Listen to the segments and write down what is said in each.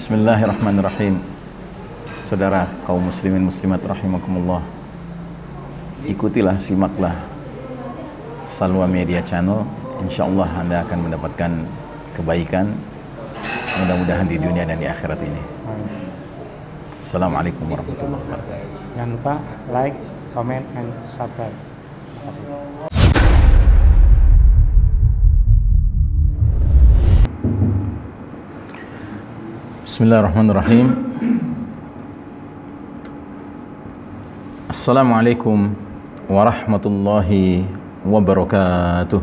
Bismillahirrahmanirrahim. Saudara kaum muslimin muslimat rahimakumullah. Ikutilah, simaklah Salwa Media Channel. Insya Allah Anda akan mendapatkan kebaikan Mudah-mudahan di dunia dan di akhirat ini. Assalamualaikum warahmatullahi wabarakatuh. Jangan lupa like, comment, and subscribe. بسم الله الرحمن الرحيم. السلام عليكم ورحمة الله وبركاته.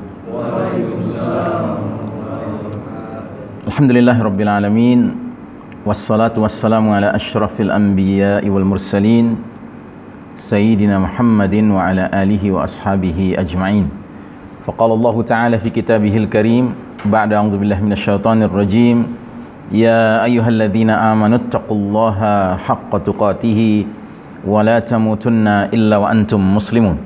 الحمد لله رب العالمين والصلاة والسلام على أشرف الأنبياء والمرسلين سيدنا محمد وعلى آله وأصحابه أجمعين. فقال الله تعالى في كتابه الكريم بعد أعوذ بالله من الشيطان الرجيم. يا أيها الذين آمنوا اتقوا الله حق تقاته ولا تموتن إلا وأنتم مسلمون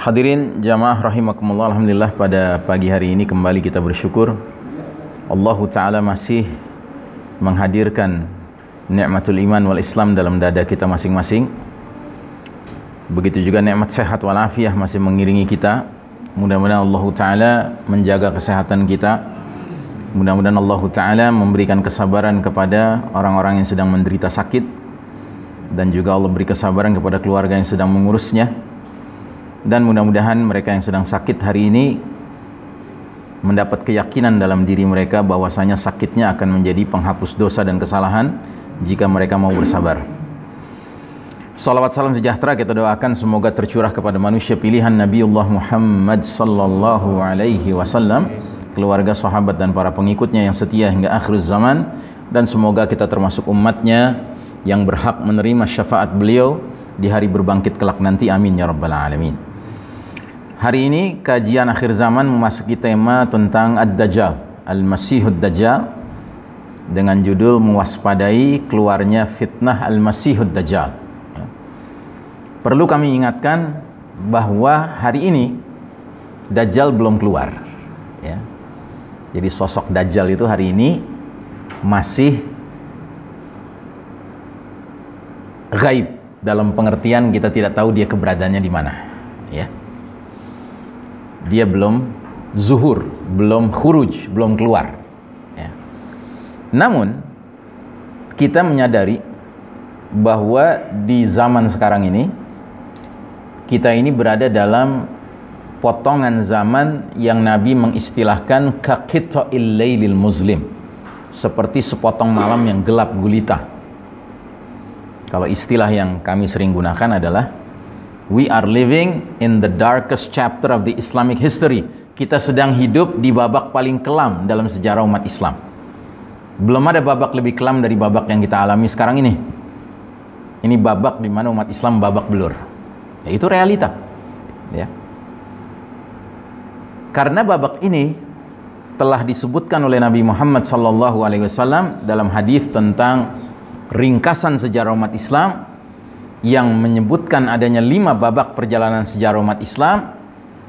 Hadirin jamaah rahimakumullah Alhamdulillah pada pagi hari ini kembali kita bersyukur Allah Ta'ala masih menghadirkan nikmatul iman wal islam dalam dada kita masing-masing Begitu juga nikmat sehat walafiah masih mengiringi kita Mudah-mudahan Allah Ta'ala menjaga kesehatan kita Mudah-mudahan Allah Ta'ala memberikan kesabaran kepada orang-orang yang sedang menderita sakit. Dan juga Allah beri kesabaran kepada keluarga yang sedang mengurusnya. Dan mudah-mudahan mereka yang sedang sakit hari ini Mendapat keyakinan dalam diri mereka bahwasanya sakitnya akan menjadi penghapus dosa dan kesalahan Jika mereka mau bersabar. Salawat salam sejahtera kita doakan semoga tercurah kepada manusia pilihan Nabiullah Muhammad sallallahu alaihi wasallam, keluarga, sahabat dan para pengikutnya yang setia hingga akhir zaman dan semoga kita termasuk umatnya yang berhak menerima syafaat beliau di hari berbangkit kelak nanti amin ya rabbal alamin. Hari ini kajian akhir zaman memasuki tema tentang Ad-Dajjal, Al-Masihud Dajjal dengan judul mewaspadai keluarnya fitnah Al-Masihud Dajjal. Perlu kami ingatkan bahwa hari ini Dajjal belum keluar. Ya. Jadi sosok Dajjal itu hari ini masih gaib dalam pengertian kita tidak tahu dia keberadaannya di mana. Ya. Dia belum zuhur, belum khuruj, belum keluar. Ya. Namun kita menyadari bahwa di zaman sekarang ini kita ini berada dalam potongan zaman yang Nabi mengistilahkan kaqita'il muslim seperti sepotong malam yang gelap gulita. Kalau istilah yang kami sering gunakan adalah we are living in the darkest chapter of the Islamic history. Kita sedang hidup di babak paling kelam dalam sejarah umat Islam. Belum ada babak lebih kelam dari babak yang kita alami sekarang ini. Ini babak di mana umat Islam babak belur. Ya, itu realita. Ya. Karena babak ini telah disebutkan oleh Nabi Muhammad sallallahu alaihi wasallam dalam hadis tentang ringkasan sejarah umat Islam yang menyebutkan adanya lima babak perjalanan sejarah umat Islam.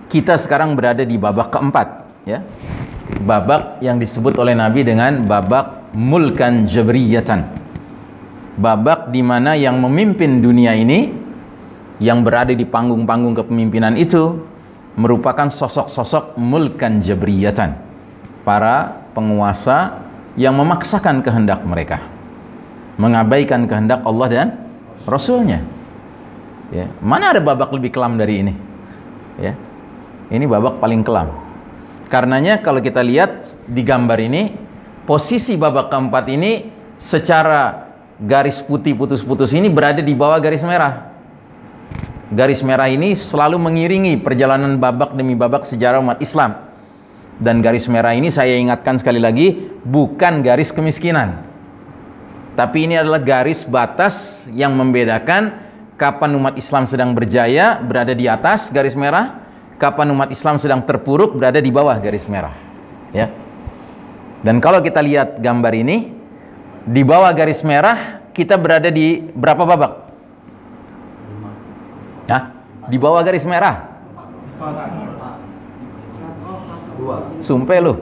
Kita sekarang berada di babak keempat ya. Babak yang disebut oleh Nabi dengan babak mulkan jabriyatan. Babak di mana yang memimpin dunia ini yang berada di panggung-panggung kepemimpinan itu merupakan sosok-sosok mulkan jabriyatan. Para penguasa yang memaksakan kehendak mereka. Mengabaikan kehendak Allah dan Rasulnya. Ya. mana ada babak lebih kelam dari ini? Ya ini babak paling kelam. Karenanya kalau kita lihat di gambar ini posisi babak keempat ini secara garis putih putus-putus ini berada di bawah garis merah garis merah ini selalu mengiringi perjalanan babak demi babak sejarah umat Islam. Dan garis merah ini saya ingatkan sekali lagi bukan garis kemiskinan. Tapi ini adalah garis batas yang membedakan kapan umat Islam sedang berjaya berada di atas garis merah, kapan umat Islam sedang terpuruk berada di bawah garis merah. Ya. Dan kalau kita lihat gambar ini di bawah garis merah kita berada di berapa babak? Hah? Di bawah garis merah. Sumpah lu.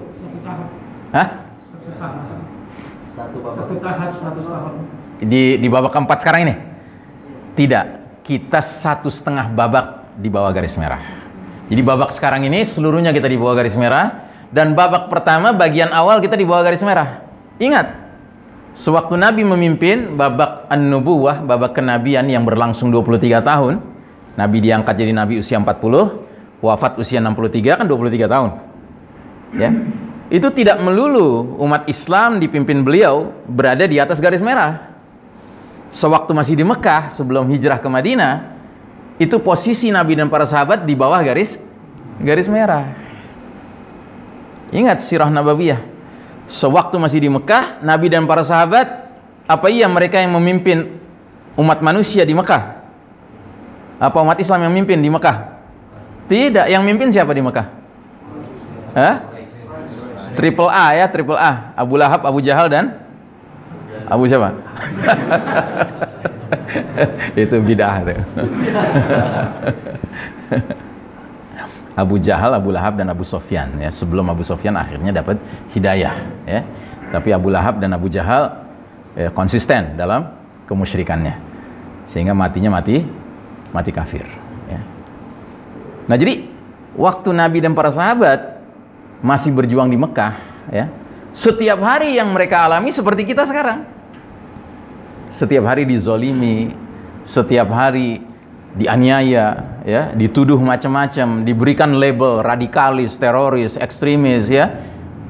Hah? Satu tahap 100 tahun. Di, di babak keempat sekarang ini? Tidak. Kita satu setengah babak di bawah garis merah. Jadi babak sekarang ini seluruhnya kita di bawah garis merah. Dan babak pertama bagian awal kita di bawah garis merah. Ingat, sewaktu Nabi memimpin babak an-nubuwah, babak kenabian yang berlangsung 23 tahun, Nabi diangkat jadi Nabi usia 40, wafat usia 63 kan 23 tahun. Ya. Itu tidak melulu umat Islam dipimpin beliau berada di atas garis merah. Sewaktu masih di Mekah sebelum hijrah ke Madinah, itu posisi Nabi dan para sahabat di bawah garis garis merah. Ingat sirah nabawiyah. Sewaktu masih di Mekah, Nabi dan para sahabat apa iya mereka yang memimpin umat manusia di Mekah? Apa umat Islam yang memimpin di Mekah? Tidak, yang mimpin siapa di Mekah? Hah? Triple A ya, triple A. Abu Lahab, Abu Jahal dan Abu siapa? itu bidah tuh. Abu Jahal, Abu Lahab dan Abu Sofyan ya. Sebelum Abu Sofyan akhirnya dapat hidayah ya. Tapi Abu Lahab dan Abu Jahal ya, konsisten dalam kemusyrikannya. Sehingga matinya mati mati kafir ya. Nah, jadi waktu Nabi dan para sahabat masih berjuang di Mekah ya. Setiap hari yang mereka alami seperti kita sekarang. Setiap hari dizolimi, setiap hari dianiaya, ya, dituduh macam-macam, diberikan label radikalis, teroris, ekstremis, ya,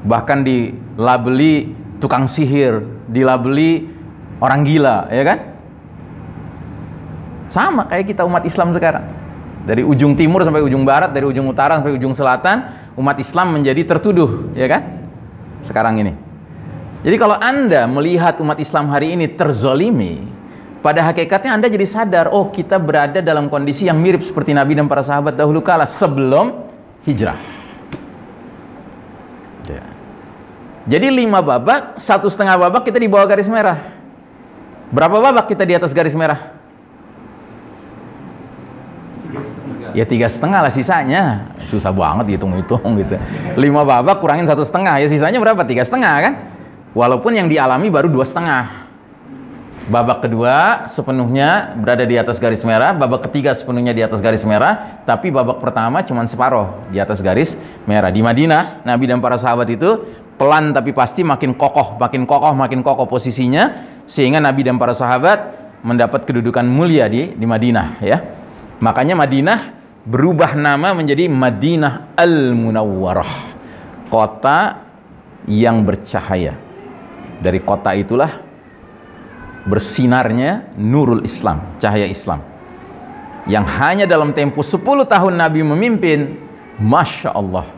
bahkan dilabeli tukang sihir, dilabeli orang gila, ya kan? Sama kayak kita umat Islam sekarang. Dari ujung timur sampai ujung barat, dari ujung utara sampai ujung selatan, umat Islam menjadi tertuduh, ya kan? Sekarang ini. Jadi kalau Anda melihat umat Islam hari ini terzolimi, pada hakikatnya Anda jadi sadar, oh kita berada dalam kondisi yang mirip seperti Nabi dan para sahabat dahulu kala sebelum hijrah. Ya. Jadi lima babak, satu setengah babak kita di bawah garis merah. Berapa babak kita di atas garis merah? Ya tiga setengah lah sisanya. Susah banget hitung-hitung gitu. Lima babak kurangin satu setengah, ya sisanya berapa? Tiga setengah kan? Walaupun yang dialami baru dua setengah. Babak kedua sepenuhnya berada di atas garis merah, babak ketiga sepenuhnya di atas garis merah, tapi babak pertama cuma separoh di atas garis merah. Di Madinah, Nabi dan para sahabat itu pelan tapi pasti makin kokoh, makin kokoh, makin kokoh posisinya sehingga Nabi dan para sahabat mendapat kedudukan mulia di di Madinah ya. Makanya Madinah berubah nama menjadi Madinah Al-Munawwarah. Kota yang bercahaya. Dari kota itulah bersinarnya nurul Islam, cahaya Islam. Yang hanya dalam tempo 10 tahun Nabi memimpin, Masya Allah.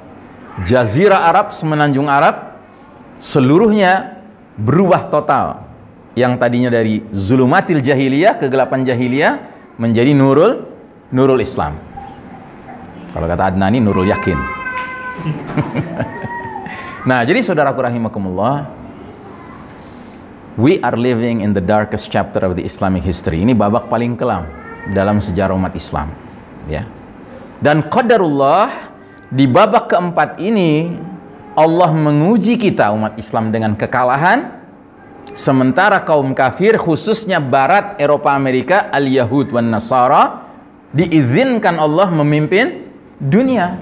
Jazirah Arab, semenanjung Arab, seluruhnya berubah total. Yang tadinya dari zulumatil jahiliyah, kegelapan jahiliyah, menjadi nurul, nurul Islam. Kalau kata Adnani, nurul yakin. nah, jadi saudaraku rahimakumullah, we are living in the darkest chapter of the Islamic history. Ini babak paling kelam dalam sejarah umat Islam, ya. Dan qadarullah di babak keempat ini Allah menguji kita umat Islam dengan kekalahan sementara kaum kafir khususnya barat Eropa Amerika al-Yahud wan Nasara diizinkan Allah memimpin dunia.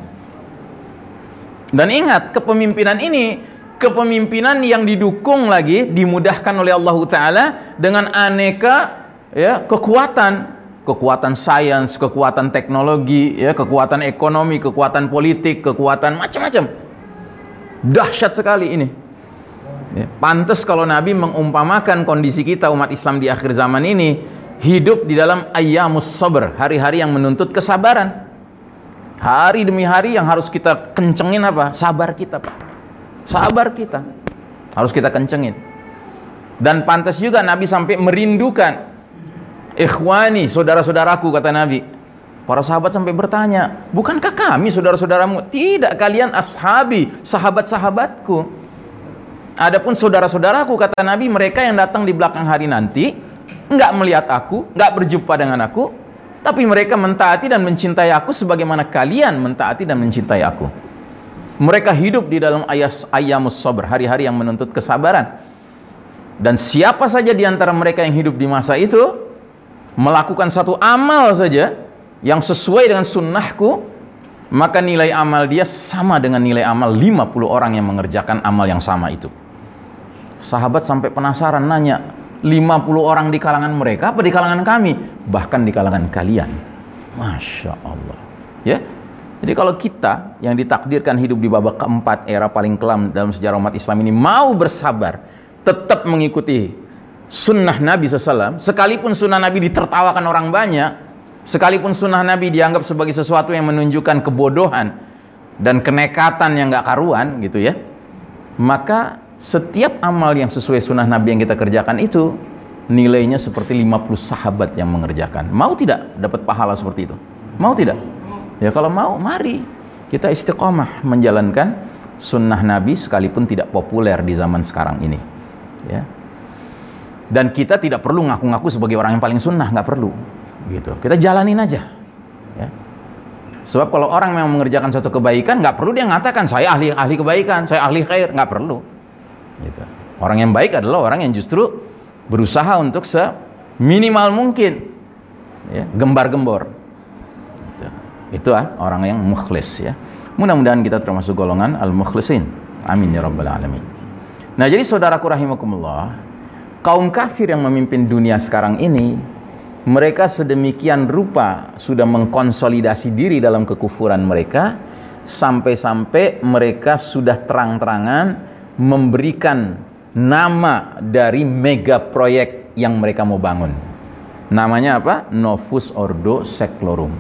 Dan ingat kepemimpinan ini kepemimpinan yang didukung lagi dimudahkan oleh Allah Taala dengan aneka ya kekuatan kekuatan sains, kekuatan teknologi, ya, kekuatan ekonomi, kekuatan politik, kekuatan macam-macam. Dahsyat sekali ini. Ya, pantas kalau Nabi mengumpamakan kondisi kita umat Islam di akhir zaman ini hidup di dalam ayamus sabr, hari-hari yang menuntut kesabaran. Hari demi hari yang harus kita kencengin apa? Sabar kita, Pak. Sabar kita. Harus kita kencengin. Dan pantas juga Nabi sampai merindukan ikhwani, saudara-saudaraku kata Nabi. Para sahabat sampai bertanya, bukankah kami saudara-saudaramu? Tidak, kalian ashabi, sahabat-sahabatku. Adapun saudara-saudaraku kata Nabi, mereka yang datang di belakang hari nanti, nggak melihat aku, nggak berjumpa dengan aku, tapi mereka mentaati dan mencintai aku sebagaimana kalian mentaati dan mencintai aku. Mereka hidup di dalam ayas ayamus sabr, hari-hari yang menuntut kesabaran. Dan siapa saja di antara mereka yang hidup di masa itu melakukan satu amal saja yang sesuai dengan sunnahku, maka nilai amal dia sama dengan nilai amal 50 orang yang mengerjakan amal yang sama itu. Sahabat sampai penasaran nanya, 50 orang di kalangan mereka apa di kalangan kami? Bahkan di kalangan kalian. Masya Allah. Ya, jadi kalau kita yang ditakdirkan hidup di babak keempat era paling kelam dalam sejarah umat Islam ini mau bersabar, tetap mengikuti sunnah Nabi SAW, sekalipun sunnah Nabi ditertawakan orang banyak, sekalipun sunnah Nabi dianggap sebagai sesuatu yang menunjukkan kebodohan dan kenekatan yang gak karuan gitu ya, maka setiap amal yang sesuai sunnah Nabi yang kita kerjakan itu nilainya seperti 50 sahabat yang mengerjakan. Mau tidak dapat pahala seperti itu? Mau tidak? Ya kalau mau, mari kita istiqomah menjalankan sunnah Nabi sekalipun tidak populer di zaman sekarang ini. Ya. Dan kita tidak perlu ngaku-ngaku sebagai orang yang paling sunnah, nggak perlu. Gitu. Kita jalanin aja. Ya. Sebab kalau orang yang mengerjakan suatu kebaikan, nggak perlu dia mengatakan saya ahli ahli kebaikan, saya ahli khair, nggak perlu. Gitu. Orang yang baik adalah orang yang justru berusaha untuk seminimal mungkin ya, gembar-gembor itu ah, orang yang mukhlis ya. Mudah-mudahan kita termasuk golongan al-mukhlisin. Amin ya rabbal alamin. Nah, jadi saudaraku rahimakumullah, kaum kafir yang memimpin dunia sekarang ini mereka sedemikian rupa sudah mengkonsolidasi diri dalam kekufuran mereka sampai-sampai mereka sudah terang-terangan memberikan nama dari mega proyek yang mereka mau bangun. Namanya apa? Novus Ordo Seclorum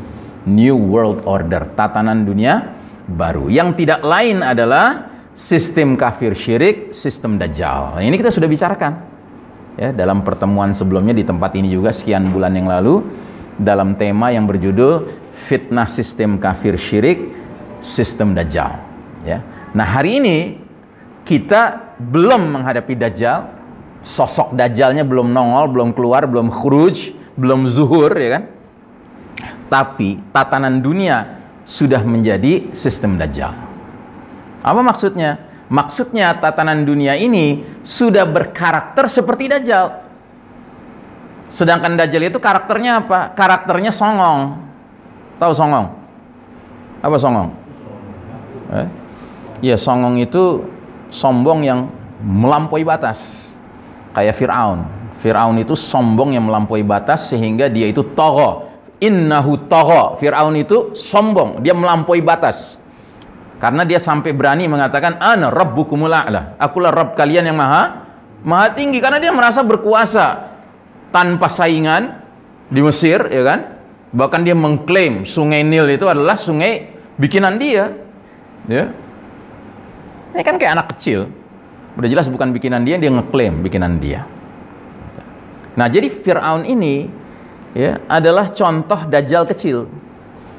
New World Order, tatanan dunia baru. Yang tidak lain adalah sistem kafir syirik, sistem dajjal. Ini kita sudah bicarakan ya dalam pertemuan sebelumnya di tempat ini juga sekian bulan yang lalu dalam tema yang berjudul fitnah sistem kafir syirik, sistem dajjal. Ya. Nah hari ini kita belum menghadapi dajjal, sosok dajjalnya belum nongol, belum keluar, belum khuruj, belum zuhur, ya kan? tapi tatanan dunia sudah menjadi sistem dajjal. Apa maksudnya? Maksudnya tatanan dunia ini sudah berkarakter seperti dajjal. Sedangkan dajjal itu karakternya apa? Karakternya songong. Tahu songong? Apa songong? Eh? Ya songong itu sombong yang melampaui batas. Kayak Fir'aun. Fir'aun itu sombong yang melampaui batas sehingga dia itu togo innahu tagha. Firaun itu sombong, dia melampaui batas. Karena dia sampai berani mengatakan ana rabbukumul a'la. Akulah rabb kalian yang maha maha tinggi karena dia merasa berkuasa tanpa saingan di Mesir, ya kan? Bahkan dia mengklaim sungai Nil itu adalah sungai bikinan dia. Ya. Ini kan kayak anak kecil. Udah jelas bukan bikinan dia, dia ngeklaim bikinan dia. Nah, jadi Firaun ini ya adalah contoh dajjal kecil.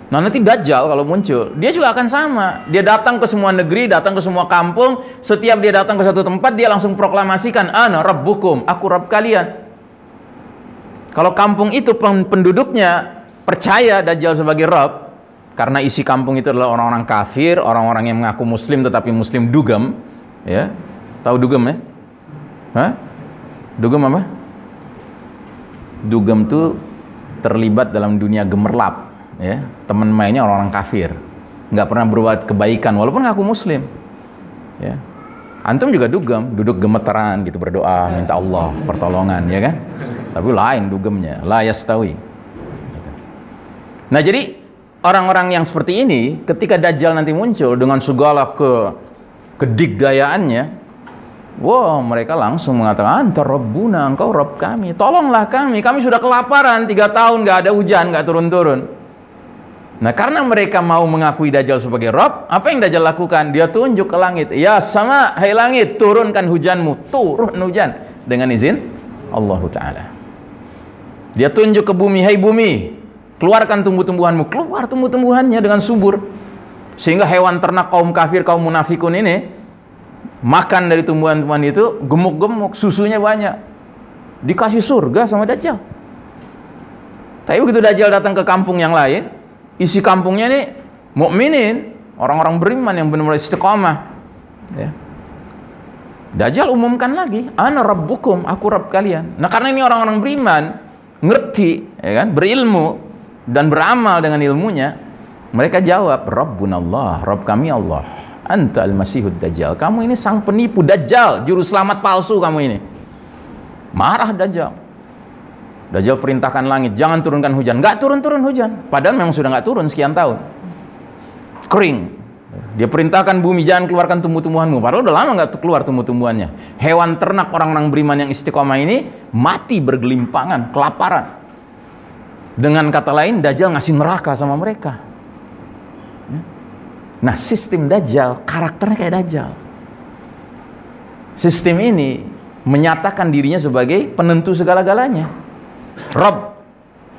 Nah nanti dajjal kalau muncul, dia juga akan sama. Dia datang ke semua negeri, datang ke semua kampung. Setiap dia datang ke satu tempat, dia langsung proklamasikan, Ana rabbukum, aku Rabb kalian. Kalau kampung itu penduduknya percaya dajjal sebagai Rabb, karena isi kampung itu adalah orang-orang kafir, orang-orang yang mengaku muslim tetapi muslim dugem, ya. Tahu dugem ya? Hah? Dugem apa? Dugem tuh terlibat dalam dunia gemerlap ya teman mainnya orang-orang kafir nggak pernah berbuat kebaikan walaupun ngaku muslim ya antum juga dugem duduk gemeteran gitu berdoa minta Allah pertolongan ya kan tapi lain dugemnya la yastawi nah jadi orang-orang yang seperti ini ketika dajjal nanti muncul dengan segala ke kedigdayaannya Wow, mereka langsung mengatakan, Anta Rabbuna, engkau Rabb kami. Tolonglah kami, kami sudah kelaparan, tiga tahun nggak ada hujan, nggak turun-turun. Nah, karena mereka mau mengakui Dajjal sebagai Rabb, apa yang Dajjal lakukan? Dia tunjuk ke langit. Ya sama, hai langit, turunkan hujanmu. Turun hujan. Dengan izin Allah Ta'ala. Dia tunjuk ke bumi, hai bumi, keluarkan tumbuh-tumbuhanmu. Keluar tumbuh-tumbuhannya dengan subur. Sehingga hewan ternak kaum kafir, kaum munafikun ini, makan dari tumbuhan-tumbuhan itu gemuk-gemuk, susunya banyak. Dikasih surga sama Dajjal. Tapi begitu Dajjal datang ke kampung yang lain, isi kampungnya ini mukminin, orang-orang beriman yang benar-benar istiqomah. Ya. Dajjal umumkan lagi, ana rabbukum, aku Rabb kalian. Nah, karena ini orang-orang beriman, ngerti, ya kan, berilmu dan beramal dengan ilmunya, mereka jawab, Rabbunallah, Rabb kami Allah. Anta al-Masihud Dajjal. Kamu ini sang penipu Dajjal, juru selamat palsu kamu ini. Marah Dajjal. Dajjal perintahkan langit, jangan turunkan hujan. Nggak turun-turun hujan. Padahal memang sudah nggak turun sekian tahun. Kering, dia perintahkan bumi jangan keluarkan tumbuh-tumbuhanmu. Padahal udah lama nggak keluar tumbuh-tumbuhannya. Hewan ternak orang-orang beriman yang istiqomah ini mati bergelimpangan, kelaparan. Dengan kata lain, Dajjal ngasih neraka sama mereka. Ya. Nah, sistem Dajjal, karakternya kayak Dajjal. Sistem ini menyatakan dirinya sebagai penentu segala-galanya. Rob,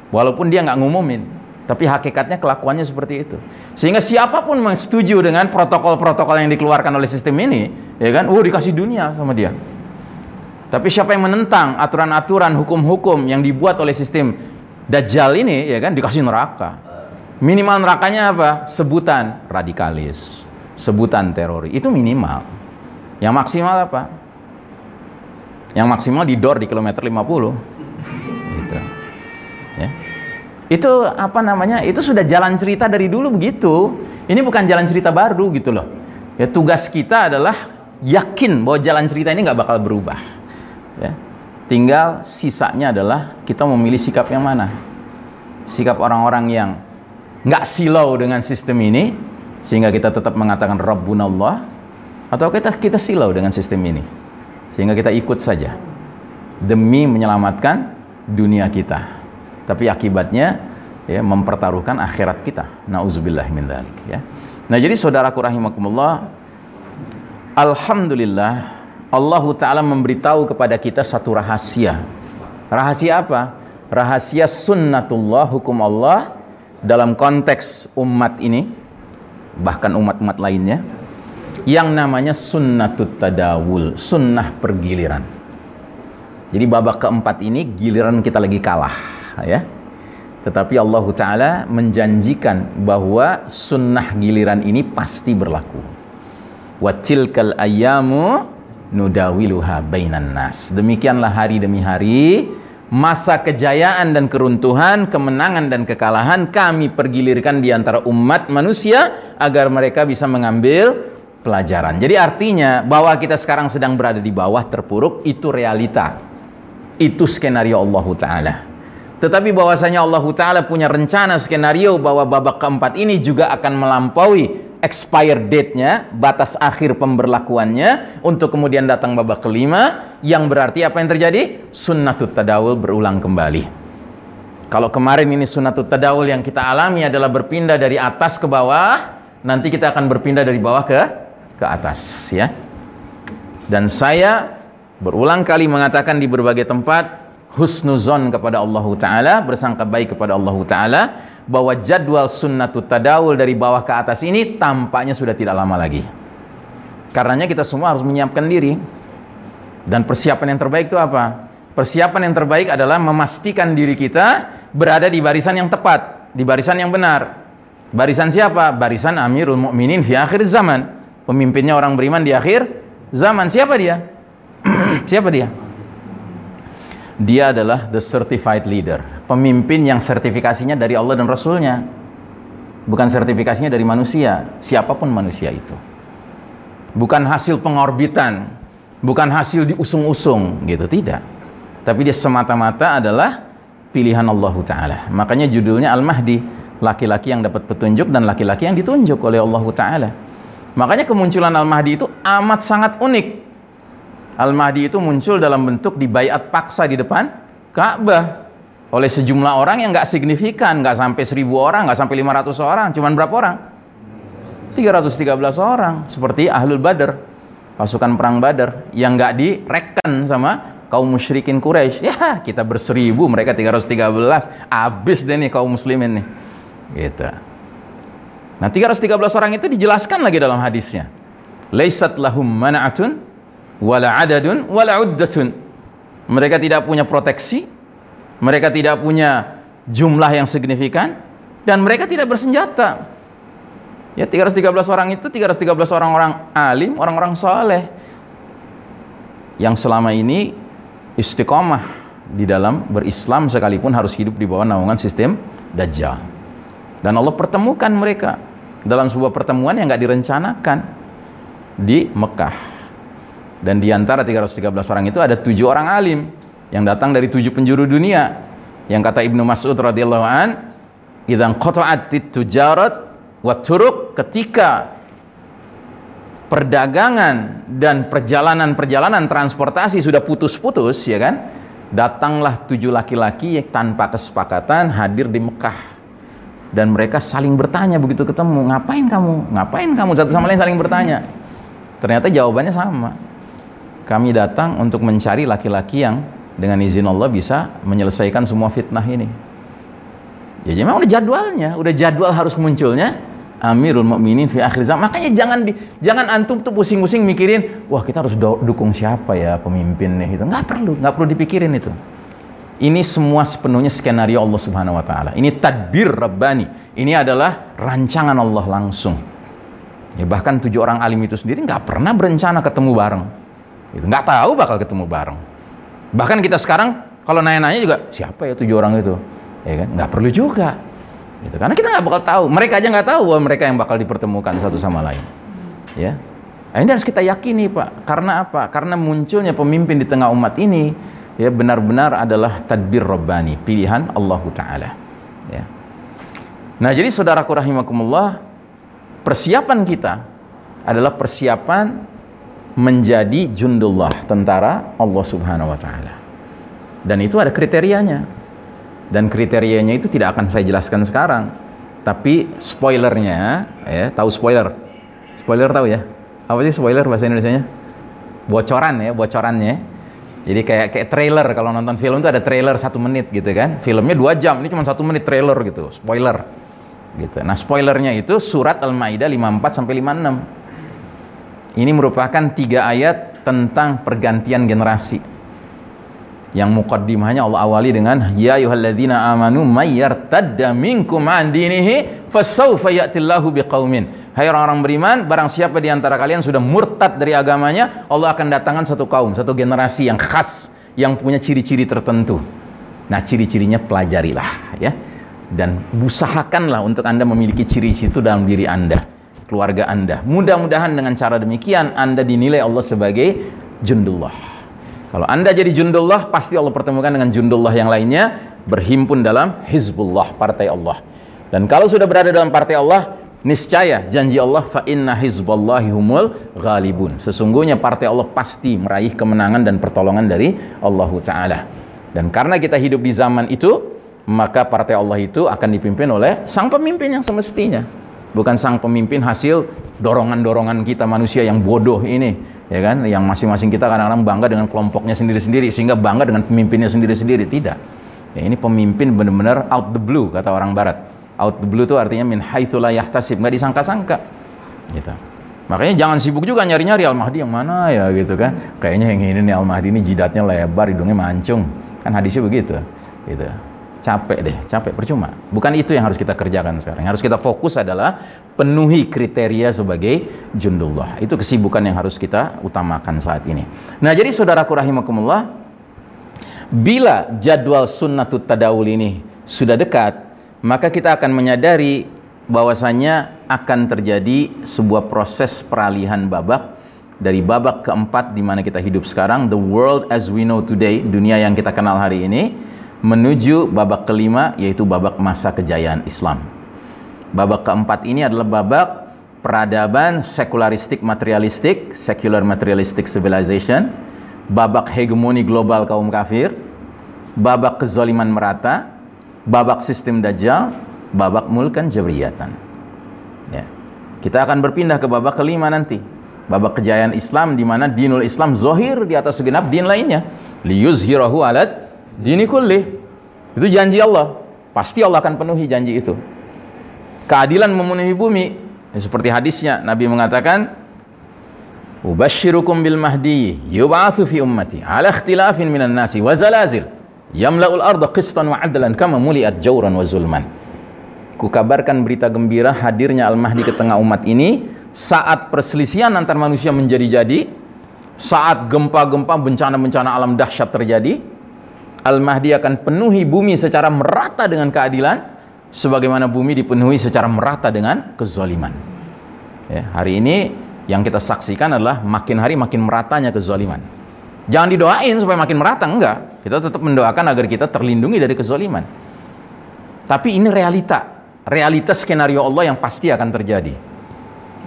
walaupun dia nggak ngumumin. Tapi hakikatnya kelakuannya seperti itu. Sehingga siapa pun yang setuju dengan protokol-protokol yang dikeluarkan oleh sistem ini, ya kan, oh dikasih dunia sama dia. Tapi siapa yang menentang aturan-aturan hukum-hukum yang dibuat oleh sistem Dajjal ini, ya kan, dikasih neraka. Minimal nerakanya apa? Sebutan radikalis, sebutan teroris. Itu minimal. Yang maksimal apa? Yang maksimal di door di kilometer 50. Gitu. Ya itu apa namanya itu sudah jalan cerita dari dulu begitu ini bukan jalan cerita baru gitu loh ya tugas kita adalah yakin bahwa jalan cerita ini nggak bakal berubah ya tinggal sisanya adalah kita memilih sikap yang mana sikap orang-orang yang nggak silau dengan sistem ini sehingga kita tetap mengatakan Rabbunallah atau kita kita silau dengan sistem ini sehingga kita ikut saja demi menyelamatkan dunia kita tapi akibatnya ya mempertaruhkan akhirat kita. Nauzubillah min dzalik ya. Nah, jadi saudaraku rahimakumullah, alhamdulillah Allah taala memberitahu kepada kita satu rahasia. Rahasia apa? Rahasia sunnatullah hukum Allah dalam konteks umat ini bahkan umat-umat lainnya yang namanya sunnatut tadawul, sunnah pergiliran. Jadi babak keempat ini giliran kita lagi kalah ya tetapi Allah Ta'ala menjanjikan bahwa sunnah giliran ini pasti berlaku watilkal ayamu nudawiluha bainan nas demikianlah hari demi hari masa kejayaan dan keruntuhan, kemenangan dan kekalahan kami pergilirkan di antara umat manusia agar mereka bisa mengambil pelajaran. Jadi artinya bahwa kita sekarang sedang berada di bawah terpuruk itu realita. Itu skenario Allah Taala. Tetapi bahwasanya Allah Ta'ala punya rencana skenario bahwa babak keempat ini juga akan melampaui expire date-nya, batas akhir pemberlakuannya untuk kemudian datang babak kelima yang berarti apa yang terjadi? Sunnatut tadawul berulang kembali. Kalau kemarin ini sunnatut tadawul yang kita alami adalah berpindah dari atas ke bawah, nanti kita akan berpindah dari bawah ke ke atas ya. Dan saya berulang kali mengatakan di berbagai tempat husnuzon kepada Allah Ta'ala, bersangka baik kepada Allah Ta'ala, bahwa jadwal sunnatut tadawul dari bawah ke atas ini tampaknya sudah tidak lama lagi. Karenanya kita semua harus menyiapkan diri. Dan persiapan yang terbaik itu apa? Persiapan yang terbaik adalah memastikan diri kita berada di barisan yang tepat, di barisan yang benar. Barisan siapa? Barisan Amirul Mukminin fi akhir zaman. Pemimpinnya orang beriman di akhir zaman. Siapa dia? siapa dia? Dia adalah the certified leader, pemimpin yang sertifikasinya dari Allah dan Rasulnya, bukan sertifikasinya dari manusia, siapa pun manusia itu. Bukan hasil pengorbitan, bukan hasil diusung-usung, gitu, tidak. Tapi dia semata-mata adalah pilihan Allah Ta'ala. Makanya judulnya Al-Mahdi, laki-laki yang dapat petunjuk dan laki-laki yang ditunjuk oleh Allah Ta'ala. Makanya kemunculan Al-Mahdi itu amat sangat unik Al-Mahdi itu muncul dalam bentuk dibayat paksa di depan Ka'bah oleh sejumlah orang yang nggak signifikan, nggak sampai seribu orang, nggak sampai 500 orang, cuman berapa orang? 313 orang, seperti Ahlul Badr, pasukan perang Badar yang nggak direken sama kaum musyrikin Quraisy. Ya, kita berseribu, mereka 313. Abis deh nih kaum muslimin nih. Gitu. Nah, 313 orang itu dijelaskan lagi dalam hadisnya. Laisat lahum mana'atun wala adadun wala uddatun mereka tidak punya proteksi mereka tidak punya jumlah yang signifikan dan mereka tidak bersenjata ya 313 orang itu 313 orang-orang alim orang-orang soleh yang selama ini istiqomah di dalam berislam sekalipun harus hidup di bawah naungan sistem Dajjal. Dan Allah pertemukan mereka dalam sebuah pertemuan yang nggak direncanakan di Mekah. Dan di antara 313 orang itu ada tujuh orang alim yang datang dari tujuh penjuru dunia. Yang kata Ibnu Mas'ud radhiyallahu an, "Idzan qata'at tujarat wa turuk" ketika perdagangan dan perjalanan-perjalanan transportasi sudah putus-putus ya kan? Datanglah tujuh laki-laki tanpa kesepakatan hadir di Mekah. Dan mereka saling bertanya begitu ketemu ngapain kamu? Ngapain kamu? Satu sama lain saling bertanya. Ternyata jawabannya sama kami datang untuk mencari laki-laki yang dengan izin Allah bisa menyelesaikan semua fitnah ini ya memang udah jadwalnya udah jadwal harus munculnya Amirul Mukminin fi akhir zaman. Makanya jangan di, jangan antum tuh pusing-pusing mikirin, wah kita harus dukung siapa ya pemimpinnya itu. Nggak perlu, nggak perlu dipikirin itu. Ini semua sepenuhnya skenario Allah Subhanahu wa taala. Ini tadbir Rabbani. Ini adalah rancangan Allah langsung. Ya, bahkan tujuh orang alim itu sendiri nggak pernah berencana ketemu bareng. Itu nggak tahu bakal ketemu bareng. Bahkan kita sekarang kalau nanya-nanya juga siapa ya tujuh orang itu, ya kan? Nggak perlu juga gitu. Karena kita nggak bakal tahu, mereka aja nggak tahu bahwa mereka yang bakal dipertemukan satu sama lain. Ya, nah, ini harus kita yakini pak. Karena apa? Karena munculnya pemimpin di tengah umat ini, ya benar-benar adalah tadbir robbani, pilihan Allah Taala. Ya. Nah jadi saudaraku rahimakumullah, persiapan kita adalah persiapan menjadi jundullah tentara Allah Subhanahu Wa Taala. Dan itu ada kriterianya. Dan kriterianya itu tidak akan saya jelaskan sekarang. Tapi spoilernya ya tahu spoiler? Spoiler tahu ya? Apa sih spoiler bahasa Indonesia nya bocoran ya bocorannya. Jadi kayak kayak trailer. Kalau nonton film itu ada trailer satu menit gitu kan. Filmnya dua jam ini cuma satu menit trailer gitu spoiler. Gitu. Nah spoilernya itu surat al-maidah 54 sampai 56 ini merupakan tiga ayat tentang pergantian generasi. Yang mukaddimahnya Allah awali dengan ya ayyuhalladzina amanu may yartadda minkum an dinihi fasawfa ya'tillahu biqaumin. Hai orang-orang beriman barang siapa di antara kalian sudah murtad dari agamanya Allah akan datangkan satu kaum satu generasi yang khas yang punya ciri-ciri tertentu. Nah ciri-cirinya pelajarilah ya. Dan usahakanlah untuk Anda memiliki ciri itu dalam diri Anda keluarga Anda mudah-mudahan dengan cara demikian Anda dinilai Allah sebagai jundullah kalau Anda jadi jundullah, pasti Allah pertemukan dengan jundullah yang lainnya, berhimpun dalam Hizbullah, partai Allah. Dan kalau sudah berada dalam partai Allah, niscaya janji Allah fa inna hizballahi humul ghalibun. Sesungguhnya partai Allah pasti meraih kemenangan dan pertolongan dari Allah taala. Dan karena kita hidup di zaman itu, maka partai Allah itu akan dipimpin oleh sang pemimpin yang semestinya. Bukan sang pemimpin hasil dorongan-dorongan kita manusia yang bodoh ini ya kan? Yang masing-masing kita kadang-kadang bangga dengan kelompoknya sendiri-sendiri sehingga bangga dengan pemimpinnya sendiri-sendiri. Tidak. Ya, ini pemimpin benar-benar out the blue kata orang barat. Out the blue itu artinya min haitsu la yahtasib nggak disangka-sangka. Gitu. Makanya jangan sibuk juga nyari-nyari Al-Mahdi yang mana ya gitu kan? Kayaknya yang ini nih Al-Mahdi ini jidatnya lebar hidungnya mancung. Kan hadisnya begitu gitu capek deh, capek percuma. Bukan itu yang harus kita kerjakan sekarang. Yang harus kita fokus adalah penuhi kriteria sebagai jundullah. Itu kesibukan yang harus kita utamakan saat ini. Nah, jadi saudaraku rahimakumullah, bila jadwal sunnatut tadawul ini sudah dekat, maka kita akan menyadari bahwasanya akan terjadi sebuah proses peralihan babak dari babak keempat di mana kita hidup sekarang, the world as we know today, dunia yang kita kenal hari ini, menuju babak kelima yaitu babak masa kejayaan Islam. Babak keempat ini adalah babak peradaban sekularistik materialistik, secular materialistic civilization, babak hegemoni global kaum kafir, babak kezaliman merata, babak sistem dajjal, babak mulkan jabriyatan. Ya. Kita akan berpindah ke babak kelima nanti. Babak kejayaan Islam di mana dinul Islam zohir di atas segenap din lainnya. Liyuzhirahu alat Dini kulli. Itu janji Allah. Pasti Allah akan penuhi janji itu. Keadilan memenuhi bumi. Ya, seperti hadisnya Nabi mengatakan, "Ubashirukum bil mahdi yub'atsu fi ummati ala ikhtilafin minan nasi wa zalazil yamla'ul arda qistan wa 'adlan kama muliat jawran wa zulman." Kukabarkan berita gembira hadirnya Al-Mahdi ke tengah umat ini saat perselisihan antar manusia menjadi-jadi saat gempa-gempa bencana-bencana alam dahsyat terjadi, Al-Mahdi akan penuhi bumi secara merata dengan keadilan sebagaimana bumi dipenuhi secara merata dengan kezaliman. Ya, hari ini yang kita saksikan adalah makin hari makin meratanya kezaliman. Jangan didoain supaya makin merata, enggak. Kita tetap mendoakan agar kita terlindungi dari kezaliman. Tapi ini realita, realita skenario Allah yang pasti akan terjadi.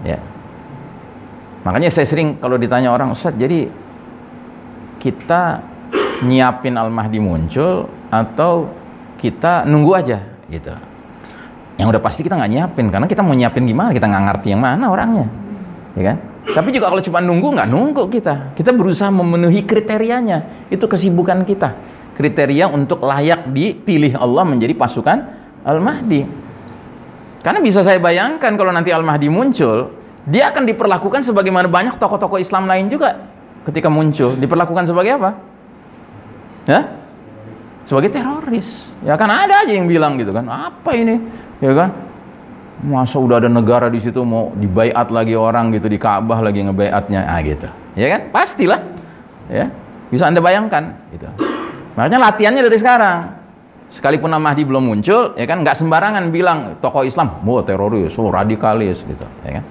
Ya. Makanya saya sering kalau ditanya orang, Ustaz, jadi kita nyiapin Al-Mahdi muncul atau kita nunggu aja gitu. Yang udah pasti kita nggak nyiapin karena kita mau nyiapin gimana, kita nggak ngerti yang mana orangnya. Ya kan? Tapi juga kalau cuma nunggu nggak nunggu kita. Kita berusaha memenuhi kriterianya. Itu kesibukan kita. Kriteria untuk layak dipilih Allah menjadi pasukan Al-Mahdi. Karena bisa saya bayangkan kalau nanti Al-Mahdi muncul, dia akan diperlakukan sebagaimana banyak tokoh-tokoh Islam lain juga ketika muncul. Diperlakukan sebagai apa? Ya? Sebagai teroris. Ya kan ada aja yang bilang gitu kan. Apa ini? Ya kan? Masa udah ada negara di situ mau dibaiat lagi orang gitu di Ka'bah lagi ngebaiatnya. Ah gitu. Ya kan? Pastilah. Ya. Bisa Anda bayangkan gitu. Makanya latihannya dari sekarang. Sekalipun Mahdi belum muncul, ya kan nggak sembarangan bilang tokoh Islam, oh teroris, oh radikalis gitu, ya kan.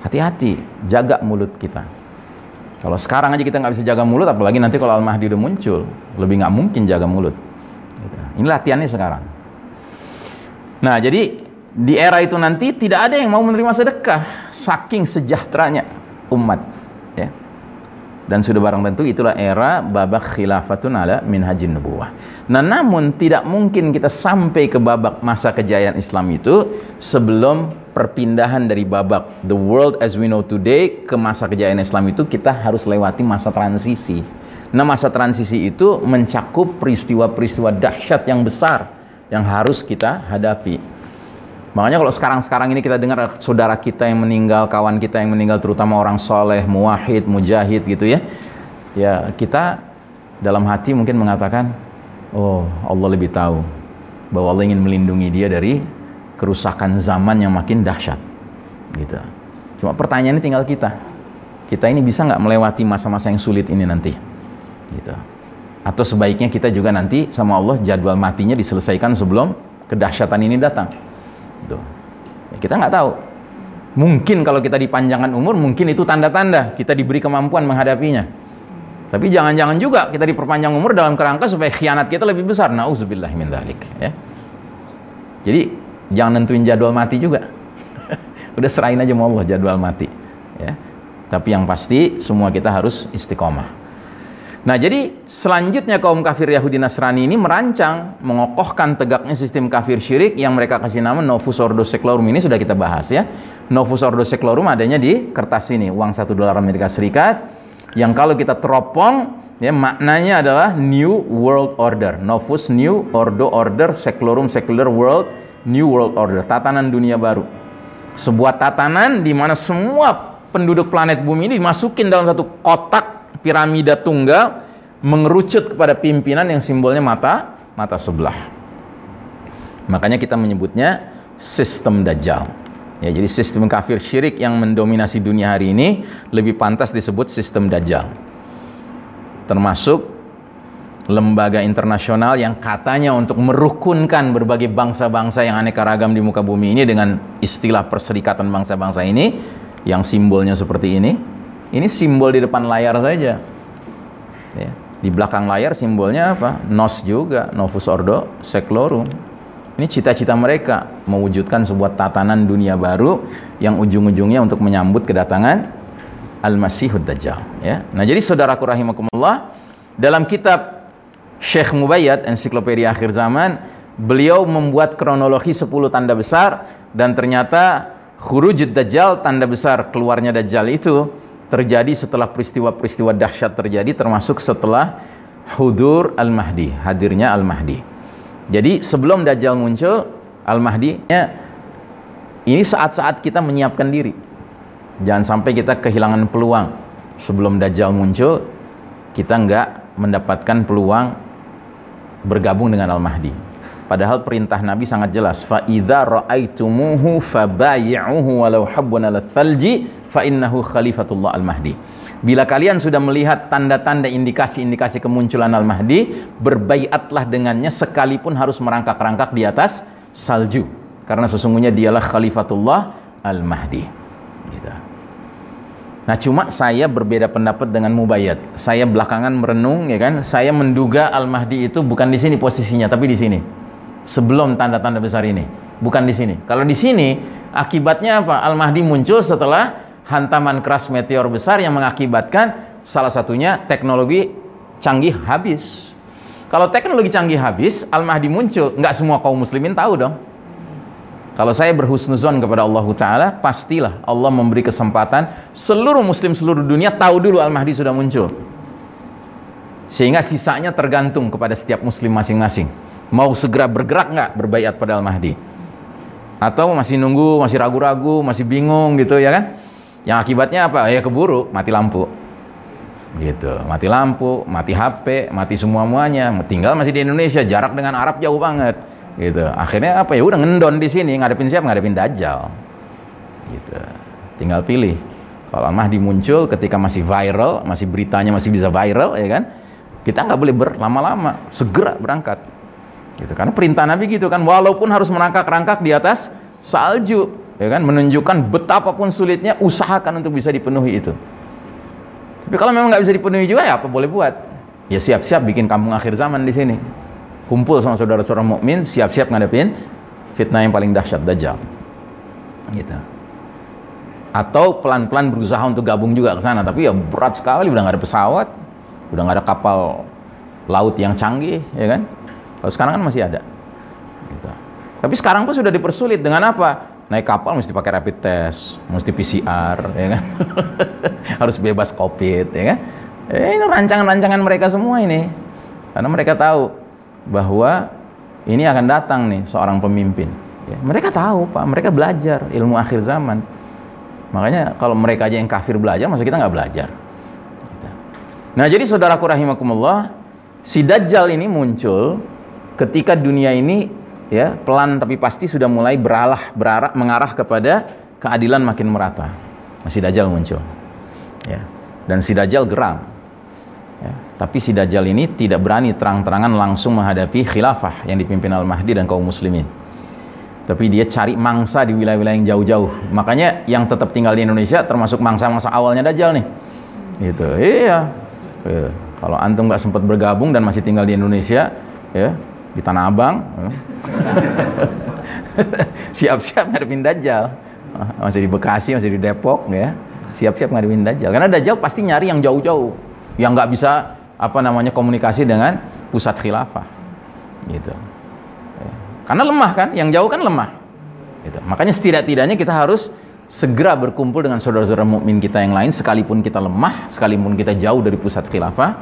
Hati-hati, jaga mulut kita. Kalau sekarang aja kita nggak bisa jaga mulut, apalagi nanti kalau Al-Mahdi udah muncul, lebih nggak mungkin jaga mulut. Gitu. Ini latihannya sekarang. Nah, jadi di era itu nanti tidak ada yang mau menerima sedekah, saking sejahteranya umat. Ya. Dan sudah barang tentu itulah era babak khilafatun ala minhajin nubuwah. Nah, namun tidak mungkin kita sampai ke babak masa kejayaan Islam itu sebelum perpindahan dari babak the world as we know today ke masa kejayaan Islam itu kita harus lewati masa transisi. Nah, masa transisi itu mencakup peristiwa-peristiwa dahsyat yang besar yang harus kita hadapi. Makanya kalau sekarang-sekarang ini kita dengar saudara kita yang meninggal, kawan kita yang meninggal, terutama orang soleh, muwahid, mujahid gitu ya. Ya kita dalam hati mungkin mengatakan, oh Allah lebih tahu bahwa Allah ingin melindungi dia dari kerusakan zaman yang makin dahsyat. Gitu. Cuma pertanyaannya tinggal kita. Kita ini bisa nggak melewati masa-masa yang sulit ini nanti? Gitu. Atau sebaiknya kita juga nanti sama Allah jadwal matinya diselesaikan sebelum kedahsyatan ini datang. Gitu. Ya, kita nggak tahu. Mungkin kalau kita dipanjangkan umur, mungkin itu tanda-tanda kita diberi kemampuan menghadapinya. Tapi jangan-jangan juga kita diperpanjang umur dalam kerangka supaya khianat kita lebih besar. Nauzubillah min dalik. Ya. Jadi jangan nentuin jadwal mati juga. Udah serahin aja mau Allah jadwal mati. Ya. Tapi yang pasti semua kita harus istiqomah. Nah, jadi selanjutnya kaum kafir Yahudi Nasrani ini merancang mengokohkan tegaknya sistem kafir syirik yang mereka kasih nama Novus Ordo Seclorum ini sudah kita bahas ya. Novus Ordo Seclorum adanya di kertas ini, uang satu dolar Amerika Serikat yang kalau kita teropong ya maknanya adalah New World Order. Novus New Ordo Order Seclorum Secular World New World Order, tatanan dunia baru. Sebuah tatanan di mana semua penduduk planet bumi ini dimasukin dalam satu kotak piramida tunggal mengerucut kepada pimpinan yang simbolnya mata mata sebelah. Makanya kita menyebutnya sistem dajjal. Ya, jadi sistem kafir syirik yang mendominasi dunia hari ini lebih pantas disebut sistem dajjal. Termasuk lembaga internasional yang katanya untuk merukunkan berbagai bangsa-bangsa yang aneka ragam di muka bumi ini dengan istilah perserikatan bangsa-bangsa ini yang simbolnya seperti ini ini simbol di depan layar saja. Ya. Di belakang layar simbolnya apa? Nos juga, Novus Ordo Seclorum. Ini cita-cita mereka mewujudkan sebuah tatanan dunia baru yang ujung-ujungnya untuk menyambut kedatangan Al-Masihud Dajjal. Ya. Nah jadi saudaraku rahimakumullah, dalam kitab Syekh Mubayyad, ensiklopedia akhir zaman, beliau membuat kronologi 10 tanda besar dan ternyata khurujud Dajjal, tanda besar keluarnya Dajjal itu terjadi setelah peristiwa-peristiwa dahsyat terjadi termasuk setelah hudur Al-Mahdi, hadirnya Al-Mahdi. Jadi sebelum Dajjal muncul, Al-Mahdi ini saat-saat kita menyiapkan diri. Jangan sampai kita kehilangan peluang sebelum Dajjal muncul, kita nggak mendapatkan peluang bergabung dengan Al-Mahdi. Padahal perintah Nabi sangat jelas. Fa idza ra'aitumuhu fabayi'uhu walau habbun ala thalji fa innahu khalifatullah al-mahdi. Bila kalian sudah melihat tanda-tanda indikasi-indikasi kemunculan Al-Mahdi, berbaiatlah dengannya sekalipun harus merangkak-rangkak di atas salju. Karena sesungguhnya dialah khalifatullah Al-Mahdi. Gitu. Nah cuma saya berbeda pendapat dengan Mubayyad. Saya belakangan merenung ya kan, saya menduga Al-Mahdi itu bukan di sini posisinya, tapi di sini sebelum tanda-tanda besar ini. Bukan di sini. Kalau di sini, akibatnya apa? Al-Mahdi muncul setelah hantaman keras meteor besar yang mengakibatkan salah satunya teknologi canggih habis. Kalau teknologi canggih habis, Al-Mahdi muncul, nggak semua kaum muslimin tahu dong. Kalau saya berhusnuzon kepada Allah Ta'ala, pastilah Allah memberi kesempatan seluruh muslim seluruh dunia tahu dulu Al-Mahdi sudah muncul. Sehingga sisanya tergantung kepada setiap muslim masing-masing. Mau segera bergerak nggak berbaiat pada Al-Mahdi? Atau masih nunggu, masih ragu-ragu, masih bingung gitu ya kan? Yang akibatnya apa? ya keburu, mati lampu. Gitu, mati lampu, mati HP, mati semua-muanya. Tinggal masih di Indonesia, jarak dengan Arab jauh banget gitu, akhirnya apa ya? Udah ngendon di sini, ngadepin siapa? ngadepin Dajjal. Gitu, tinggal pilih. Kalau Al-Mahdi muncul ketika masih viral, masih beritanya masih bisa viral ya kan? Kita nggak boleh berlama-lama, segera berangkat. Gitu. Karena perintah Nabi gitu kan, walaupun harus merangkak-rangkak di atas salju, ya kan, menunjukkan betapapun sulitnya usahakan untuk bisa dipenuhi itu. Tapi kalau memang nggak bisa dipenuhi juga ya apa boleh buat? Ya siap-siap bikin kampung akhir zaman di sini. Kumpul sama saudara-saudara mukmin, siap-siap ngadepin fitnah yang paling dahsyat dajjal. Gitu. Atau pelan-pelan berusaha untuk gabung juga ke sana, tapi ya berat sekali udah nggak ada pesawat, udah nggak ada kapal laut yang canggih, ya kan? Kalau sekarang kan masih ada. Gitu. Tapi sekarang pun sudah dipersulit dengan apa? Naik kapal mesti pakai rapid test, mesti PCR, ya kan? Harus bebas COVID, ya kan? Eh, ini rancangan-rancangan mereka semua ini. Karena mereka tahu bahwa ini akan datang nih seorang pemimpin. Ya, mereka tahu, Pak. Mereka belajar ilmu akhir zaman. Makanya kalau mereka aja yang kafir belajar, masa kita nggak belajar? Gitu. Nah, jadi saudaraku rahimakumullah, si Dajjal ini muncul ketika dunia ini ya pelan tapi pasti sudah mulai beralah berarah mengarah kepada keadilan makin merata. Masih Dajjal muncul. Ya. Dan si Dajjal geram. Ya. Tapi si Dajjal ini tidak berani terang-terangan langsung menghadapi khilafah yang dipimpin Al-Mahdi dan kaum muslimin. Tapi dia cari mangsa di wilayah-wilayah yang jauh-jauh. Makanya yang tetap tinggal di Indonesia termasuk mangsa-mangsa awalnya Dajjal nih. Gitu. Iya. Ya. Kalau antum nggak sempat bergabung dan masih tinggal di Indonesia, ya di Tanah Abang siap-siap ngadepin Dajjal masih di Bekasi, masih di Depok ya siap-siap ngadepin Dajjal karena Dajjal pasti nyari yang jauh-jauh yang nggak bisa apa namanya komunikasi dengan pusat khilafah. Gitu. Ya. karena lemah kan yang jauh kan lemah. Gitu. makanya setidak-tidaknya kita harus segera berkumpul dengan saudara-saudara mukmin kita yang lain sekalipun kita lemah sekalipun kita jauh dari pusat khilafah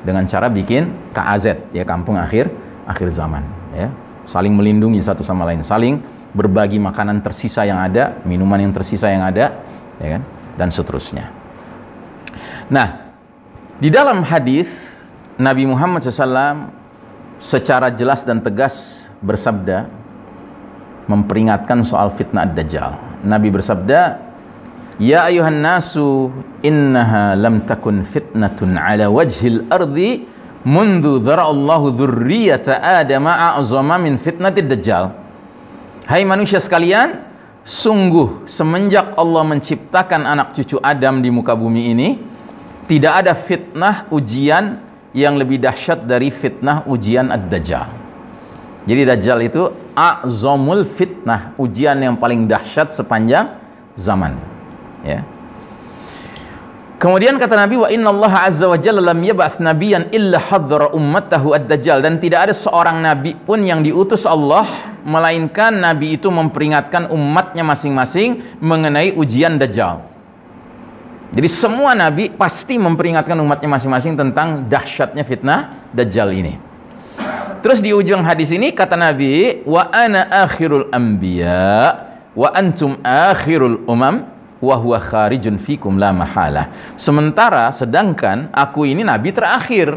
dengan cara bikin KAZ ya kampung akhir akhir zaman ya. Saling melindungi satu sama lain saling berbagi makanan tersisa yang ada minuman yang tersisa yang ada ya kan dan seterusnya. Nah di dalam hadis Nabi Muhammad SAW secara jelas dan tegas bersabda memperingatkan soal fitnah ad-dajjal. Nabi bersabda Ya ayuhan nasu innaha lam takun fitnatun ala wajhil ardi mundu dhara'allahu dzurriyyata adama a'zama min fitnatid dajjal hai manusia sekalian sungguh semenjak Allah menciptakan anak cucu Adam di muka bumi ini tidak ada fitnah ujian yang lebih dahsyat dari fitnah ujian ad-dajjal. Jadi dajjal itu a'zamul fitnah ujian yang paling dahsyat sepanjang zaman ya. Kemudian kata Nabi wa inna Allah azza wa jalla lam yab'ats nabiyan illa hadzara ummatahu ad-dajjal. Dan tidak ada seorang nabi pun yang diutus Allah melainkan nabi itu memperingatkan umatnya masing-masing mengenai ujian dajjal. Jadi semua nabi pasti memperingatkan umatnya masing-masing tentang dahsyatnya fitnah dajjal ini. Terus di ujung hadis ini kata Nabi wa ana akhirul anbiya wa antum akhirul umam wa huwa kharijun fikum la mahala. Sementara sedangkan aku ini nabi terakhir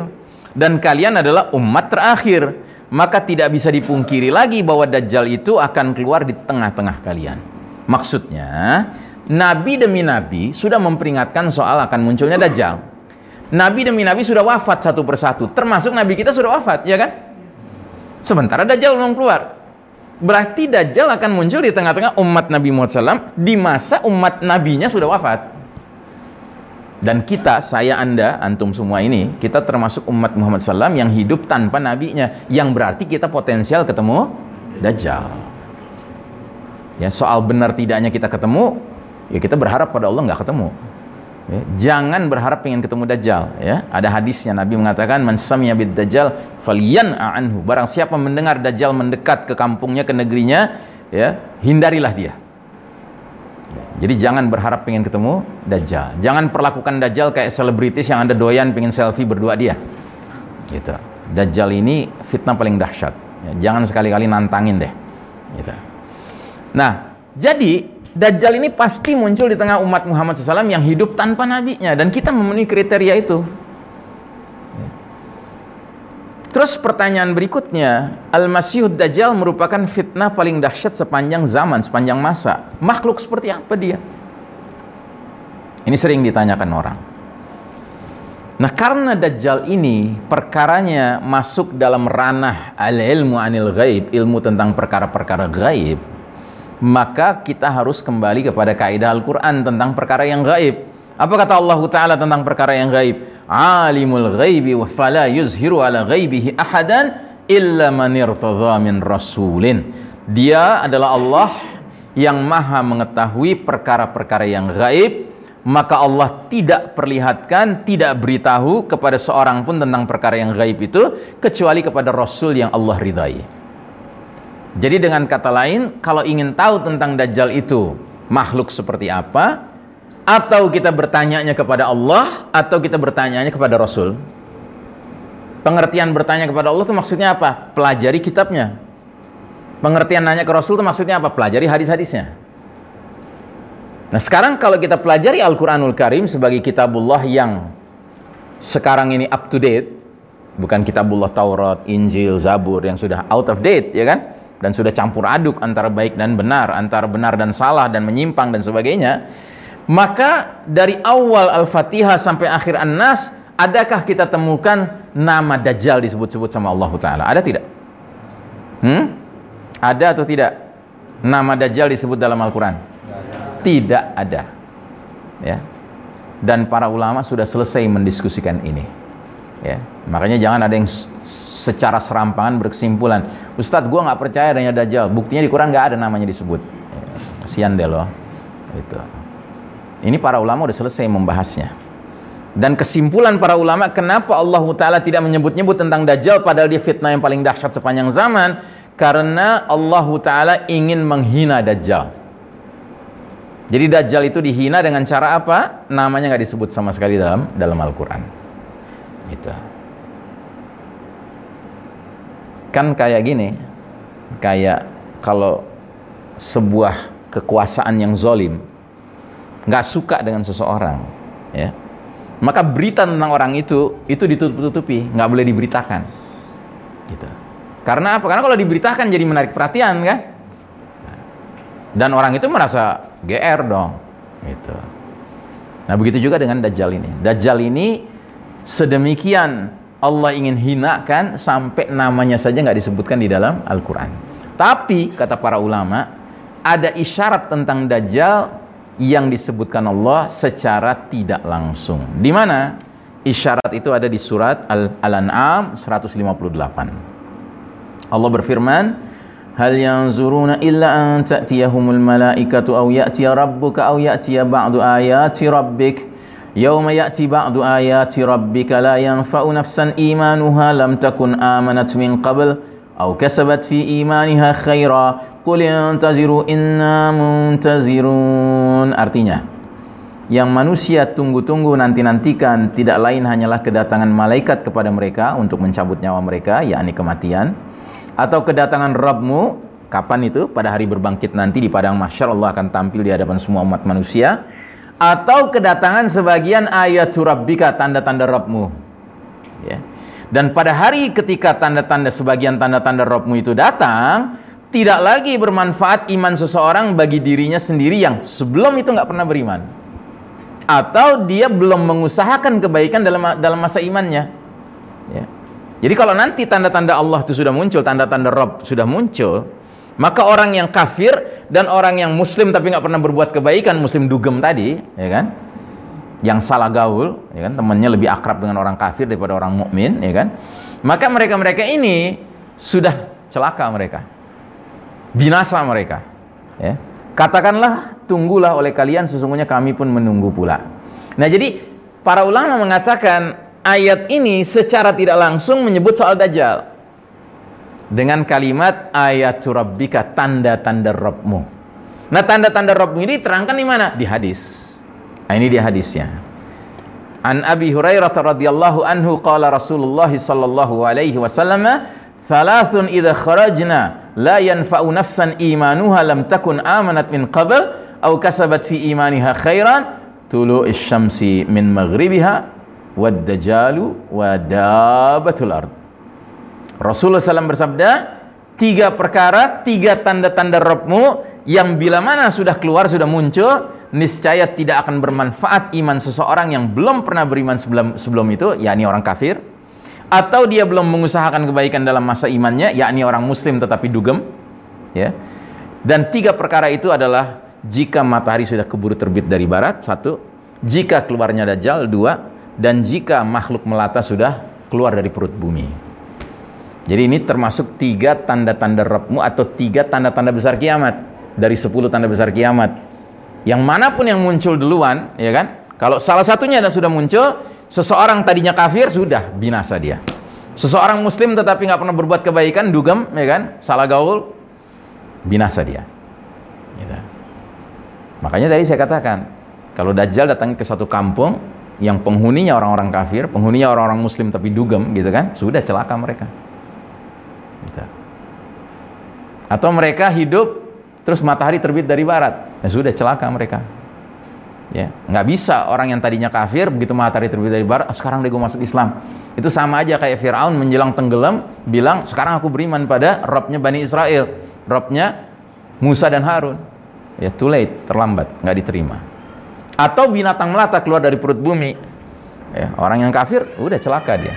dan kalian adalah umat terakhir. maka tidak bisa dipungkiri lagi bahwa Dajjal itu akan keluar di tengah-tengah kalian. Maksudnya, Nabi demi Nabi sudah memperingatkan soal akan munculnya Dajjal. Nabi demi Nabi sudah wafat satu persatu, termasuk Nabi kita sudah wafat, ya kan? Sementara Dajjal belum keluar. Berarti Dajjal akan muncul di tengah-tengah umat Nabi Muhammad SAW di masa umat nabinya sudah wafat. Dan kita, saya, anda, antum semua ini, kita termasuk umat Muhammad SAW yang hidup tanpa nabinya. Yang berarti kita potensial ketemu Dajjal. Ya, soal benar tidaknya kita ketemu, ya kita berharap pada Allah nggak ketemu. Ya, jangan berharap ingin ketemu Dajjal. Ya, ada hadisnya Nabi mengatakan, "Man sami'a bid Dajjal falyan anhu." Barang siapa mendengar Dajjal mendekat ke kampungnya, ke negerinya, ya, hindarilah dia. Jadi jangan berharap pengen ketemu Dajjal. Jangan perlakukan Dajjal kayak selebritis yang Anda doyan pengen selfie berdua dia. Gitu. Dajjal ini fitnah paling dahsyat. Ya, jangan sekali-kali nantangin deh. Gitu. Nah, jadi Dajjal ini pasti muncul di tengah umat Muhammad SAW yang hidup tanpa nabinya dan kita memenuhi kriteria itu. Terus pertanyaan berikutnya, Al-Masihud Dajjal merupakan fitnah paling dahsyat sepanjang zaman, sepanjang masa. Makhluk seperti apa dia? Ini sering ditanyakan orang. Nah, karena Dajjal ini perkaranya masuk dalam ranah al-ilmu anil ghaib, ilmu tentang perkara-perkara gaib, maka kita harus kembali kepada kaidah Al-Qur'an tentang perkara yang gaib. Apa kata Allah Ta'ala tentang perkara yang gaib? alimul ghaibi wa fala yuzhiru ala ghaibihi ahadan illa man min rasulin. Dia adalah Allah yang maha mengetahui perkara-perkara yang gaib, maka Allah tidak perlihatkan, tidak beritahu kepada seorang pun tentang perkara yang gaib itu kecuali kepada Rasul yang Allah ridhai. Jadi dengan kata lain, kalau ingin tahu tentang Dajjal itu makhluk seperti apa, atau kita bertanyanya kepada Allah atau kita bertanyanya kepada Rasul pengertian bertanya kepada Allah itu maksudnya apa? pelajari kitabnya pengertian nanya ke Rasul itu maksudnya apa? pelajari hadis-hadisnya nah sekarang kalau kita pelajari Al-Quranul Karim sebagai kitabullah yang sekarang ini up to date bukan kitabullah Taurat, Injil, Zabur yang sudah out of date ya kan dan sudah campur aduk antara baik dan benar antara benar dan salah dan menyimpang dan sebagainya maka dari awal Al-Fatihah sampai akhir An-Nas, adakah kita temukan nama Dajjal disebut-sebut sama Allah Ta'ala? Ada tidak? Hmm? Ada atau tidak? Nama Dajjal disebut dalam Al-Quran? Tidak ada. Ya. Dan para ulama sudah selesai mendiskusikan ini. Ya. Makanya jangan ada yang secara serampangan berkesimpulan. Ustadz, gue nggak percaya adanya Dajjal. Buktinya di Quran nggak ada namanya disebut. Ya. Kasian deh loh. Itu. Ini para ulama sudah selesai membahasnya. Dan kesimpulan para ulama kenapa Allah Ta'ala tidak menyebut-nyebut tentang Dajjal padahal dia fitnah yang paling dahsyat sepanjang zaman karena Allah Ta'ala ingin menghina Dajjal. Jadi Dajjal itu dihina dengan cara apa? Namanya nggak disebut sama sekali dalam dalam Al-Quran. Gitu. Kan kayak gini, kayak kalau sebuah kekuasaan yang zolim nggak suka dengan seseorang, ya, maka berita tentang orang itu itu ditutup-tutupi, nggak boleh diberitakan. Gitu. Karena apa? Karena kalau diberitakan jadi menarik perhatian kan? Dan orang itu merasa GR dong. Gitu. Nah begitu juga dengan Dajjal ini. Dajjal ini sedemikian Allah ingin hinakan sampai namanya saja nggak disebutkan di dalam Al-Quran. Tapi kata para ulama ada isyarat tentang Dajjal yang disebutkan Allah secara tidak langsung. Di mana? Isyarat itu ada di surat Al-An'am 158. Allah berfirman, "Hal yanzuruna illa an ta'tiyahumul malaikatu aw ya'tiya rabbuka aw ya'tiya ba'du ayati rabbik." Yawma ya'ti ba'du ayati rabbika la yanfa'u nafsan imanuha lam takun amanat min qabl aw kasabat fi imaniha khaira Qul yantaziru inna muntazirun. Artinya, yang manusia tunggu-tunggu nanti-nantikan tidak lain hanyalah kedatangan malaikat kepada mereka untuk mencabut nyawa mereka, yakni kematian. Atau kedatangan Rabbmu, kapan itu? Pada hari berbangkit nanti di padang mahsyar Allah akan tampil di hadapan semua umat manusia. Atau kedatangan sebagian ayat Rabbika, tanda-tanda Rabbmu. Ya. Dan pada hari ketika tanda-tanda sebagian tanda-tanda Robmu itu datang, tidak lagi bermanfaat iman seseorang bagi dirinya sendiri yang sebelum itu nggak pernah beriman. Atau dia belum mengusahakan kebaikan dalam dalam masa imannya. Ya. Jadi kalau nanti tanda-tanda Allah itu sudah muncul, tanda-tanda Rob sudah muncul, maka orang yang kafir dan orang yang muslim tapi nggak pernah berbuat kebaikan, muslim dugem tadi, ya kan? Yang salah gaul, ya kan? Temannya lebih akrab dengan orang kafir daripada orang mukmin, ya kan? Maka mereka-mereka ini sudah celaka mereka. Binasa mereka, ya. Katakanlah, tunggulah oleh kalian sesungguhnya kami pun menunggu pula. Nah, jadi para ulama mengatakan ayat ini secara tidak langsung menyebut soal dajjal dengan kalimat ayat rabbika tanda-tanda Rabbmu. Nah, tanda-tanda Rabbmu ini terangkan di mana? Di hadis. Nah, ini dia hadisnya. An Abi Hurairah radhiyallahu anhu qala Rasulullah sallallahu alaihi wasallam, "Thalathun idza kharajna la yanfa'u nafsan imanuha lam takun amanat min qabl aw kasabat fi imaniha khairan tulu'is syamsi min maghribiha wad dajalu wa dabatul ard." Rasulullah SAW bersabda, tiga perkara, tiga tanda-tanda Robmu yang bila mana sudah keluar, sudah muncul, niscaya tidak akan bermanfaat iman seseorang yang belum pernah beriman sebelum, sebelum itu, yakni orang kafir, atau dia belum mengusahakan kebaikan dalam masa imannya, yakni orang muslim tetapi dugem, ya. Dan tiga perkara itu adalah jika matahari sudah keburu terbit dari barat, satu, jika keluarnya dajjal, dua, dan jika makhluk melata sudah keluar dari perut bumi. Jadi ini termasuk tiga tanda-tanda Rabbmu atau tiga tanda-tanda besar kiamat dari sepuluh tanda besar kiamat. Yang mana pun yang muncul duluan, ya kan? Kalau salah satunya sudah muncul, seseorang tadinya kafir sudah binasa dia. Seseorang muslim tetapi nggak pernah berbuat kebaikan, dugem, ya kan? Salah gaul, binasa dia. Gitu. Makanya tadi saya katakan, kalau Dajjal datang ke satu kampung yang penghuninya orang-orang kafir, penghuninya orang-orang muslim tapi dugem, gitu kan? Sudah celaka mereka. Atau mereka hidup terus matahari terbit dari barat, ya sudah celaka mereka. Ya, nggak bisa orang yang tadinya kafir begitu matahari terbit dari barat, oh, sekarang dia masuk Islam. Itu sama aja kayak Firaun menjelang tenggelam bilang sekarang aku beriman pada Robnya Bani Israel, Robnya Musa dan Harun. Ya too late, terlambat, nggak diterima. Atau binatang melata keluar dari perut bumi. Ya, orang yang kafir udah celaka dia.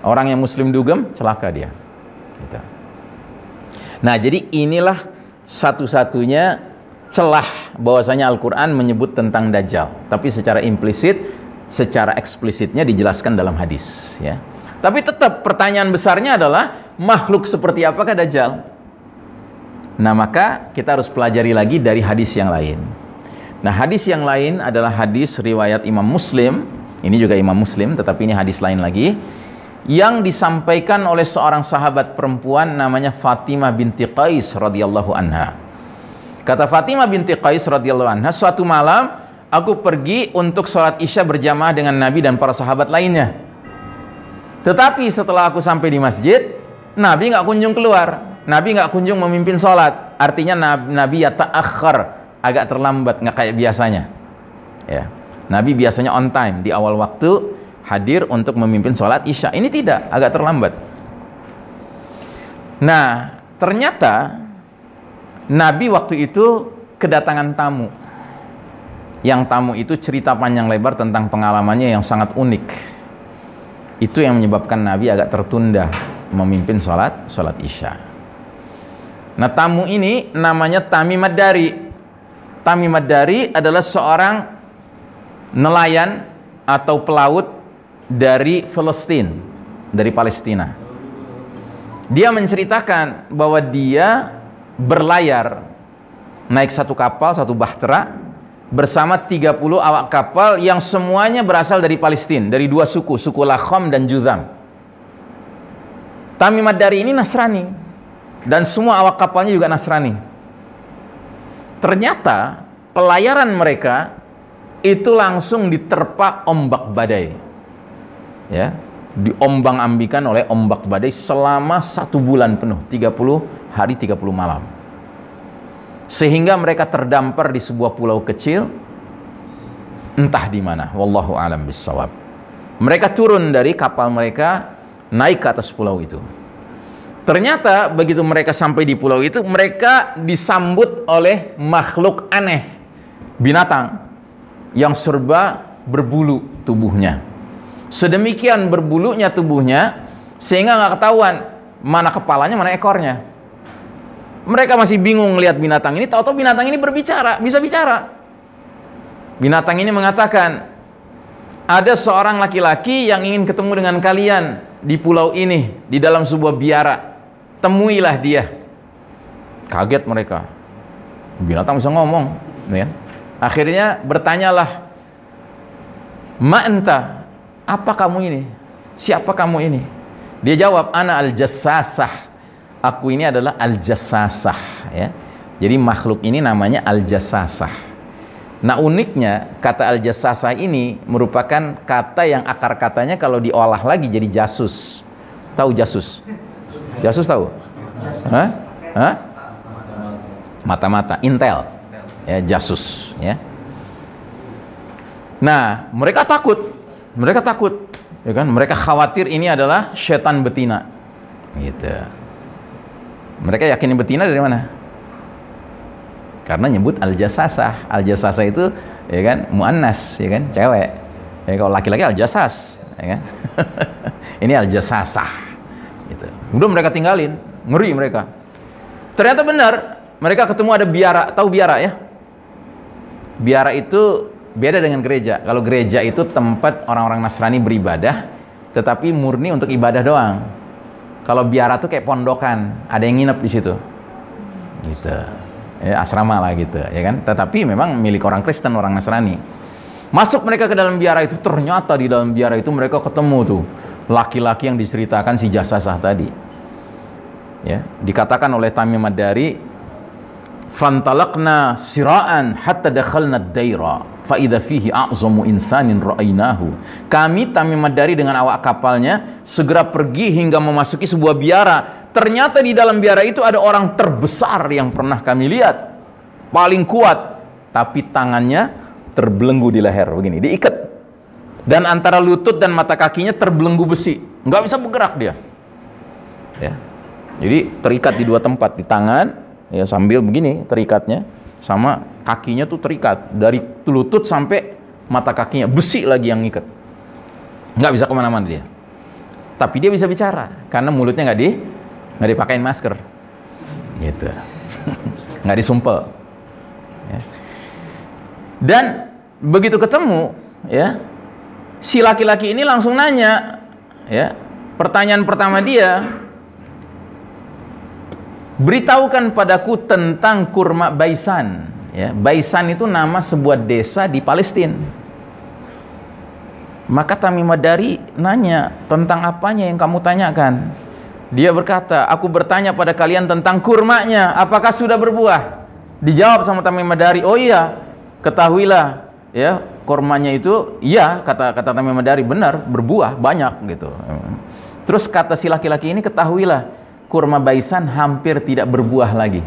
Orang yang muslim dugem celaka dia. Gitu. Nah, jadi inilah satu-satunya celah bahwasanya Al-Qur'an menyebut tentang dajjal, tapi secara implisit, secara eksplisitnya dijelaskan dalam hadis, ya. Tapi tetap pertanyaan besarnya adalah makhluk seperti apakah dajjal? Nah, maka kita harus pelajari lagi dari hadis yang lain. Nah, hadis yang lain adalah hadis riwayat Imam Muslim. Ini juga Imam Muslim, tetapi ini hadis lain lagi yang disampaikan oleh seorang sahabat perempuan namanya Fatimah binti Qais radhiyallahu anha. Kata Fatimah binti Qais radhiyallahu anha, suatu malam aku pergi untuk sholat isya berjamaah dengan Nabi dan para sahabat lainnya. Tetapi setelah aku sampai di masjid, Nabi nggak kunjung keluar. Nabi nggak kunjung memimpin sholat. Artinya Nabi ya ta'akhir, agak terlambat, nggak kayak biasanya. Ya. Nabi biasanya on time di awal waktu, hadir untuk memimpin sholat isya. Ini tidak, agak terlambat. Nah, ternyata Nabi waktu itu kedatangan tamu. Yang tamu itu cerita panjang lebar tentang pengalamannya yang sangat unik. Itu yang menyebabkan Nabi agak tertunda memimpin sholat, sholat isya. Nah tamu ini namanya Tamimad Dari. Tamimad Dari adalah seorang nelayan atau pelaut dari Palestina, dari Palestina. Dia menceritakan bahwa dia berlayar naik satu kapal, satu bahtera bersama 30 awak kapal yang semuanya berasal dari Palestina, dari dua suku, suku Lakhom dan Juzam. Tamimad dari ini Nasrani dan semua awak kapalnya juga Nasrani. Ternyata pelayaran mereka itu langsung diterpa ombak badai ya diombang ambikan oleh ombak badai selama satu bulan penuh 30 hari 30 malam sehingga mereka terdampar di sebuah pulau kecil entah di mana wallahu alam bisawab mereka turun dari kapal mereka naik ke atas pulau itu. Ternyata begitu mereka sampai di pulau itu, mereka disambut oleh makhluk aneh, binatang yang serba berbulu tubuhnya. Sedemikian berbulunya tubuhnya sehingga nggak ketahuan mana kepalanya mana ekornya. Mereka masih bingung lihat binatang ini, tahu-tahu binatang ini berbicara, bisa bicara. Binatang ini mengatakan, ada seorang laki-laki yang ingin ketemu dengan kalian di pulau ini, di dalam sebuah biara. Temuilah dia. Kaget mereka. Binatang bisa ngomong, ya. Akhirnya bertanyalah, "Ma anta? Apa kamu ini? Siapa kamu ini?" Dia jawab, "Ana al-jassasah." Aku ini adalah al-jassasah, ya. Jadi makhluk ini namanya al-jassasah. Nah uniknya kata al-jassasah ini merupakan kata yang akar katanya kalau diolah lagi jadi jasus. Tahu jasus? Jasus tahu? Hah? Hah? Mata-mata, intel. Ya, jasus, ya. Nah, mereka takut. Mereka takut, ya kan? Mereka khawatir ini adalah setan betina. Gitu. Mereka yakin betina dari mana? Karena nyebut al-jasasah. Al-jasasah itu ya kan muannas, ya kan? Cewek. Ya kalau laki-laki al-jasas, ya kan? Ini al-jasasah. Gitu. Udah mereka tinggalin, ngeri mereka. Ternyata benar, mereka ketemu ada biara, tahu biara ya? Biara itu beda dengan gereja. Kalau gereja itu tempat orang-orang Nasrani beribadah, tetapi murni untuk ibadah doang. Kalau biara tuh kayak pondokan, ada yang nginep di situ. Gitu. Ya, asrama lah gitu, ya kan? Tetapi memang milik orang Kristen, orang Nasrani. Masuk mereka ke dalam biara itu, ternyata di dalam biara itu mereka ketemu tuh laki-laki yang diceritakan si jasasah tadi. Ya, dikatakan oleh Tamim Madari, fantalaqna siraan hatta dakhalna daira fa idza fihi a'zamu insanin ra'ainahu kami Tamim Madari dengan awak kapalnya. Segera pergi hingga memasuki sebuah biara. Ternyata di dalam biara itu ada orang terbesar yang pernah kami lihat. Paling kuat. Tapi tangannya terbelenggu di leher. Begini diikat. Dan antara lutut dan mata kakinya terbelenggu besi. Nggak bisa bergerak dia. Ya. Jadi terikat di dua tempat di tangan ya sambil begini terikatnya sama kakinya tuh terikat. Dari lutut sampai mata kakinya besi lagi yang ngikat. Nggak bisa ke mana-mana dia. Tapi dia bisa bicara karena mulutnya nggak di nggak dipakein masker. Gitu. Nggak disumpel. Ya. dan begitu ketemu ya si laki-laki ini langsung nanya ya pertanyaan pertama dia beritahukan padaku tentang kurma Baisan. Ya, Baisan itu nama sebuah desa di Palestina. Maka Tamim Madari nanya tentang apanya yang kamu tanyakan. Dia berkata, aku bertanya pada kalian tentang kurmanya, apakah sudah berbuah? Dijawab sama Tamim Madari, oh iya, ketahuilah, ya kurmanya itu, iya kata kata Tamim Madari benar berbuah banyak gitu. Terus kata si laki-laki ini ketahuilah, kurma baisan hampir tidak berbuah lagi.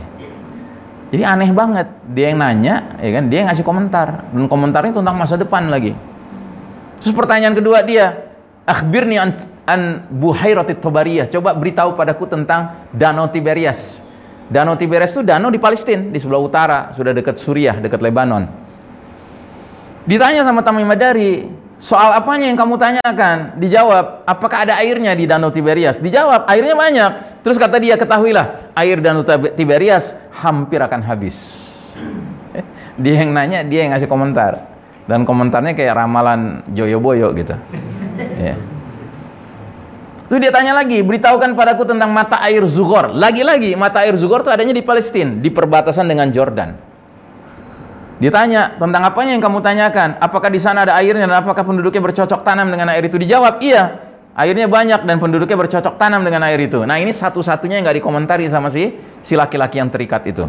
Jadi aneh banget. Dia yang nanya, ya kan? Dia yang ngasih komentar dan komentarnya tentang masa depan lagi. Terus pertanyaan kedua dia, akhbirni an, an buhairatit Tobariyah. Coba beritahu padaku tentang Danau Tiberias. Danau Tiberias itu danau di Palestina, di sebelah utara, sudah dekat Suriah, dekat Lebanon. Ditanya sama Tamim Madari, soal apanya yang kamu tanyakan? Dijawab, apakah ada airnya di Danau Tiberias? Dijawab, airnya banyak. Terus kata dia, ketahuilah, air Danau Tiberias hampir akan habis. Dia yang nanya, dia yang ngasih komentar. Dan komentarnya kayak ramalan Joyo Boyo gitu. Ya. Dia tanya lagi, beritahukan padaku tentang mata air Zugor. Lagi-lagi, mata air Zugor itu adanya di Palestina, di perbatasan dengan Jordan. Ditanya tentang apanya yang kamu tanyakan? Apakah di sana ada airnya dan apakah penduduknya bercocok tanam dengan air itu? Dijawab, iya. Airnya banyak dan penduduknya bercocok tanam dengan air itu. Nah ini satu-satunya yang nggak dikomentari sama si si laki-laki yang terikat itu.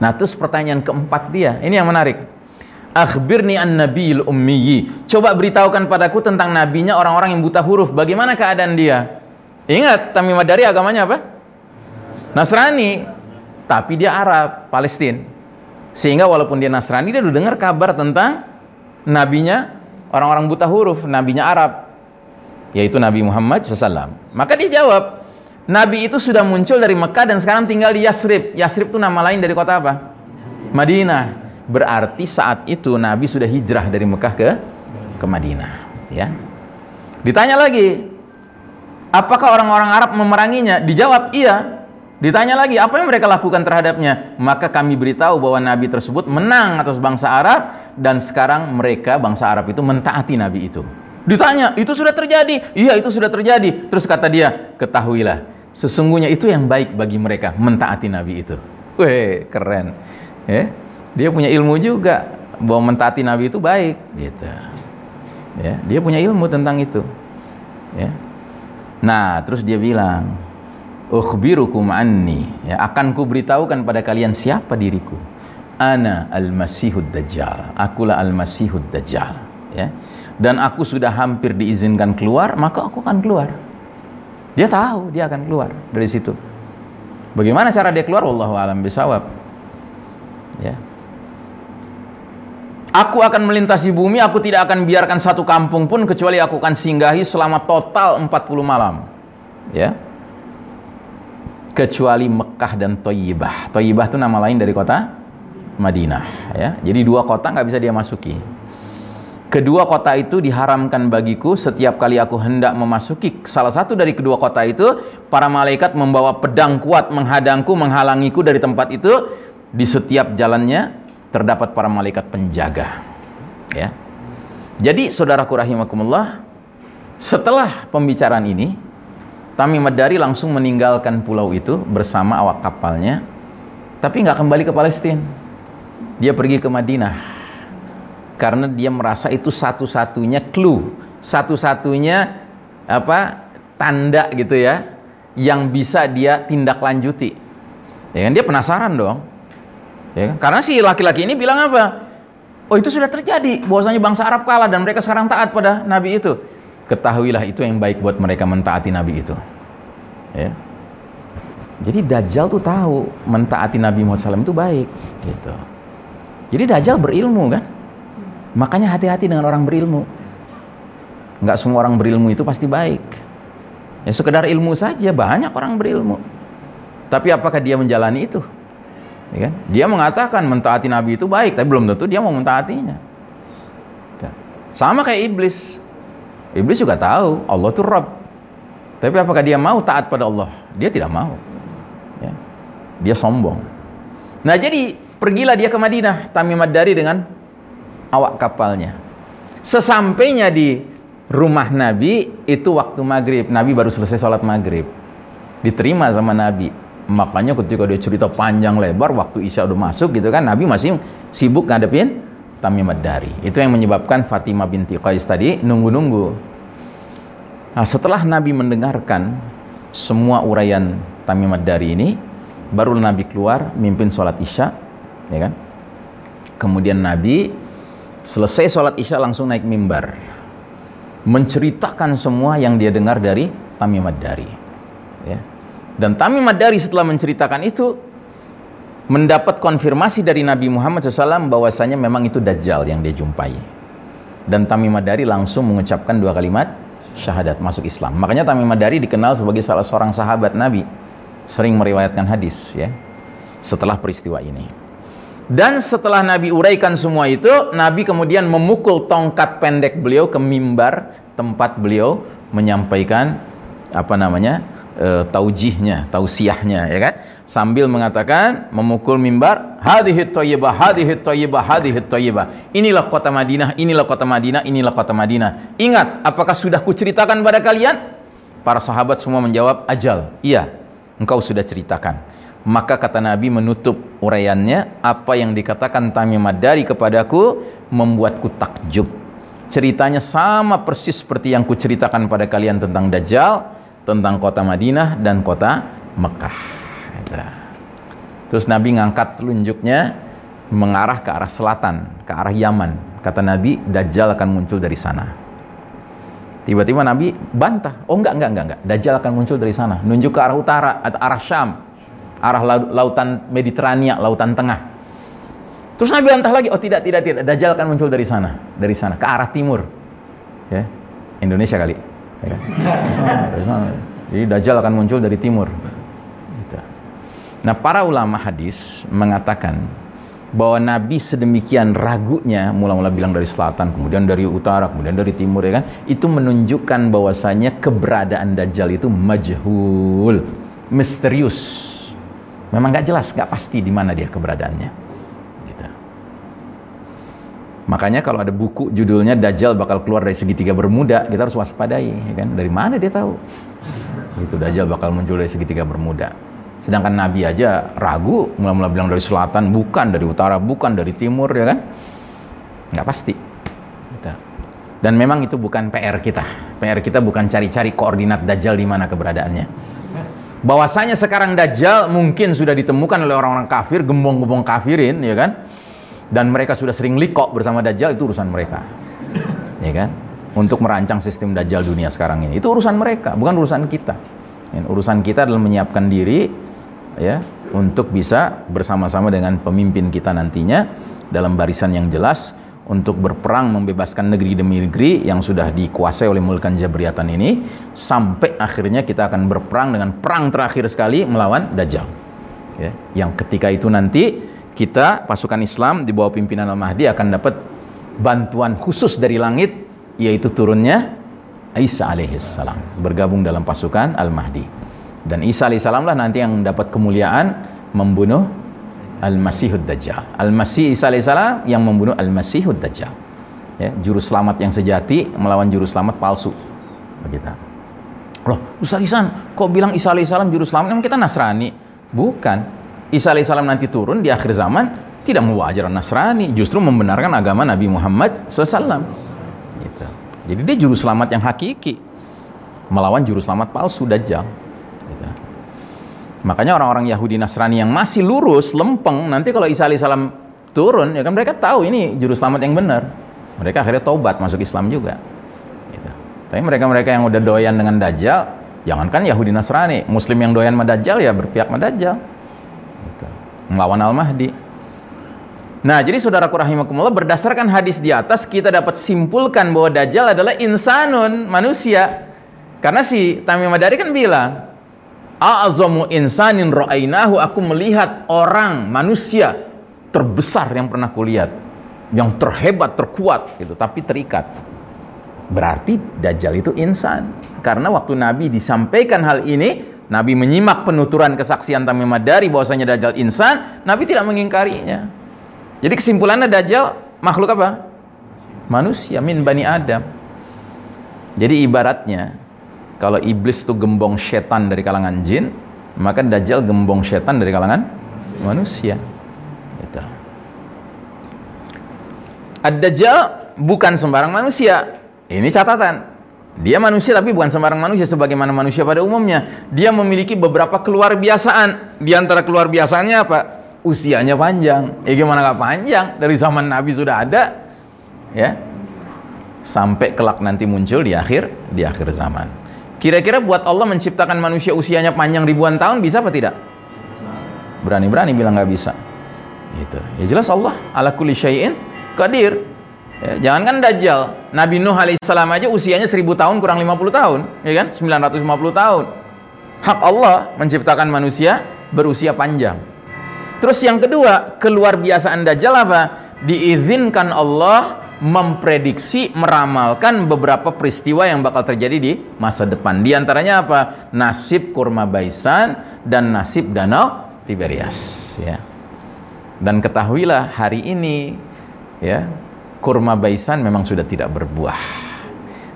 Nah terus pertanyaan keempat dia, ini yang menarik. Akhbirni an nabil ummiyi. Coba beritahukan padaku tentang nabinya orang-orang yang buta huruf. Bagaimana keadaan dia? Ingat, Tamim Madari agamanya apa? Nasrani. Tapi dia Arab, Palestina. Sehingga walaupun dia Nasrani, dia udah dengar kabar tentang nabinya orang-orang buta huruf, nabinya Arab. Yaitu Nabi Muhammad SAW. Maka dia jawab, Nabi itu sudah muncul dari Mekah dan sekarang tinggal di Yasrib. Yasrib itu nama lain dari kota apa? Madinah. Berarti saat itu Nabi sudah hijrah dari Mekah ke ke Madinah, ya. Ditanya lagi, apakah orang-orang Arab memeranginya? Dijawab, iya. Ditanya lagi, apa yang mereka lakukan terhadapnya? Maka kami beritahu bahwa Nabi tersebut menang atas bangsa Arab dan sekarang mereka bangsa Arab itu mentaati Nabi itu. Ditanya, itu sudah terjadi? Iya, itu sudah terjadi. Terus kata dia, ketahuilah, sesungguhnya itu yang baik bagi mereka mentaati Nabi itu. Weh, keren. Ya. Dia punya ilmu juga bahwa mentaati Nabi itu baik, gitu. Ya, dia punya ilmu tentang itu. Ya. Nah, terus dia bilang, "Ukhbirukum anni." Ya, akan ku beritahukan pada kalian siapa diriku. Ana al-Masihud Dajjal. Akulah al-Masihud Dajjal, ya dan aku sudah hampir diizinkan keluar, maka aku akan keluar. Dia tahu dia akan keluar dari situ. Bagaimana cara dia keluar? Wallahu alam bisawab. Ya. Aku akan melintasi bumi, aku tidak akan biarkan satu kampung pun kecuali aku akan singgahi selama total 40 malam. Ya. Kecuali Mekah dan Toyibah. Toyibah itu nama lain dari kota Madinah. Ya. Jadi dua kota nggak bisa dia masuki. Kedua kota itu diharamkan bagiku setiap kali aku hendak memasuki salah satu dari kedua kota itu, para malaikat membawa pedang kuat menghadangku, menghalangiku dari tempat itu. Di setiap jalannya terdapat para malaikat penjaga. Ya. Jadi saudaraku rahimakumullah, setelah pembicaraan ini, Tamim Madari langsung meninggalkan pulau itu bersama awak kapalnya, tapi nggak kembali ke Palestina. Dia pergi ke Madinah karena dia merasa itu satu-satunya clue, satu-satunya apa tanda gitu ya yang bisa dia tindak lanjuti. Ya kan dia penasaran dong. Ya kan? Karena si laki-laki ini bilang apa? Oh itu sudah terjadi bahwasanya bangsa Arab kalah dan mereka sekarang taat pada nabi itu. Ketahuilah itu yang baik buat mereka mentaati nabi itu. Ya. Jadi Dajjal tuh tahu mentaati Nabi Muhammad SAW itu baik gitu. Jadi Dajjal berilmu kan? Makanya hati-hati dengan orang berilmu. Enggak semua orang berilmu itu pasti baik. Ya sekedar ilmu saja banyak orang berilmu. Tapi apakah dia menjalani itu? Ya kan? Dia mengatakan mentaati Nabi itu baik, tapi belum tentu dia mau mentaatinya. Ya. Sama kayak iblis. Iblis juga tahu Allah itu Rabb. Tapi apakah dia mau taat pada Allah? Dia tidak mau. Ya. Dia sombong. Nah jadi pergilah dia ke Madinah, Tamim Ad-Dari dengan awak kapalnya. Sesampainya di rumah Nabi itu waktu maghrib. Nabi baru selesai sholat maghrib. Diterima sama Nabi. Makanya ketika dia cerita panjang lebar waktu Isya udah masuk gitu kan Nabi masih sibuk ngadepin Tamim Dari. Itu yang menyebabkan Fatimah binti Qais tadi nunggu-nunggu. Nah, setelah Nabi mendengarkan semua uraian Tamim Dari ini, baru Nabi keluar mimpin sholat Isya, ya kan? Kemudian Nabi Selesai sholat isya langsung naik mimbar. Menceritakan semua yang dia dengar dari Tamim Ad-Dari. Ya. Dan Tamim Ad-Dari setelah menceritakan itu, mendapat konfirmasi dari Nabi Muhammad SAW bahwasanya memang itu Dajjal yang dia jumpai. Dan Tamim Ad-Dari langsung mengucapkan dua kalimat syahadat masuk Islam. Makanya Tamim Ad-Dari dikenal sebagai salah seorang sahabat Nabi. Sering meriwayatkan hadis ya. Setelah peristiwa ini. Dan setelah Nabi uraikan semua itu, Nabi kemudian memukul tongkat pendek beliau ke mimbar tempat beliau menyampaikan apa namanya e, taujihnya, tausiahnya, ya kan? Sambil mengatakan memukul mimbar, hadhihi thayyibah, hadhihi thayyibah, hadhihi thayyibah. Inilah kota Madinah, inilah kota Madinah, inilah kota Madinah. Ingat, apakah sudah kuceritakan pada kalian? Para sahabat semua menjawab, ajal. Iya, engkau sudah ceritakan. Maka kata Nabi menutup uraiannya, apa yang dikatakan Tamim Dari kepadaku membuatku takjub. Ceritanya sama persis seperti yang kuceritakan pada kalian tentang Dajjal, tentang kota Madinah dan kota Mekah. Terus Nabi ngangkat telunjuknya mengarah ke arah selatan, ke arah Yaman. Kata Nabi, Dajjal akan muncul dari sana. Tiba-tiba Nabi bantah, oh enggak, enggak, enggak, enggak. Dajjal akan muncul dari sana. Nunjuk ke arah utara atau arah Syam arah lautan Mediterania, lautan tengah. Terus Nabi bantah lagi, oh tidak, tidak, tidak, Dajjal akan muncul dari sana, dari sana, ke arah timur. Ya, Indonesia kali. Ya dari sana. Jadi Dajjal akan muncul dari timur. Gitu. Nah, para ulama hadis mengatakan bahwa Nabi sedemikian ragunya mula-mula bilang dari selatan, kemudian dari utara, kemudian dari timur ya kan, itu menunjukkan bahwasanya keberadaan Dajjal itu majhul, misterius. Memang nggak jelas, nggak pasti di mana dia keberadaannya. Gitu. Makanya kalau ada buku judulnya Dajjal bakal keluar dari segitiga bermuda, kita harus waspadai, ya kan? Dari mana dia tahu? Itu Dajjal bakal muncul dari segitiga bermuda. Sedangkan Nabi aja ragu, mula-mula bilang dari selatan, bukan dari utara, bukan dari timur, ya kan? Nggak pasti. Gitu. Dan memang itu bukan PR kita. PR kita bukan cari-cari koordinat Dajjal di mana keberadaannya. Bahwasanya sekarang Dajjal mungkin sudah ditemukan oleh orang-orang kafir, gembong-gembong kafirin, ya kan? Dan mereka sudah sering likok bersama Dajjal, itu urusan mereka. Ya kan? Untuk merancang sistem Dajjal dunia sekarang ini. Itu urusan mereka, bukan urusan kita. Ya, urusan kita adalah menyiapkan diri ya untuk bisa bersama-sama dengan pemimpin kita nantinya dalam barisan yang jelas untuk berperang membebaskan negeri demi negeri yang sudah dikuasai oleh Mulkan Jabriatan ini. Sampai akhirnya kita akan berperang dengan perang terakhir sekali melawan Dajjal. Ya, yang ketika itu nanti kita pasukan Islam di bawah pimpinan Al-Mahdi akan dapat bantuan khusus dari langit yaitu turunnya Isa alaihissalam bergabung dalam pasukan Al-Mahdi. Dan Isa alaihissalam lah nanti yang dapat kemuliaan membunuh Al-Masihud Dajjal. Al-Masih Isa alaihissalam yang membunuh Al-Masihud Dajjal. Ya, juru selamat yang sejati melawan juru selamat palsu. Begitu. Loh, Ustaz Isan, kok bilang Isa alaihissalam juru selamat? Emang kita Nasrani? Bukan. Isa alaihissalam nanti turun di akhir zaman tidak membawa ajaran Nasrani, justru membenarkan agama Nabi Muhammad SAW. Gitu. Jadi dia juru selamat yang hakiki melawan juru selamat palsu Dajjal. Makanya orang-orang Yahudi Nasrani yang masih lurus, lempeng, nanti kalau Isa alaihissalam turun, ya kan mereka tahu ini juru selamat yang benar. Mereka akhirnya taubat masuk Islam juga. Gitu. Tapi mereka-mereka yang udah doyan dengan Dajjal, jangankan Yahudi Nasrani, Muslim yang doyan sama Dajjal ya berpihak sama Dajjal. Gitu. Melawan Al-Mahdi. Nah, jadi saudaraku rahimakumullah, berdasarkan hadis di atas, kita dapat simpulkan bahwa Dajjal adalah insanun, manusia. Karena si Tamim Madari kan bilang, a'zamu insanin ra'ainahu. Aku melihat orang manusia terbesar yang pernah kulihat. Yang terhebat terkuat gitu. Tapi terikat. Berarti dajjal itu insan. Karena waktu nabi disampaikan hal ini nabi menyimak penuturan kesaksian Tamim Madari bahwasanya dajjal insan nabi tidak mengingkarinya. Jadi kesimpulannya dajjal makhluk apa? Manusia min bani adam. Jadi ibaratnya kalau iblis itu gembong setan dari kalangan jin, maka Dajjal gembong setan dari kalangan manusia. Gitu. Ad-Dajjal bukan sembarang manusia. Ini catatan. Dia manusia tapi bukan sembarang manusia sebagaimana manusia pada umumnya. Dia memiliki beberapa keluar biasaan. Di antara keluar biasaannya apa? Usianya panjang. Ya gimana gak panjang? Dari zaman Nabi sudah ada. Ya. Sampai kelak nanti muncul di akhir di akhir zaman. Kira-kira buat Allah menciptakan manusia usianya panjang ribuan tahun bisa apa tidak? Berani-berani bilang nggak bisa. Gitu. Ya jelas Allah ala kulli syai'in qadir. Ya, jangankan Dajjal, Nabi Nuh alaihissalam aja usianya 1000 tahun kurang 50 tahun, ya kan? 950 tahun. Hak Allah menciptakan manusia berusia panjang. Terus yang kedua, keluar biasaan Dajjal apa? Diizinkan Allah memprediksi, meramalkan beberapa peristiwa yang bakal terjadi di masa depan. Di antaranya apa? Nasib kurma baisan dan nasib danau Tiberias, ya. Dan ketahuilah hari ini ya, kurma baisan memang sudah tidak berbuah.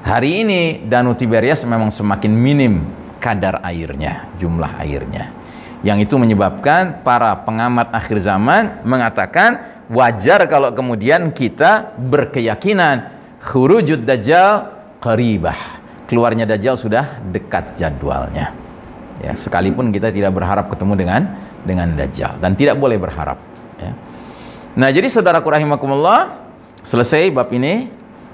Hari ini danau Tiberias memang semakin minim kadar airnya, jumlah airnya. Yang itu menyebabkan para pengamat akhir zaman mengatakan wajar kalau kemudian kita berkeyakinan khurujud dajjal qaribah. Keluarnya dajjal sudah dekat jadwalnya. Ya, sekalipun kita tidak berharap ketemu dengan dengan dajjal dan tidak boleh berharap, ya. Nah, jadi saudaraku rahimakumullah, selesai bab ini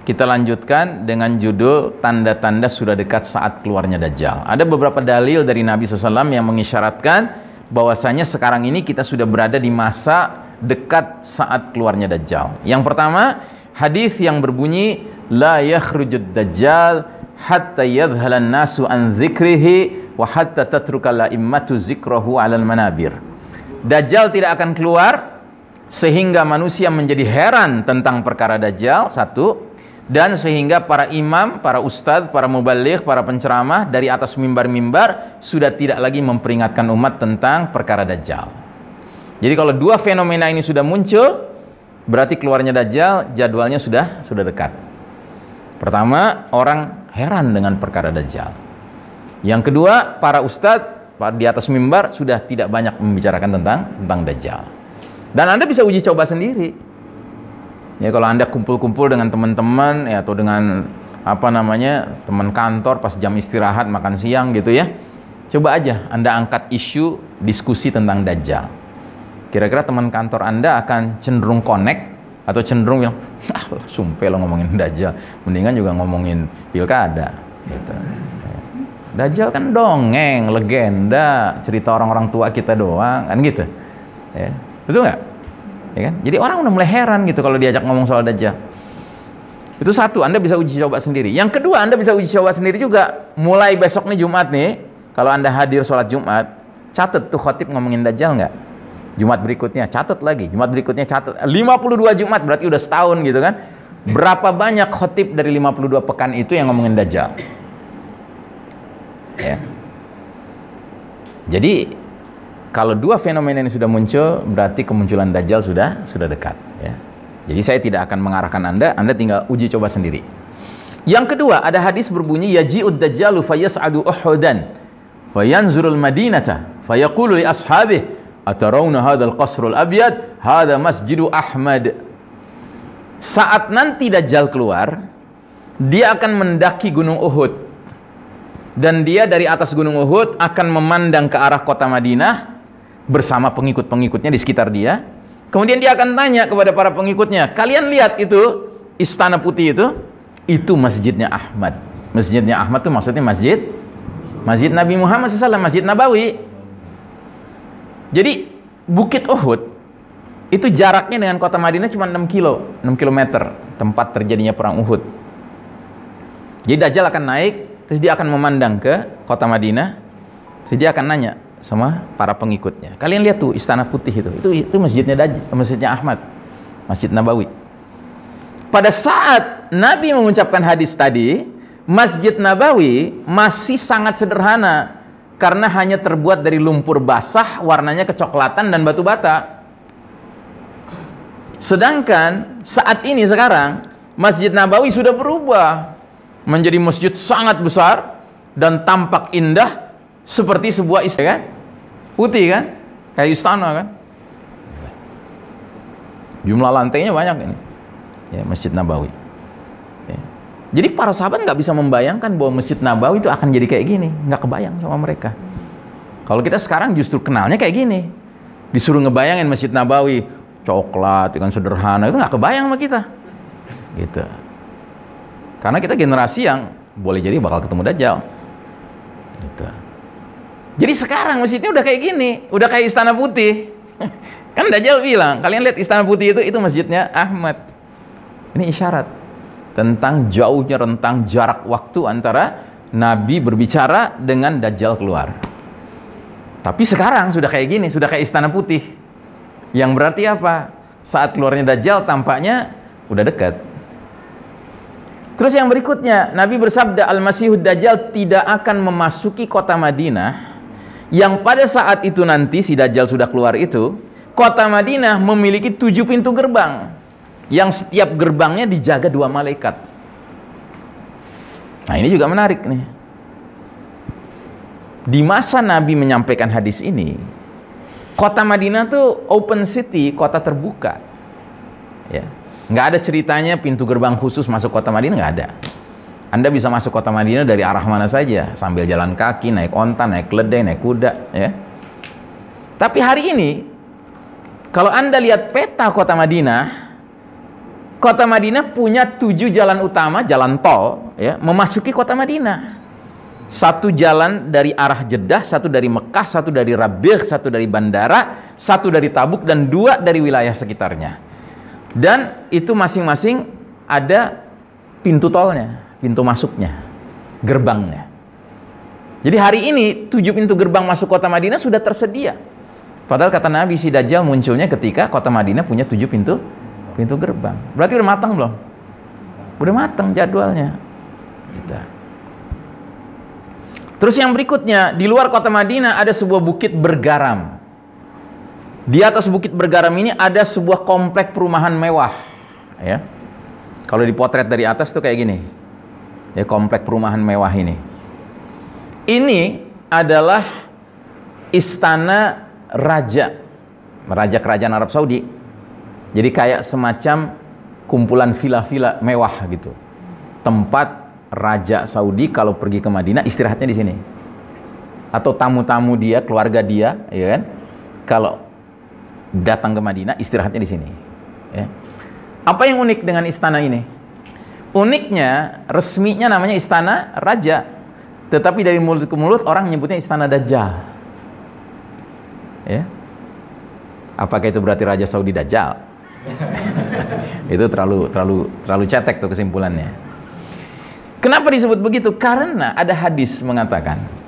kita lanjutkan dengan judul tanda-tanda sudah dekat saat keluarnya dajjal. Ada beberapa dalil dari Nabi SAW yang mengisyaratkan bahwasanya sekarang ini kita sudah berada di masa dekat saat keluarnya Dajjal. Yang pertama, hadis yang berbunyi la yakhrujud Dajjal hatta yadhhalan nasu an dzikrihi wa hatta tatruka la'immatu zikrahu 'alal manabir. Dajjal tidak akan keluar sehingga manusia menjadi heran tentang perkara Dajjal satu dan sehingga para imam, para ustadz, para mubalik, para penceramah dari atas mimbar-mimbar sudah tidak lagi memperingatkan umat tentang perkara Dajjal. Jadi kalau dua fenomena ini sudah muncul, berarti keluarnya Dajjal jadwalnya sudah sudah dekat. Pertama, orang heran dengan perkara Dajjal. Yang kedua, para ustadz di atas mimbar sudah tidak banyak membicarakan tentang tentang Dajjal. Dan Anda bisa uji coba sendiri. Ya kalau Anda kumpul-kumpul dengan teman-teman ya atau dengan apa namanya teman kantor pas jam istirahat makan siang gitu ya. Coba aja Anda angkat isu diskusi tentang Dajjal. Kira-kira teman kantor Anda akan cenderung connect atau cenderung bilang, ah sumpah lo ngomongin Dajjal, mendingan juga ngomongin pilkada. Gitu. Dajjal kan dongeng, legenda, cerita orang-orang tua kita doang, kan gitu. Ya. Betul nggak? Ya kan? Jadi orang udah mulai heran gitu kalau diajak ngomong soal Dajjal. Itu satu, Anda bisa uji coba sendiri. Yang kedua, Anda bisa uji coba sendiri juga. Mulai besok nih Jumat nih, kalau Anda hadir sholat Jumat, catat tuh khotib ngomongin Dajjal nggak? Jumat berikutnya catat lagi, Jumat berikutnya catat. 52 Jumat berarti udah setahun gitu kan. Berapa banyak khotib dari 52 pekan itu yang ngomongin Dajjal? Ya. Jadi kalau dua fenomena ini sudah muncul, berarti kemunculan Dajjal sudah sudah dekat. Ya. Jadi saya tidak akan mengarahkan Anda, Anda tinggal uji coba sendiri. Yang kedua, ada hadis berbunyi yaji'ud dajjalu fayas'adu uhudan fayanzurul madinata fayaqulu li ashabih Atarawna hadzal qasrul abyad, hadza masjidu Ahmad. Saat nanti Dajjal keluar, dia akan mendaki Gunung Uhud. Dan dia dari atas Gunung Uhud akan memandang ke arah kota Madinah bersama pengikut-pengikutnya di sekitar dia. Kemudian dia akan tanya kepada para pengikutnya, "Kalian lihat itu istana putih itu? Itu masjidnya Ahmad." Masjidnya Ahmad itu maksudnya masjid Masjid Nabi Muhammad SAW, Masjid Nabawi. Jadi Bukit Uhud itu jaraknya dengan kota Madinah cuma 6 kilo, 6 kilometer tempat terjadinya perang Uhud. Jadi Dajjal akan naik, terus dia akan memandang ke kota Madinah, terus dia akan nanya sama para pengikutnya. Kalian lihat tuh istana putih itu, itu itu masjidnya Dajjal, masjidnya Ahmad, Masjid Nabawi. Pada saat Nabi mengucapkan hadis tadi, Masjid Nabawi masih sangat sederhana karena hanya terbuat dari lumpur basah, warnanya kecoklatan dan batu bata. Sedangkan saat ini sekarang Masjid Nabawi sudah berubah menjadi masjid sangat besar dan tampak indah seperti sebuah istana kan? Putih kan? Kayak istana kan? Jumlah lantainya banyak ini. Ya, Masjid Nabawi. Jadi para sahabat nggak bisa membayangkan bahwa Masjid Nabawi itu akan jadi kayak gini, nggak kebayang sama mereka. Kalau kita sekarang justru kenalnya kayak gini, disuruh ngebayangin Masjid Nabawi coklat dengan sederhana itu nggak kebayang sama kita, gitu. Karena kita generasi yang boleh jadi bakal ketemu Dajjal, gitu. Jadi sekarang masjidnya udah kayak gini, udah kayak Istana Putih. kan Dajjal bilang, kalian lihat Istana Putih itu itu masjidnya Ahmad. Ini isyarat tentang jauhnya rentang jarak waktu antara Nabi berbicara dengan Dajjal keluar. Tapi sekarang sudah kayak gini, sudah kayak istana putih. Yang berarti apa? Saat keluarnya Dajjal tampaknya udah dekat. Terus yang berikutnya, Nabi bersabda Al-Masihud Dajjal tidak akan memasuki kota Madinah yang pada saat itu nanti si Dajjal sudah keluar itu, kota Madinah memiliki tujuh pintu gerbang yang setiap gerbangnya dijaga dua malaikat. Nah ini juga menarik nih. Di masa Nabi menyampaikan hadis ini, kota Madinah tuh open city, kota terbuka. Ya, nggak ada ceritanya pintu gerbang khusus masuk kota Madinah nggak ada. Anda bisa masuk kota Madinah dari arah mana saja, sambil jalan kaki, naik onta, naik keledai, naik kuda, ya. Tapi hari ini, kalau Anda lihat peta kota Madinah, Kota Madinah punya tujuh jalan utama, jalan tol, ya, memasuki kota Madinah. Satu jalan dari arah Jeddah, satu dari Mekah, satu dari Rabih, satu dari bandara, satu dari Tabuk, dan dua dari wilayah sekitarnya. Dan itu masing-masing ada pintu tolnya, pintu masuknya. gerbangnya. Jadi hari ini tujuh pintu gerbang masuk kota Madinah sudah tersedia. Padahal kata Nabi si Dajjal munculnya ketika kota Madinah punya tujuh pintu pintu gerbang. Berarti udah matang belum? Udah matang jadwalnya. Gitu. Terus yang berikutnya, di luar kota Madinah ada sebuah bukit bergaram. Di atas bukit bergaram ini ada sebuah komplek perumahan mewah, ya. Kalau dipotret dari atas tuh kayak gini. Ya, komplek perumahan mewah ini. Ini adalah istana raja, raja kerajaan Arab Saudi. Jadi kayak semacam kumpulan villa-villa mewah gitu. Tempat raja Saudi kalau pergi ke Madinah istirahatnya di sini. Atau tamu-tamu dia, keluarga dia, ya kan? Kalau datang ke Madinah istirahatnya di sini. Ya. Apa yang unik dengan istana ini? Uniknya resminya namanya istana raja, tetapi dari mulut ke mulut orang menyebutnya istana Dajjal. Ya. Apakah itu berarti Raja Saudi Dajjal? itu terlalu terlalu terlalu cetek tuh kesimpulannya. Kenapa disebut begitu? Karena ada hadis mengatakan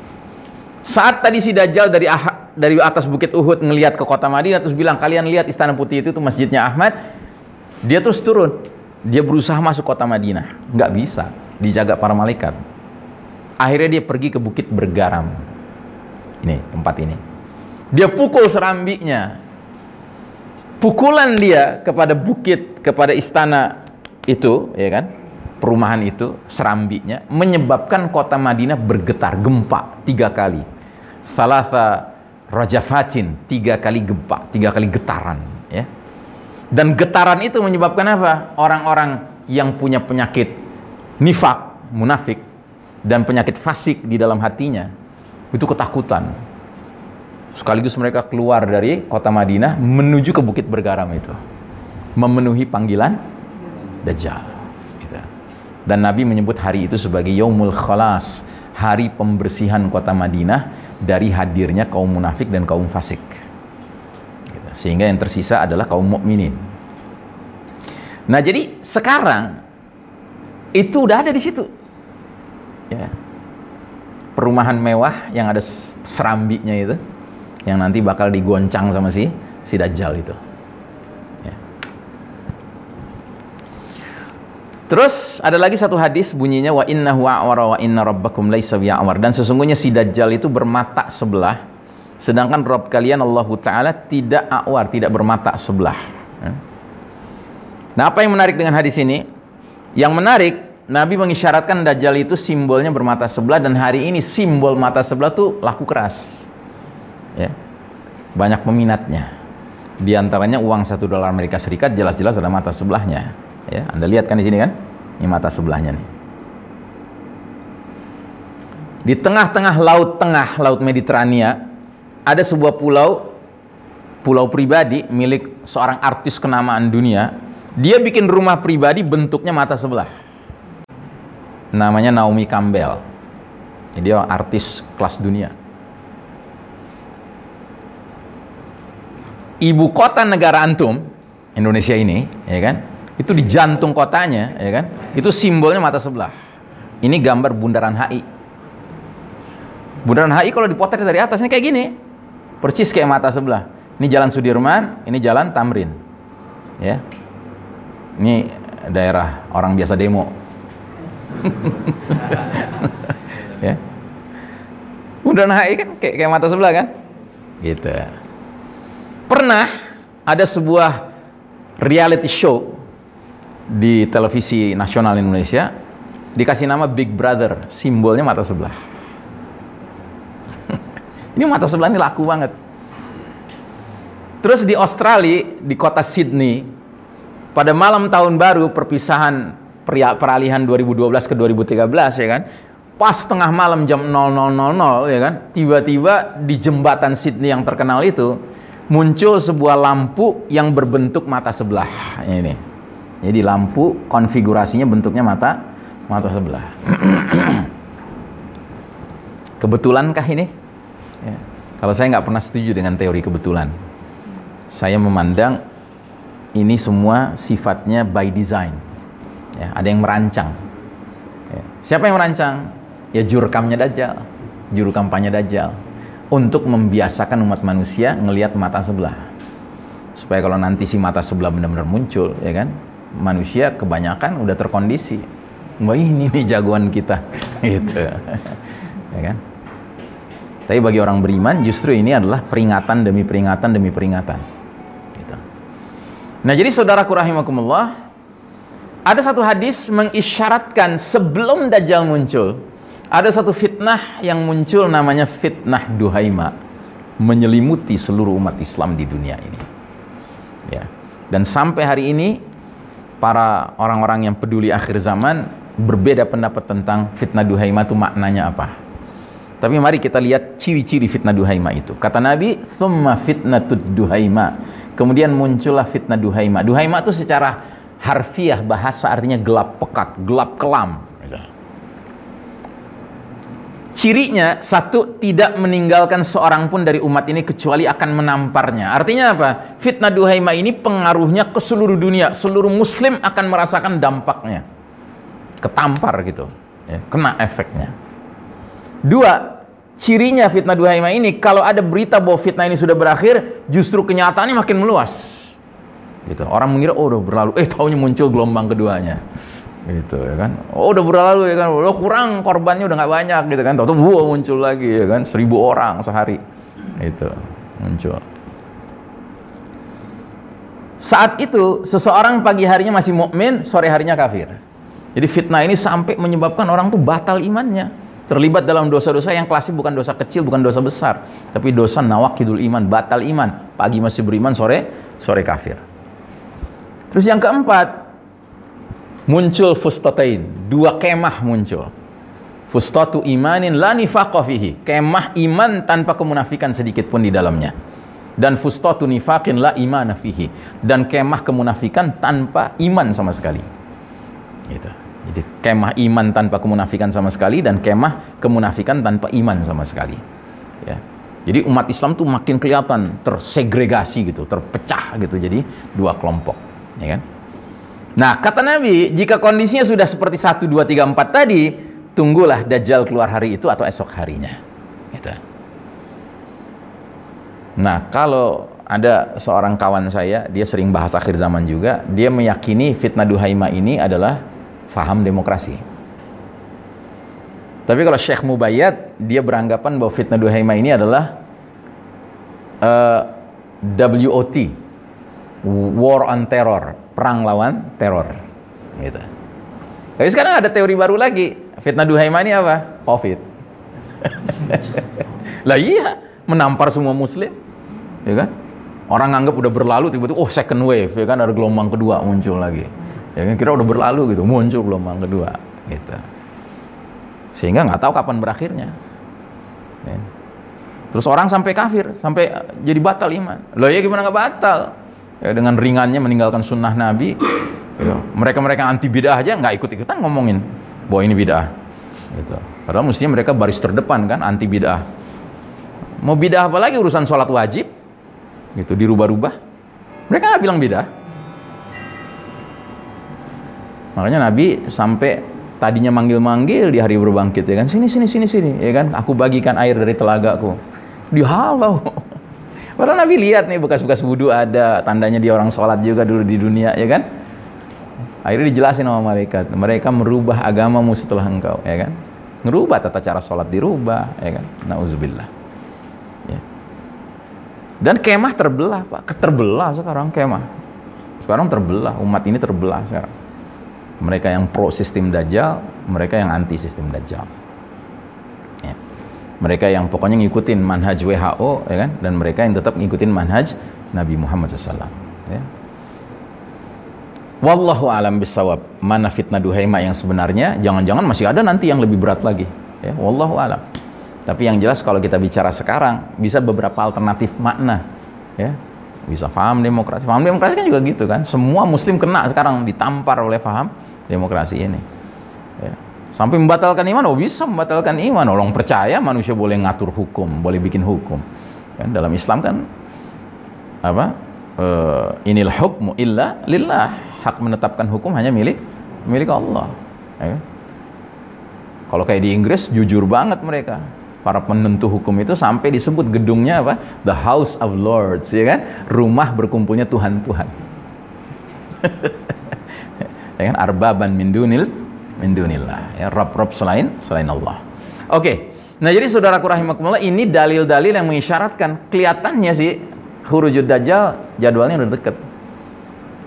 saat tadi si Dajjal dari ah, dari atas bukit Uhud ngelihat ke kota Madinah terus bilang kalian lihat istana putih itu tuh masjidnya Ahmad dia terus turun dia berusaha masuk kota Madinah. Nggak bisa dijaga para malaikat. Akhirnya dia pergi ke bukit bergaram. Ini tempat ini. Dia pukul serambinya. Pukulan dia kepada bukit kepada istana itu ya kan? Perumahan itu serambinya menyebabkan kota Madinah bergetar gempa tiga kali. Salasa rajafatin tiga kali gempa tiga kali getaran ya dan getaran itu menyebabkan apa orang-orang yang punya penyakit nifak munafik dan penyakit fasik di dalam hatinya itu ketakutan sekaligus mereka keluar dari kota Madinah menuju ke bukit bergaram itu memenuhi panggilan Dajjal gitu. dan Nabi menyebut hari itu sebagai Yaumul Khalas hari pembersihan kota Madinah dari hadirnya kaum munafik dan kaum fasik. Sehingga yang tersisa adalah kaum mukminin nah jadi sekarang itu udah ada di situ ya perumahan mewah yang ada serambinya itu yang nanti bakal digoncang sama si si Dajjal itu. Ya. Terus ada lagi satu hadis bunyinya wa inna huwa wa inna rabbakum bi'awar dan sesungguhnya si Dajjal itu bermata sebelah sedangkan Rob kalian Allah Ta'ala tidak awar, tidak bermata sebelah. Ya. Nah apa yang menarik dengan hadis ini? Yang menarik Nabi mengisyaratkan Dajjal itu simbolnya bermata sebelah dan hari ini simbol mata sebelah tuh laku keras ya banyak peminatnya di antaranya uang satu dolar Amerika Serikat jelas-jelas ada mata sebelahnya ya anda lihat kan di sini kan ini mata sebelahnya nih di tengah-tengah laut tengah laut Mediterania ada sebuah pulau pulau pribadi milik seorang artis kenamaan dunia. Dia bikin rumah pribadi bentuknya mata sebelah. Namanya Naomi Campbell. Dia artis kelas dunia. Ibu kota negara antum Indonesia ini ya kan? Itu di jantung kotanya ya kan? Itu simbolnya mata sebelah. Ini gambar bundaran HI bundaran HI kalau dipotret dari atasnya kayak gini persis kayak mata sebelah. Ini jalan Sudirman ini jalan Tamrin. Ya. Ini daerah orang biasa demo. Ya. Bundaran HI kan kayak, kayak mata sebelah kan? Gitu. Pernah ada sebuah reality show di televisi nasional Indonesia dikasih nama Big Brother, simbolnya mata sebelah. Ini mata sebelah ini laku banget. Terus di Australia, di kota Sydney, pada malam tahun baru perpisahan peralihan 2012 ke 2013 ya kan, pas tengah malam jam 00.00 ya kan, tiba-tiba di jembatan Sydney yang terkenal itu muncul sebuah lampu yang berbentuk mata sebelah. Ini. Jadi lampu konfigurasinya bentuknya mata mata sebelah. Kebetulankah ini ya. kalau saya nggak pernah setuju dengan teori kebetulan saya memandang ini semua sifatnya by design ya, ada yang merancang ya. siapa yang merancang Ya jurkamnya Dajjal, juru kampanye Dajjal untuk membiasakan umat manusia ngelihat mata sebelah. Supaya kalau nanti si mata sebelah benar-benar muncul, ya kan? Manusia kebanyakan udah terkondisi. Wah ini nih jagoan kita, gitu. ya kan? Tapi bagi orang beriman justru ini adalah peringatan demi peringatan demi peringatan. Gitu. Nah jadi saudaraku rahimakumullah, ada satu hadis mengisyaratkan sebelum Dajjal muncul, ada satu fitnah yang muncul namanya fitnah Duhaima menyelimuti seluruh umat Islam di dunia ini. Ya. Dan sampai hari ini para orang-orang yang peduli akhir zaman berbeda pendapat tentang fitnah Duhaima itu maknanya apa. Tapi mari kita lihat ciri-ciri fitnah Duhaima itu. Kata Nabi, "Tsumma fitnatud Duhaima." Kemudian muncullah fitnah Duhaima. Duhaima itu secara harfiah bahasa artinya gelap pekat, gelap kelam. Cirinya satu tidak meninggalkan seorang pun dari umat ini kecuali akan menamparnya. Artinya apa? Fitnah duhaima ini pengaruhnya ke seluruh dunia. Seluruh muslim akan merasakan dampaknya. Ketampar gitu. Ya, kena efeknya. Dua, cirinya fitnah duhaima ini kalau ada berita bahwa fitnah ini sudah berakhir, justru kenyataannya makin meluas. Gitu. Orang mengira oh udah berlalu, eh tahunya muncul gelombang keduanya. Gitu ya kan? Oh udah berlalu ya kan? Lo kurang korbannya udah nggak banyak gitu kan? Tahu tuh muncul lagi ya kan? Seribu orang sehari. Itu muncul. Saat itu seseorang pagi harinya masih mukmin sore harinya kafir. Jadi fitnah ini sampai menyebabkan orang tuh batal imannya terlibat dalam dosa-dosa yang klasik bukan dosa kecil bukan dosa besar tapi dosa nawakidul iman batal iman pagi masih beriman sore sore kafir terus yang keempat muncul fustatain, dua kemah muncul. Fustatu imanin la nifaqah fihi, kemah iman tanpa kemunafikan sedikit pun di dalamnya. Dan fustatu nifaqin la imana fihi, dan kemah kemunafikan tanpa iman sama sekali. Gitu. Jadi kemah iman tanpa kemunafikan sama sekali dan kemah kemunafikan tanpa iman sama sekali. Ya. Jadi umat Islam tuh makin kelihatan tersegregasi gitu, terpecah gitu. Jadi dua kelompok, ya kan? Nah, kata Nabi, jika kondisinya sudah seperti 1, 2, 3, 4 tadi, tunggulah Dajjal keluar hari itu atau esok harinya. Gitu. Nah, kalau ada seorang kawan saya, dia sering bahas akhir zaman juga, dia meyakini fitnah duhaima ini adalah faham demokrasi. Tapi kalau Syekh Mubayyad, dia beranggapan bahwa fitnah duhaima ini adalah uh, eh, WOT, War on Terror, perang lawan teror. Gitu. Tapi sekarang ada teori baru lagi. Fitnah Duhaima ini apa? Covid. lah iya, menampar semua muslim. Ya kan? Orang anggap udah berlalu tiba-tiba oh second wave ya kan ada gelombang kedua muncul lagi. Ya kan kira udah berlalu gitu, muncul gelombang kedua gitu. Sehingga nggak tahu kapan berakhirnya. Ya. Terus orang sampai kafir, sampai jadi batal iman. Loh ya gimana nggak batal? ya, dengan ringannya meninggalkan sunnah Nabi ya, mereka-mereka anti bidah aja nggak ikut-ikutan ngomongin bahwa ini bidah gitu. padahal mestinya mereka baris terdepan kan anti bidah mau bidah apa lagi urusan sholat wajib gitu dirubah-rubah mereka nggak bilang bidah makanya Nabi sampai tadinya manggil-manggil di hari berbangkit ya kan sini sini sini sini ya kan aku bagikan air dari telagaku dihalau Padahal Nabi lihat nih bekas-bekas wudhu ada, tandanya dia orang sholat juga dulu di dunia, ya kan? Akhirnya dijelasin sama malaikat, mereka merubah agamamu setelah engkau, ya kan? Ngerubah tata cara sholat dirubah, ya kan? Nauzubillah. Ya. Dan kemah terbelah, Pak. Terbelah sekarang kemah. Sekarang terbelah, umat ini terbelah sekarang. Mereka yang pro sistem dajjal, mereka yang anti sistem dajjal. Mereka yang pokoknya ngikutin manhaj WHO ya kan? Dan mereka yang tetap ngikutin manhaj Nabi Muhammad SAW ya. Wallahu alam bisawab mana fitnah duhaima yang sebenarnya jangan-jangan masih ada nanti yang lebih berat lagi ya. Wallahu alam. Tapi yang jelas kalau kita bicara sekarang bisa beberapa alternatif makna ya. Bisa paham demokrasi. Paham demokrasi kan juga gitu kan? Semua muslim kena sekarang ditampar oleh paham demokrasi ini ya Sampai membatalkan iman, oh bisa membatalkan iman. Orang percaya manusia boleh ngatur hukum, boleh bikin hukum. Kan dalam Islam kan apa? Uh, inil hukmu illa lillah. Hak menetapkan hukum hanya milik milik Allah. Ya. Kalau kayak di Inggris jujur banget mereka. Para penentu hukum itu sampai disebut gedungnya apa? The House of Lords, ya kan? Rumah berkumpulnya Tuhan-Tuhan. ya kan? Arbaban min dunil min dunillah. Ya, rob-rob selain selain Allah. Oke. Nah, jadi saudaraku rahimakumullah, ini dalil-dalil yang mengisyaratkan kelihatannya sih hurujud dajjal jadwalnya udah deket.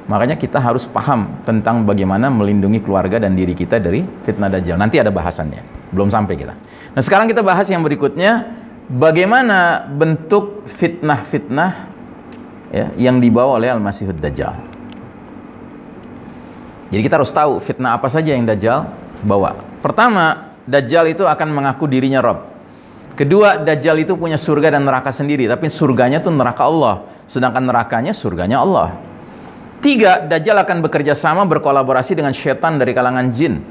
Makanya kita harus paham tentang bagaimana melindungi keluarga dan diri kita dari fitnah dajjal. Nanti ada bahasannya. Belum sampai kita. Nah, sekarang kita bahas yang berikutnya bagaimana bentuk fitnah-fitnah ya, yang dibawa oleh Al-Masihud Dajjal. Jadi kita harus tahu fitnah apa saja yang Dajjal bawa. Pertama, Dajjal itu akan mengaku dirinya Rob. Kedua, Dajjal itu punya surga dan neraka sendiri, tapi surganya itu neraka Allah, sedangkan nerakanya surganya Allah. Tiga, Dajjal akan bekerja sama berkolaborasi dengan setan dari kalangan jin.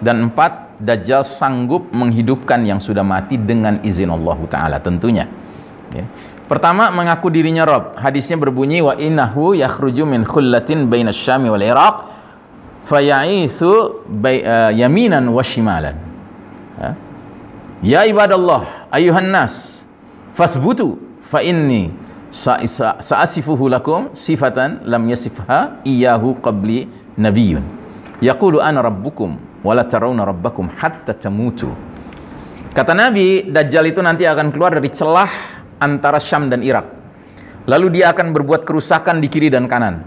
Dan empat, Dajjal sanggup menghidupkan yang sudah mati dengan izin Allah Ta'ala tentunya. Ya. Pertama, mengaku dirinya Rob. Hadisnya berbunyi, Wa innahu yakhruju min khullatin baina syami wal iraq faya'isu uh, yaminan wa shimalan. Ya. Ya ibadallah ayuhan nas fasbutu fa inni sa'asifuhu lakum sifatan lam yasifha iyahu qabli nabiyyun yaqulu ana rabbukum wala tarawna rabbakum hatta tamutu kata Nabi Dajjal itu nanti akan keluar dari celah antara Syam dan Irak lalu dia akan berbuat kerusakan di kiri dan kanan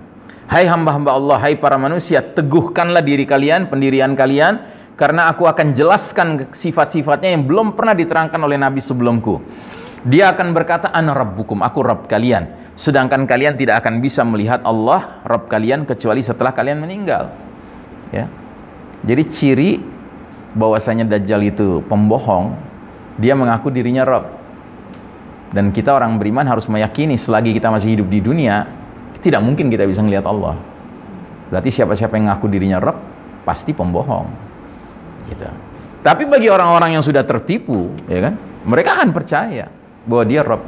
hai hamba-hamba Allah hai para manusia teguhkanlah diri kalian pendirian kalian karena aku akan jelaskan sifat-sifatnya yang belum pernah diterangkan oleh Nabi sebelumku. Dia akan berkata, Ana Rabbukum, aku Rabb kalian. Sedangkan kalian tidak akan bisa melihat Allah, Rabb kalian, kecuali setelah kalian meninggal. Ya. Jadi ciri bahwasanya Dajjal itu pembohong, dia mengaku dirinya Rabb. Dan kita orang beriman harus meyakini selagi kita masih hidup di dunia, tidak mungkin kita bisa melihat Allah. Berarti siapa-siapa yang mengaku dirinya Rabb, pasti pembohong gitu. Tapi bagi orang-orang yang sudah tertipu, ya kan, mereka akan percaya bahwa dia Rob.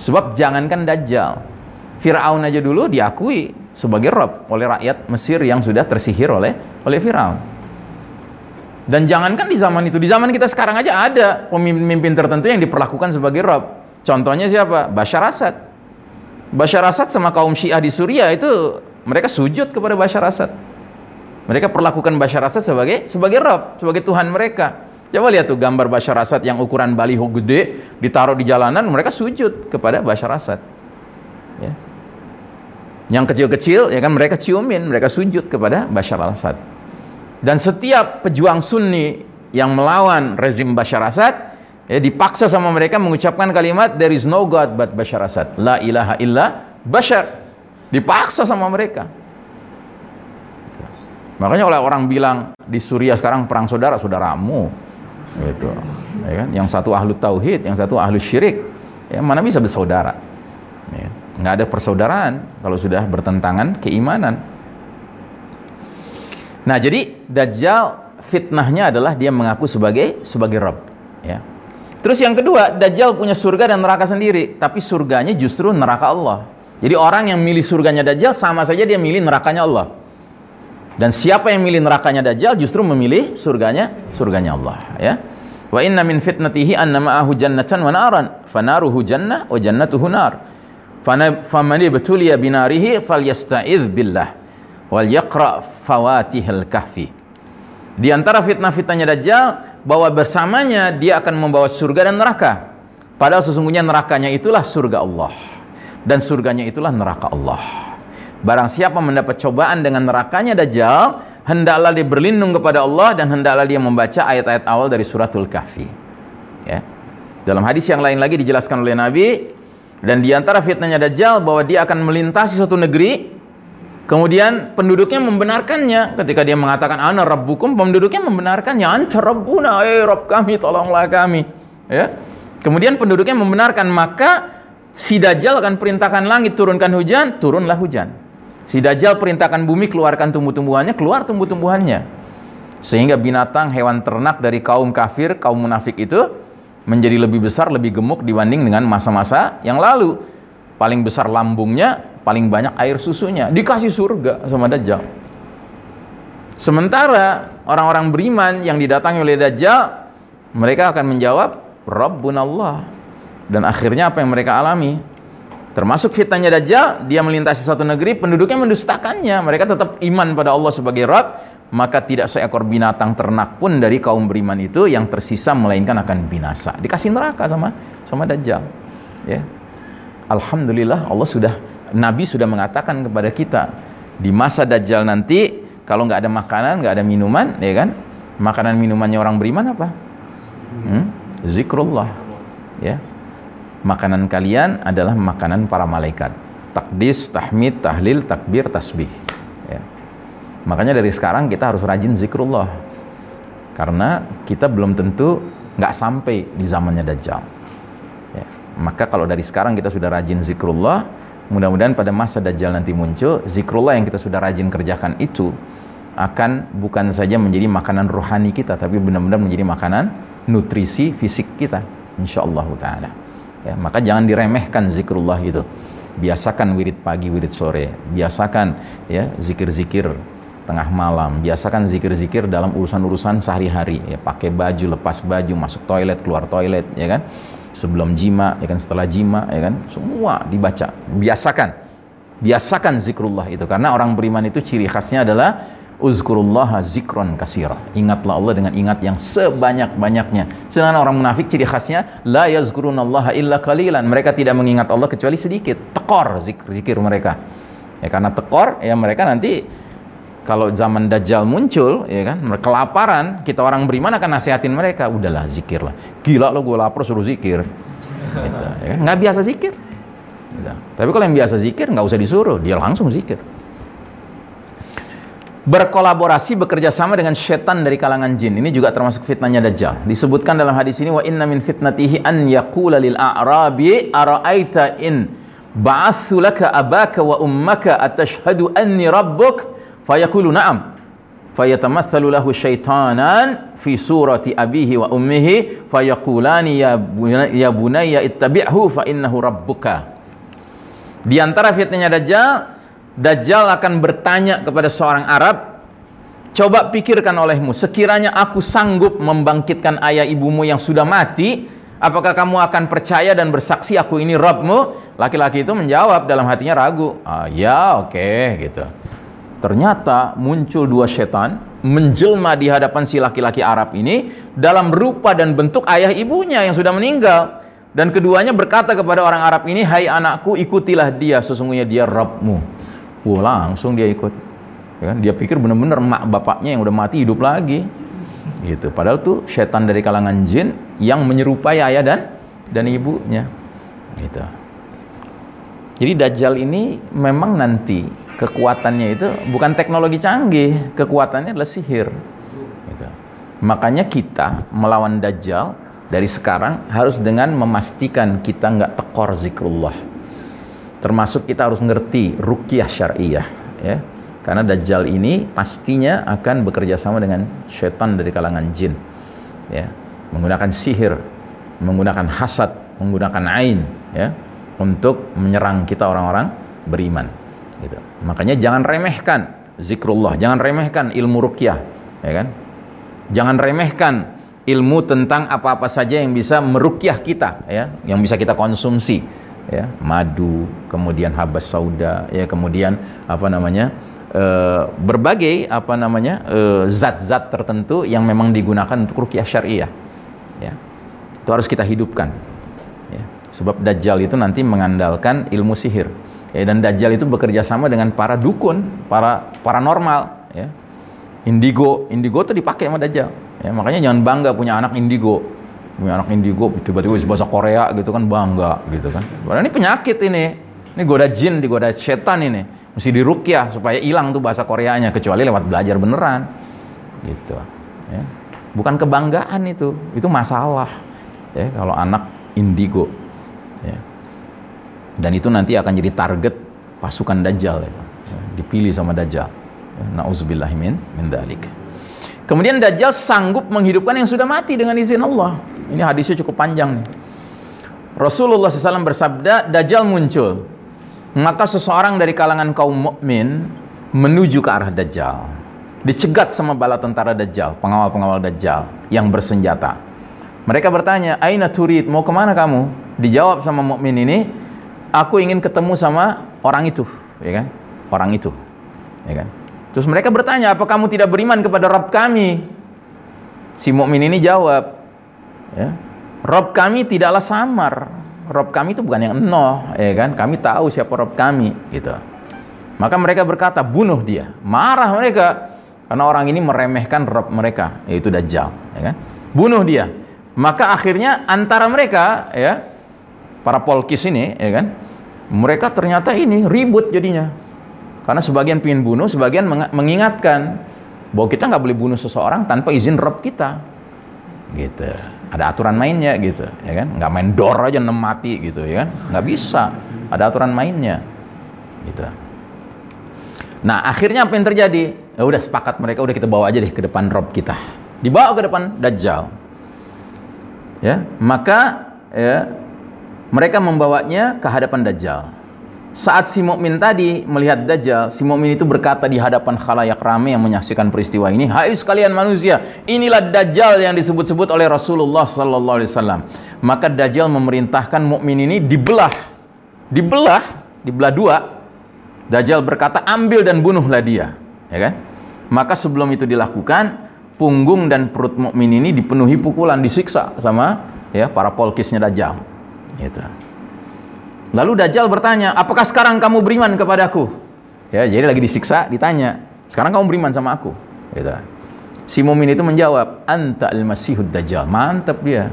Sebab jangankan Dajjal, Fir'aun aja dulu diakui sebagai Rob oleh rakyat Mesir yang sudah tersihir oleh oleh Fir'aun. Dan jangankan di zaman itu, di zaman kita sekarang aja ada pemimpin tertentu yang diperlakukan sebagai Rob. Contohnya siapa? Bashar Assad. Bashar Assad sama kaum Syiah di Suriah itu mereka sujud kepada Bashar Assad. Mereka perlakukan Bashar Assad sebagai sebagai Rob, sebagai Tuhan mereka. Coba lihat tuh gambar Bashar Assad yang ukuran baliho gede ditaruh di jalanan, mereka sujud kepada Bashar Assad. Ya. Yang kecil-kecil ya kan mereka ciumin, mereka sujud kepada Bashar al-Assad. Dan setiap pejuang Sunni yang melawan rezim Bashar Assad ya dipaksa sama mereka mengucapkan kalimat there is no god but Bashar Assad. La ilaha illa Bashar. Dipaksa sama mereka. Makanya oleh orang bilang di Suriah sekarang perang saudara, saudaramu. Gitu. Ya kan? Yang satu ahlu tauhid, yang satu ahlu syirik. Ya, mana bisa bersaudara? Ya. Nggak ada persaudaraan kalau sudah bertentangan keimanan. Nah, jadi Dajjal fitnahnya adalah dia mengaku sebagai sebagai Rabb. Ya. Terus yang kedua, Dajjal punya surga dan neraka sendiri, tapi surganya justru neraka Allah. Jadi orang yang milih surganya Dajjal sama saja dia milih nerakanya Allah. Dan siapa yang milih nerakanya Dajjal justru memilih surganya surganya Allah ya. Wa inna min fitnatihi anna ma'ahu jannatan wa naran fanaruhu jannah wa jannatuhu nar. Faman ibtuliya binarihi falyasta'idz billah wal yaqra fawatihal kahfi. Di antara fitnah-fitnahnya Dajjal bahwa bersamanya dia akan membawa surga dan neraka. Padahal sesungguhnya nerakanya itulah surga Allah dan surganya itulah neraka Allah. Barang siapa mendapat cobaan dengan nerakanya Dajjal, hendaklah dia berlindung kepada Allah dan hendaklah dia membaca ayat-ayat awal dari suratul Kahfi. Ya. Dalam hadis yang lain lagi dijelaskan oleh Nabi dan di antara fitnahnya Dajjal bahwa dia akan melintasi suatu negeri kemudian penduduknya membenarkannya ketika dia mengatakan ana rabbukum penduduknya membenarkannya anta rabbuna eh rabb kami tolonglah kami ya. Kemudian penduduknya membenarkan maka si Dajjal akan perintahkan langit turunkan hujan, turunlah hujan. Si Dajjal perintahkan bumi keluarkan tumbuh-tumbuhannya, keluar tumbuh-tumbuhannya. Sehingga binatang, hewan ternak dari kaum kafir, kaum munafik itu menjadi lebih besar, lebih gemuk dibanding dengan masa-masa yang lalu. Paling besar lambungnya, paling banyak air susunya. Dikasih surga sama Dajjal. Sementara orang-orang beriman yang didatangi oleh Dajjal, mereka akan menjawab, Rabbunallah. Dan akhirnya apa yang mereka alami? Termasuk fitnahnya Dajjal, dia melintasi suatu negeri, penduduknya mendustakannya. Mereka tetap iman pada Allah sebagai Rabb, maka tidak seekor binatang ternak pun dari kaum beriman itu yang tersisa melainkan akan binasa. Dikasih neraka sama sama Dajjal. Ya. Alhamdulillah Allah sudah Nabi sudah mengatakan kepada kita di masa Dajjal nanti kalau nggak ada makanan, nggak ada minuman, ya kan? Makanan minumannya orang beriman apa? Hmm? Zikrullah. Ya makanan kalian adalah makanan para malaikat takdis, tahmid, tahlil, takbir, tasbih ya. makanya dari sekarang kita harus rajin zikrullah karena kita belum tentu nggak sampai di zamannya Dajjal. Maka kalau dari sekarang kita sudah rajin zikrullah mudah-mudahan pada masa Dajjal nanti muncul zikrullah yang kita sudah rajin kerjakan itu akan bukan saja menjadi makanan rohani kita tapi benar-benar menjadi makanan nutrisi fisik kita insyaallah taala. Ya, maka jangan diremehkan zikrullah itu. Biasakan wirid pagi wirid sore. Biasakan ya zikir-zikir tengah malam. Biasakan zikir-zikir dalam urusan-urusan sehari-hari. Ya pakai baju lepas baju masuk toilet keluar toilet ya kan sebelum jima ya kan setelah jima ya kan semua dibaca biasakan biasakan zikrullah itu karena orang beriman itu ciri khasnya adalah Uzkurullah zikron kasira. Ingatlah Allah dengan ingat yang sebanyak-banyaknya. Sedangkan orang munafik ciri khasnya la yazkurunallaha illa qalilan. Mereka tidak mengingat Allah kecuali sedikit. Tekor zikir-zikir mereka. Ya karena tekor ya mereka nanti kalau zaman dajjal muncul ya kan kelaparan kita orang beriman akan nasihatin mereka udahlah zikir lah gila lo gue lapar suruh zikir gitu, ya kan? nggak biasa zikir gitu. tapi kalau yang biasa zikir nggak usah disuruh dia langsung zikir berkolaborasi bekerja sama dengan setan dari kalangan jin. Ini juga termasuk fitnahnya Dajjal. Disebutkan dalam hadis ini wa inna min fitnatihi an yaqula lil a'rabi ara'aita in ba'athu laka abaka wa ummaka atashhadu anni rabbuk fayaqulu na'am fayatamathalu lahu syaitanan fi surati abihi wa ummihi fayaqulani ya ya ittabi'hu fa innahu rabbuka. Di antara fitnahnya Dajjal Dajjal akan bertanya kepada seorang Arab, coba pikirkan olehmu, sekiranya aku sanggup membangkitkan ayah ibumu yang sudah mati, apakah kamu akan percaya dan bersaksi aku ini Rabbmu? Laki-laki itu menjawab dalam hatinya ragu, ah, ya oke okay, gitu. Ternyata muncul dua setan menjelma di hadapan si laki-laki Arab ini dalam rupa dan bentuk ayah ibunya yang sudah meninggal. Dan keduanya berkata kepada orang Arab ini, Hai anakku, ikutilah dia, sesungguhnya dia Rabbmu. Wah langsung dia ikut. Ya kan? Dia pikir benar-benar mak bapaknya yang udah mati hidup lagi. Gitu. Padahal tuh setan dari kalangan jin yang menyerupai ayah dan dan ibunya. Gitu. Jadi Dajjal ini memang nanti kekuatannya itu bukan teknologi canggih, kekuatannya adalah sihir. Gitu. Makanya kita melawan Dajjal dari sekarang harus dengan memastikan kita nggak tekor zikrullah termasuk kita harus ngerti rukyah syariah ya karena dajjal ini pastinya akan bekerja sama dengan setan dari kalangan jin ya menggunakan sihir menggunakan hasad menggunakan ain ya untuk menyerang kita orang-orang beriman gitu. Makanya jangan remehkan zikrullah jangan remehkan ilmu rukyah ya kan? Jangan remehkan ilmu tentang apa-apa saja yang bisa merukyah kita ya yang bisa kita konsumsi ya. Madu kemudian habas sauda ya kemudian apa namanya e, berbagai apa namanya eh, zat-zat tertentu yang memang digunakan untuk rukyah syariah ya. Itu harus kita hidupkan ya. Sebab dajjal itu nanti mengandalkan ilmu sihir ya dan dajjal itu bekerja sama dengan para dukun para paranormal ya. Indigo indigo itu dipakai sama dajjal ya. Makanya jangan bangga punya anak indigo. Punya anak indigo tiba-tiba bahasa Korea gitu kan bangga gitu kan. Padahal ini penyakit ini. Ini goda jin digoda setan ini. Mesti dirukyah supaya hilang tuh bahasa Koreanya kecuali lewat belajar beneran. Gitu ya. Bukan kebanggaan itu. Itu masalah ya kalau anak indigo ya dan itu nanti akan jadi target pasukan dajjal ya. dipilih sama dajjal nauzubillahimin min dalik kemudian dajjal sanggup menghidupkan yang sudah mati dengan izin Allah ini hadisnya cukup panjang nih. Rasulullah SAW bersabda, Dajjal muncul. Maka seseorang dari kalangan kaum mukmin menuju ke arah Dajjal. dicegat sama bala tentara Dajjal, pengawal-pengawal Dajjal yang bersenjata. Mereka bertanya, "Aina turid? Mau ke mana kamu?" Dijawab sama mukmin ini, "Aku ingin ketemu sama orang itu." Ya kan? Orang itu. Ya kan? Terus mereka bertanya, "Apa kamu tidak beriman kepada Rabb kami?" Si mukmin ini jawab, ya, Rob kami tidaklah samar. Rob kami itu bukan yang enoh, ya kan? Kami tahu siapa Rob kami, gitu. Maka mereka berkata, bunuh dia. Marah mereka karena orang ini meremehkan Rob mereka, yaitu Dajjal, ya kan? Bunuh dia. Maka akhirnya antara mereka, ya, para polkis ini, ya kan? Mereka ternyata ini ribut jadinya. Karena sebagian pingin bunuh, sebagian mengingatkan bahwa kita nggak boleh bunuh seseorang tanpa izin Rob kita. Gitu. Ada aturan mainnya gitu ya kan? Nggak main dor aja nem mati gitu ya kan? Nggak bisa. Ada aturan mainnya. Gitu. Nah akhirnya apa yang terjadi? Ya udah sepakat mereka udah kita bawa aja deh ke depan rob kita. Dibawa ke depan dajjal. Ya maka ya mereka membawanya ke hadapan dajjal saat si mukmin tadi melihat Dajjal, si mukmin itu berkata di hadapan khalayak ramai yang menyaksikan peristiwa ini, "Hai sekalian manusia, inilah Dajjal yang disebut-sebut oleh Rasulullah sallallahu alaihi wasallam." Maka Dajjal memerintahkan mukmin ini dibelah. Dibelah, dibelah dua. Dajjal berkata, "Ambil dan bunuhlah dia." Ya kan? Maka sebelum itu dilakukan, punggung dan perut mukmin ini dipenuhi pukulan, disiksa sama ya para polkisnya Dajjal. Gitu. Lalu Dajjal bertanya, apakah sekarang kamu beriman kepadaku? Ya, jadi lagi disiksa, ditanya, sekarang kamu beriman sama aku? Gitu. Si mumin itu menjawab, anta al-masihud Dajjal. Mantap dia.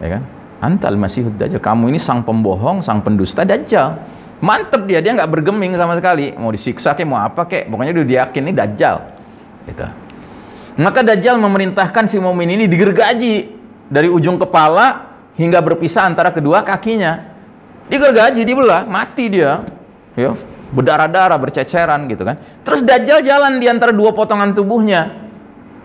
Ya kan? Anta al-masihud Dajjal. Kamu ini sang pembohong, sang pendusta Dajjal. Mantep dia, dia nggak bergeming sama sekali. Mau disiksa kayak mau apa kayak, pokoknya dia yakin ini Dajjal. Gitu. Maka Dajjal memerintahkan si mumin ini digergaji dari ujung kepala hingga berpisah antara kedua kakinya. Digergaji dibelah mati dia. Ya berdarah-darah berceceran gitu kan. Terus Dajjal jalan di antara dua potongan tubuhnya.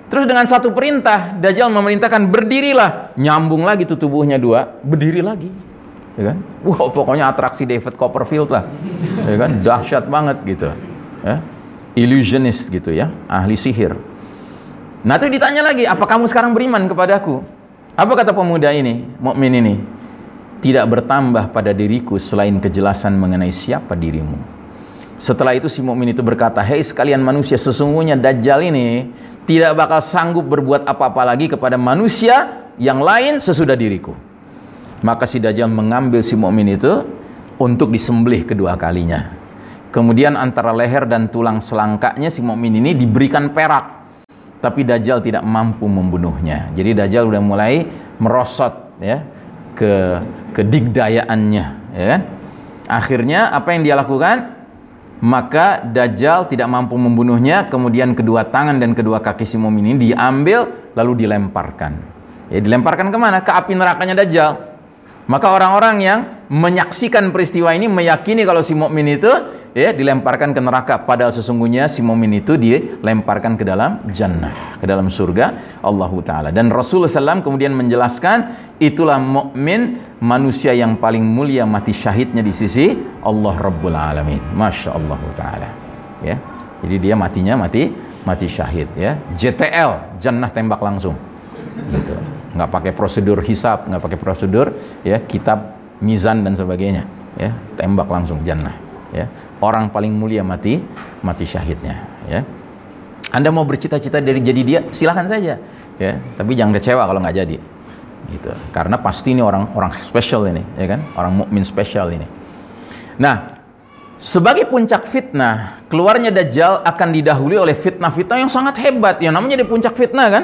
Terus dengan satu perintah Dajjal memerintahkan berdirilah. Nyambung lagi tuh tubuhnya dua berdiri lagi. Ya kan? Wah pokoknya atraksi David Copperfield lah. Ya kan? Dahsyat banget gitu. Ya. Illusionist gitu ya ahli sihir. Nah itu ditanya lagi apa kamu sekarang beriman kepadaku apa kata pemuda ini mukmin ini tidak bertambah pada diriku selain kejelasan mengenai siapa dirimu. Setelah itu si mukmin itu berkata, "Hei sekalian manusia, sesungguhnya Dajjal ini tidak bakal sanggup berbuat apa-apa lagi kepada manusia yang lain sesudah diriku." Maka si Dajjal mengambil si mukmin itu untuk disembelih kedua kalinya. Kemudian antara leher dan tulang selangkanya si mukmin ini diberikan perak. Tapi Dajjal tidak mampu membunuhnya. Jadi Dajjal sudah mulai merosot ya ke kedigdayaannya ya kan? Akhirnya apa yang dia lakukan? Maka Dajjal tidak mampu membunuhnya. Kemudian kedua tangan dan kedua kaki si mumin ini diambil lalu dilemparkan. Ya dilemparkan ke mana? Ke api nerakanya Dajjal maka orang-orang yang menyaksikan peristiwa ini meyakini kalau si mukmin itu ya dilemparkan ke neraka padahal sesungguhnya si mukmin itu dilemparkan ke dalam jannah, ke dalam surga Allah taala. Dan Rasulullah SAW kemudian menjelaskan itulah mukmin manusia yang paling mulia mati syahidnya di sisi Allah Rabbul Alamin. Masya Allah taala. Ya. Jadi dia matinya mati mati syahid ya. JTL, jannah tembak langsung. Gitu nggak pakai prosedur hisap nggak pakai prosedur ya kitab mizan dan sebagainya ya tembak langsung jannah ya. Orang paling mulia mati mati syahidnya ya. Anda mau bercita-cita dari jadi dia silahkan saja ya. Tapi jangan kecewa kalau nggak jadi gitu. Karena pasti ini orang orang spesial ini ya kan? Orang mukmin spesial ini. Nah sebagai puncak fitnah keluarnya dajjal akan didahului oleh fitnah-fitnah yang sangat hebat yang namanya di puncak fitnah kan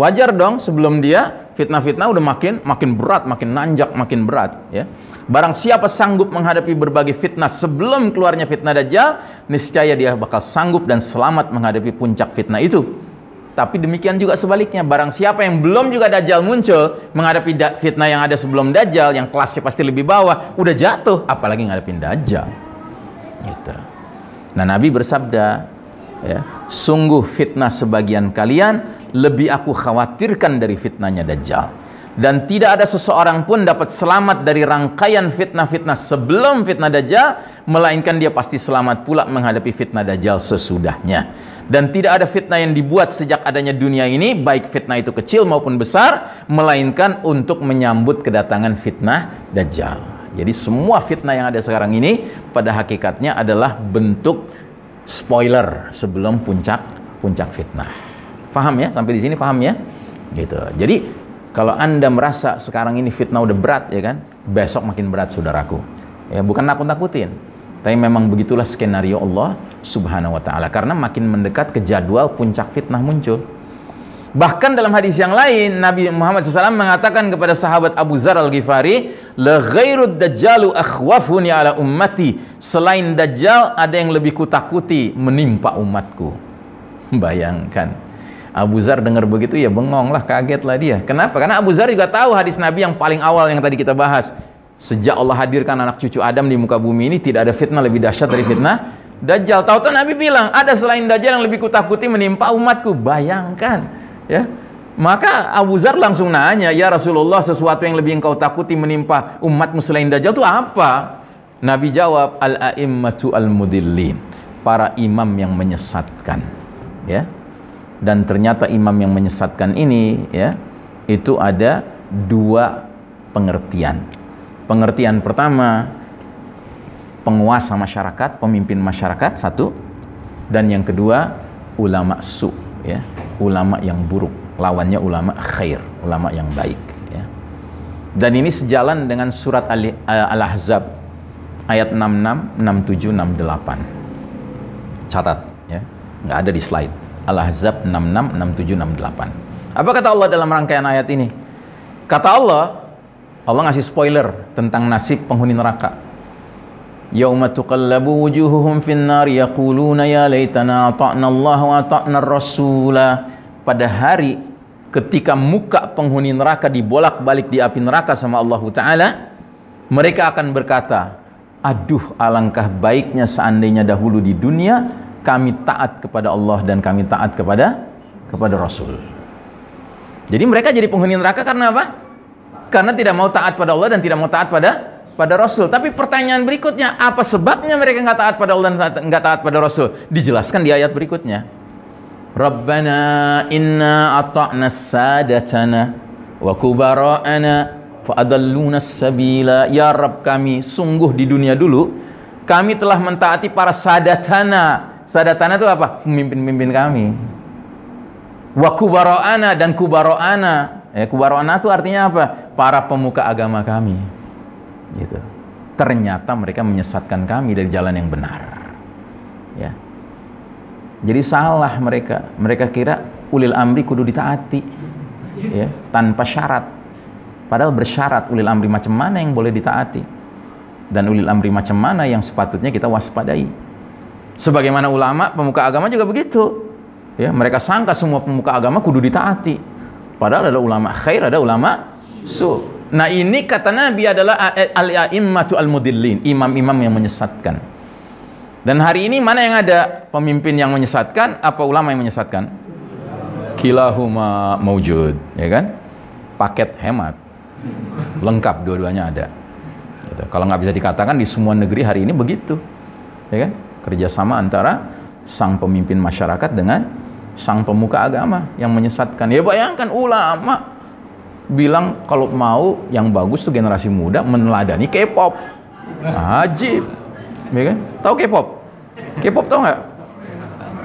Wajar dong sebelum dia fitnah-fitnah udah makin makin berat, makin nanjak, makin berat ya. Barang siapa sanggup menghadapi berbagai fitnah sebelum keluarnya fitnah dajjal, niscaya dia bakal sanggup dan selamat menghadapi puncak fitnah itu. Tapi demikian juga sebaliknya, barang siapa yang belum juga dajjal muncul menghadapi fitnah yang ada sebelum dajjal yang kelasnya pasti lebih bawah, udah jatuh apalagi ngadepin dajjal. Gitu. Nah, Nabi bersabda, ya, sungguh fitnah sebagian kalian lebih aku khawatirkan dari fitnahnya Dajjal. dan tidak ada seseorang pun dapat selamat dari rangkaian fitnah-fitnah sebelum fitnah dajjal melainkan dia pasti selamat pula menghadapi fitnah dajjal sesudahnya. Dan tidak ada fitnah yang dibuat sejak adanya dunia ini baik fitnah itu kecil maupun besar melainkan untuk menyambut kedatangan fitnah dajjal. Jadi semua fitnah yang ada sekarang ini pada hakikatnya adalah bentuk spoiler sebelum puncak puncak fitnah paham ya sampai di sini paham ya gitu jadi kalau Anda merasa sekarang ini fitnah udah berat ya kan, besok makin berat saudaraku. Ya, bukan nakut-nakutin. Tapi memang begitulah skenario Allah Subhanahu wa taala karena makin mendekat ke jadwal puncak fitnah muncul. Bahkan dalam hadis yang lain Nabi Muhammad SAW mengatakan kepada sahabat Abu Zar Al-Ghifari, "La ghairud dajjalu akhwafuni ala ummati." Selain dajjal ada yang lebih kutakuti menimpa umatku. Bayangkan Abu Zar dengar begitu ya bengong lah, kaget lah dia. Kenapa? Karena Abu Zar juga tahu hadis Nabi yang paling awal yang tadi kita bahas. Sejak Allah hadirkan anak cucu Adam di muka bumi ini tidak ada fitnah lebih dahsyat dari fitnah Dajjal. Tahu tuh Nabi bilang ada selain Dajjal yang lebih kutakuti menimpa umatku. Bayangkan, ya. Maka Abu Zar langsung nanya, "Ya Rasulullah, sesuatu yang lebih engkau takuti menimpa umatmu selain Dajjal itu apa?" Nabi jawab, "Al-a'immatu al-mudillin." Para imam yang menyesatkan, ya dan ternyata imam yang menyesatkan ini ya itu ada dua pengertian. Pengertian pertama penguasa masyarakat, pemimpin masyarakat satu dan yang kedua ulama su ya, ulama yang buruk, lawannya ulama khair, ulama yang baik ya. Dan ini sejalan dengan surat Al-Ahzab ayat 66, 67, 68. Catat ya, nggak ada di slide. Al-Ahzab 66, 67, 68. Apa kata Allah dalam rangkaian ayat ini? Kata Allah, Allah ngasih spoiler tentang nasib penghuni neraka. Yauma tuqallabu wujuhuhum fin nar yaquluna ya laitana ata'na Allah wa ata'na rasula. Pada hari ketika muka penghuni neraka dibolak-balik di api neraka sama Allah Taala, mereka akan berkata, "Aduh, alangkah baiknya seandainya dahulu di dunia kami taat kepada Allah dan kami taat kepada kepada Rasul. Jadi mereka jadi penghuni neraka karena apa? Karena tidak mau taat pada Allah dan tidak mau taat pada pada Rasul. Tapi pertanyaan berikutnya, apa sebabnya mereka nggak taat pada Allah dan nggak taat pada Rasul? Dijelaskan di ayat berikutnya. Rabbana inna ata'na sadatana wa kubara'ana fa'adalluna sabila. Ya Rabb kami, sungguh di dunia dulu kami telah mentaati para sadatana Sadatana itu apa? Pemimpin-pemimpin kami. Wa kubaro'ana dan kubaro'ana. Ya, kubaro'ana itu artinya apa? Para pemuka agama kami. Gitu. Ternyata mereka menyesatkan kami dari jalan yang benar. Ya. Jadi salah mereka. Mereka kira ulil amri kudu ditaati. Ya, tanpa syarat. Padahal bersyarat ulil amri macam mana yang boleh ditaati. Dan ulil amri macam mana yang sepatutnya kita waspadai. Sebagaimana ulama, pemuka agama juga begitu. Ya, mereka sangka semua pemuka agama kudu ditaati. Padahal ada ulama khair, ada ulama su. Nah, ini kata Nabi adalah al-a'immatu al-mudillin, imam-imam yang menyesatkan. Dan hari ini mana yang ada pemimpin yang menyesatkan, apa ulama yang menyesatkan? Kilahuma maujud, ya kan? Paket hemat. Lengkap dua-duanya ada. Gitu. Kalau nggak bisa dikatakan di semua negeri hari ini begitu. Ya kan? Kerjasama antara sang pemimpin masyarakat dengan sang pemuka agama yang menyesatkan. Ya bayangkan ulama bilang kalau mau yang bagus tuh generasi muda meneladani K-pop. Ajib. Ya kan? Tahu K-pop? K-pop tau nggak?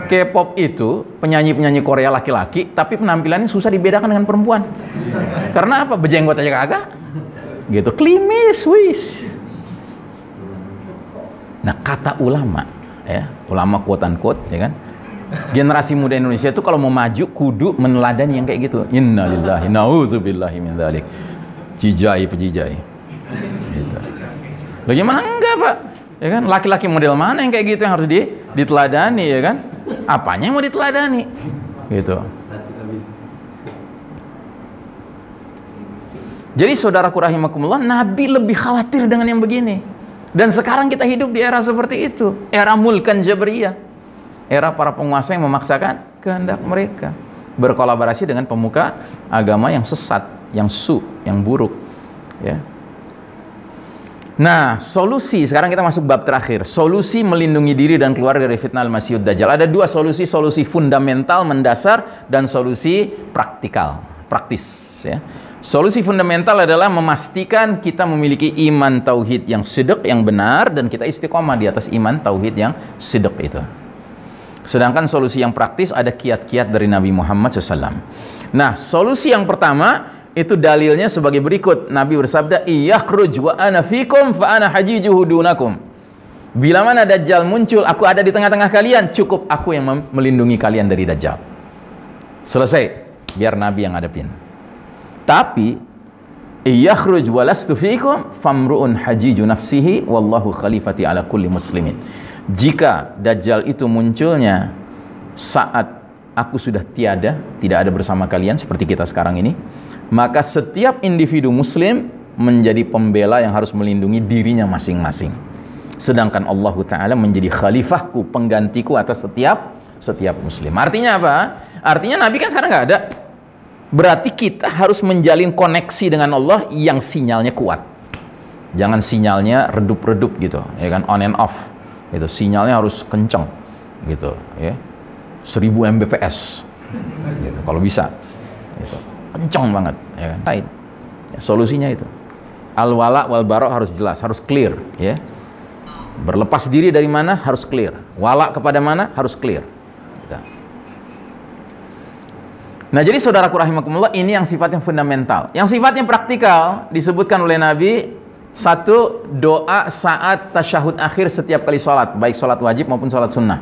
K-pop itu penyanyi-penyanyi Korea laki-laki, tapi penampilannya susah dibedakan dengan perempuan. Karena apa? Bejenggot aja kagak. Gitu, klimis, wis. Nah, kata ulama, ya ulama quote unquote ya kan? Generasi muda Indonesia itu kalau mau maju kudu meneladani yang kayak gitu. Innalillahi nauzubillahi min dzalik cijai pejijai gitu. bagaimana? Enggak pak. Ya kan? Laki-laki model mana yang kayak gitu yang harus di, diteladani ya kan? Apanya yang mau diteladani? Gitu. Jadi saudaraku rahimakumullah Nabi lebih khawatir dengan yang begini dan sekarang kita hidup di era seperti itu, era mulkan jabriyah. Era para penguasa yang memaksakan kehendak mereka berkolaborasi dengan pemuka agama yang sesat yang su, yang buruk. Ya. Nah, solusi sekarang kita masuk bab terakhir. Solusi melindungi diri dan keluar dari fitnah al-Masihud Dajjal. Ada dua solusi, solusi fundamental mendasar dan solusi praktikal, praktis ya. Solusi fundamental adalah memastikan kita memiliki iman tauhid yang sidq, yang benar dan kita istiqomah di atas iman tauhid yang sidq itu. Sedangkan solusi yang praktis ada kiat-kiat dari Nabi Muhammad SAW. Nah, solusi yang pertama itu dalilnya sebagai berikut. Nabi bersabda, "Iyakhruj wa ana fikum fa ana hajijuhu dunakum." Bila mana Dajjal muncul, aku ada di tengah-tengah kalian, cukup aku yang melindungi kalian dari Dajjal. Selesai, biar Nabi yang hadapin. Tapi iyakhruj walastu fiikum famru'un hajiju nafsihi wallahu khalifati ala kulli muslimin. Jika Dajjal itu munculnya saat aku sudah tiada, tidak ada bersama kalian seperti kita sekarang ini, maka setiap individu muslim menjadi pembela yang harus melindungi dirinya masing-masing. Sedangkan Allah Ta'ala menjadi khalifahku, penggantiku atas setiap setiap muslim. Artinya apa? Artinya Nabi kan sekarang nggak ada. Berarti kita harus menjalin koneksi dengan Allah yang sinyalnya kuat. Jangan sinyalnya redup-redup gitu, ya kan on and off. Itu sinyalnya harus kenceng gitu, ya. 1000 Mbps. Gitu, kalau bisa. Gitu. Kenceng banget, ya kan. Ya, solusinya itu. Al-wala wal barok harus jelas, harus clear, ya. Berlepas diri dari mana harus clear. Wala kepada mana harus clear. Nah jadi saudaraku rahimakumullah ini yang sifatnya fundamental. Yang sifatnya praktikal disebutkan oleh Nabi satu doa saat tasyahud akhir setiap kali sholat, baik sholat wajib maupun sholat sunnah.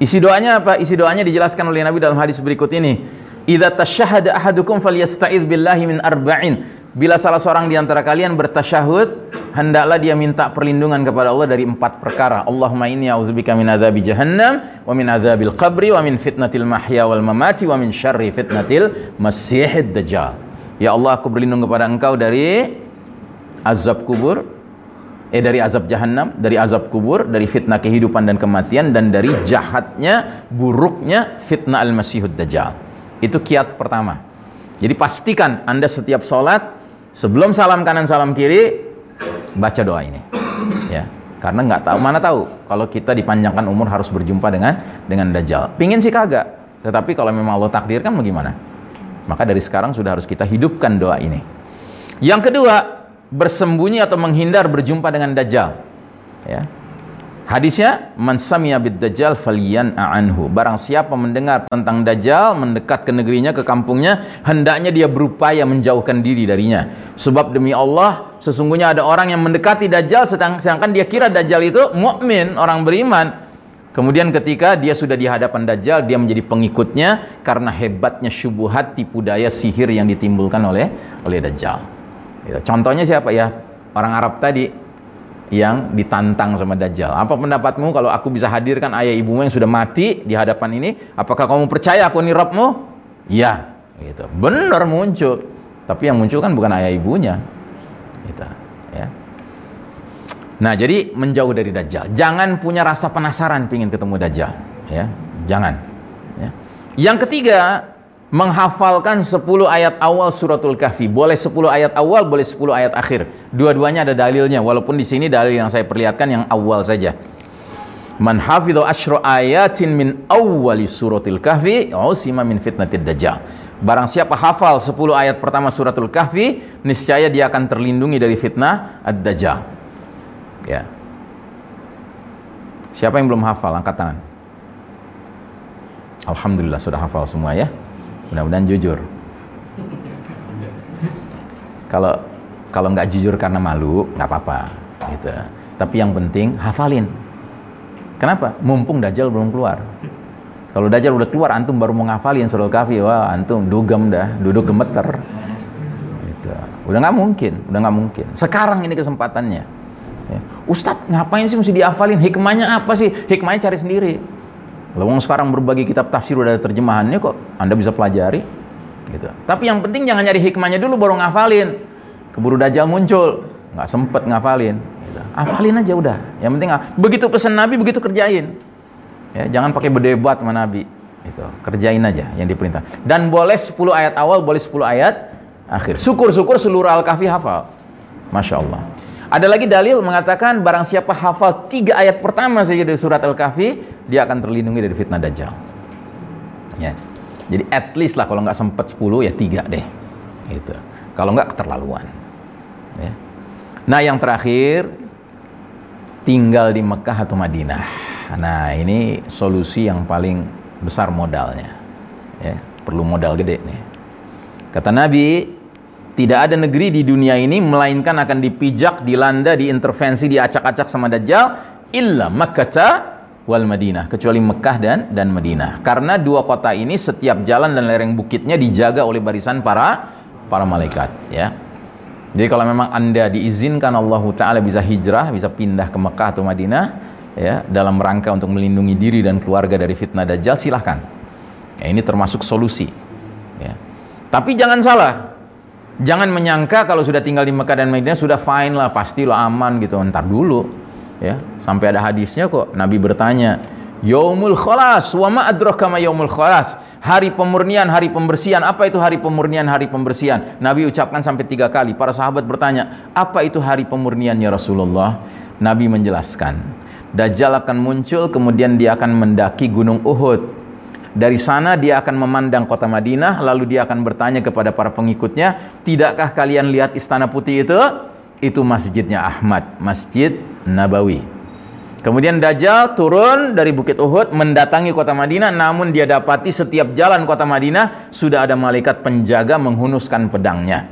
Isi doanya apa? Isi doanya dijelaskan oleh Nabi dalam hadis berikut ini. Idza tasyahada ahadukum falyasta'idz billahi min arba'in. Bila salah seorang di antara kalian bertasyahud, hendaklah dia minta perlindungan kepada Allah dari empat perkara. Allahumma inni a'udzubika min adzabi jahannam wa min adzabil qabri wa min fitnatil mahya wal mamati wa min syarri fitnatil masiihid dajjal. Ya Allah, aku berlindung kepada Engkau dari azab kubur, eh dari azab jahannam, dari azab kubur, dari fitnah kehidupan dan kematian dan dari jahatnya, buruknya fitnah al-masihud dajjal. Itu kiat pertama. Jadi pastikan Anda setiap sholat sebelum salam kanan salam kiri baca doa ini. Ya. Karena nggak tahu mana tahu kalau kita dipanjangkan umur harus berjumpa dengan dengan dajjal. Pingin sih kagak tetapi kalau memang Allah takdirkan bagaimana maka dari sekarang sudah harus kita hidupkan doa ini. Yang kedua bersembunyi atau menghindar berjumpa dengan dajjal. Ya Hadisnya, man samiya bid dajjal faliyan anhu. Barang siapa mendengar tentang dajjal, mendekat ke negerinya, ke kampungnya, hendaknya dia berupaya menjauhkan diri darinya. Sebab demi Allah, sesungguhnya ada orang yang mendekati dajjal sedangkan dia kira dajjal itu mukmin, orang beriman. Kemudian ketika dia sudah di hadapan dajjal, dia menjadi pengikutnya karena hebatnya syubuhat tipu daya sihir yang ditimbulkan oleh oleh dajjal. Contohnya siapa ya? Orang Arab tadi yang ditantang sama Dajjal. Apa pendapatmu kalau aku bisa hadirkan ayah ibumu yang sudah mati di hadapan ini? Apakah kamu percaya aku ini Rabbmu? Iya. Gitu. Benar muncul. Tapi yang muncul kan bukan ayah ibunya. Gitu. Ya. Nah, jadi menjauh dari Dajjal. Jangan punya rasa penasaran ingin ketemu Dajjal. Ya. Jangan. Ya. Yang ketiga, menghafalkan 10 ayat awal suratul kahfi. Boleh 10 ayat awal boleh 10 ayat akhir. Dua-duanya ada dalilnya walaupun di sini dalil yang saya perlihatkan yang awal saja. Man hafidhu asyra ayatin min awwali suratul kahfi usima min fitnatid dajjal. Barang siapa hafal 10 ayat pertama suratul kahfi niscaya dia akan terlindungi dari fitnah ad-dajjal. Ya. Siapa yang belum hafal? Angkat tangan. Alhamdulillah sudah hafal semua ya mudah-mudahan jujur. Kalau kalau nggak jujur karena malu nggak apa-apa gitu. Tapi yang penting hafalin. Kenapa? Mumpung dajjal belum keluar. Kalau dajjal udah keluar antum baru mau ngafalin surah kafi wah antum dugem dah duduk gemeter. Gitu. udah nggak mungkin udah nggak mungkin. Sekarang ini kesempatannya. Ya. Ustadz ngapain sih mesti diafalin hikmahnya apa sih? Hikmahnya cari sendiri Lawang sekarang berbagai kitab tafsir udah ada terjemahannya kok, Anda bisa pelajari. Gitu. Tapi yang penting jangan nyari hikmahnya dulu baru ngafalin. Keburu dajjal muncul, nggak sempet ngafalin. Gitu. Hafalin aja udah. Yang penting begitu pesan Nabi begitu kerjain. Ya, jangan pakai berdebat sama Nabi. Itu kerjain aja yang diperintah. Dan boleh 10 ayat awal, boleh 10 ayat akhir. Syukur-syukur seluruh Al-Kahfi hafal. Masya Allah. Ada lagi dalil mengatakan barang siapa hafal tiga ayat pertama saja dari surat Al-Kahfi, dia akan terlindungi dari fitnah Dajjal. Ya. Jadi at least lah kalau nggak sempat 10 ya tiga deh. Gitu. Kalau nggak keterlaluan. Ya. Nah yang terakhir tinggal di Mekah atau Madinah. Nah ini solusi yang paling besar modalnya. Ya, perlu modal gede nih. Kata Nabi, tidak ada negeri di dunia ini melainkan akan dipijak, dilanda, diintervensi, diacak-acak sama Dajjal illa Makkah wal Madinah kecuali Mekah dan dan Madinah. Karena dua kota ini setiap jalan dan lereng bukitnya dijaga oleh barisan para para malaikat, ya. Jadi kalau memang Anda diizinkan Allah taala bisa hijrah, bisa pindah ke Mekah atau Madinah, ya, dalam rangka untuk melindungi diri dan keluarga dari fitnah Dajjal silahkan. Ya, ini termasuk solusi. Ya. Tapi jangan salah, jangan menyangka kalau sudah tinggal di Mekah dan Madinah sudah fine lah, pasti lo aman gitu. Ntar dulu, ya. Sampai ada hadisnya kok. Nabi bertanya, Yaumul Khalas, wa ma adraka ma yaumul Khalas. Hari pemurnian, hari pembersihan. Apa itu hari pemurnian, hari pembersihan? Nabi ucapkan sampai tiga kali. Para sahabat bertanya, apa itu hari pemurnian ya Rasulullah? Nabi menjelaskan, Dajjal akan muncul, kemudian dia akan mendaki gunung Uhud. Dari sana dia akan memandang kota Madinah, lalu dia akan bertanya kepada para pengikutnya, tidakkah kalian lihat istana putih itu? Itu masjidnya Ahmad, Masjid Nabawi. Kemudian Dajjal turun dari Bukit Uhud mendatangi kota Madinah namun dia dapati setiap jalan kota Madinah sudah ada malaikat penjaga menghunuskan pedangnya.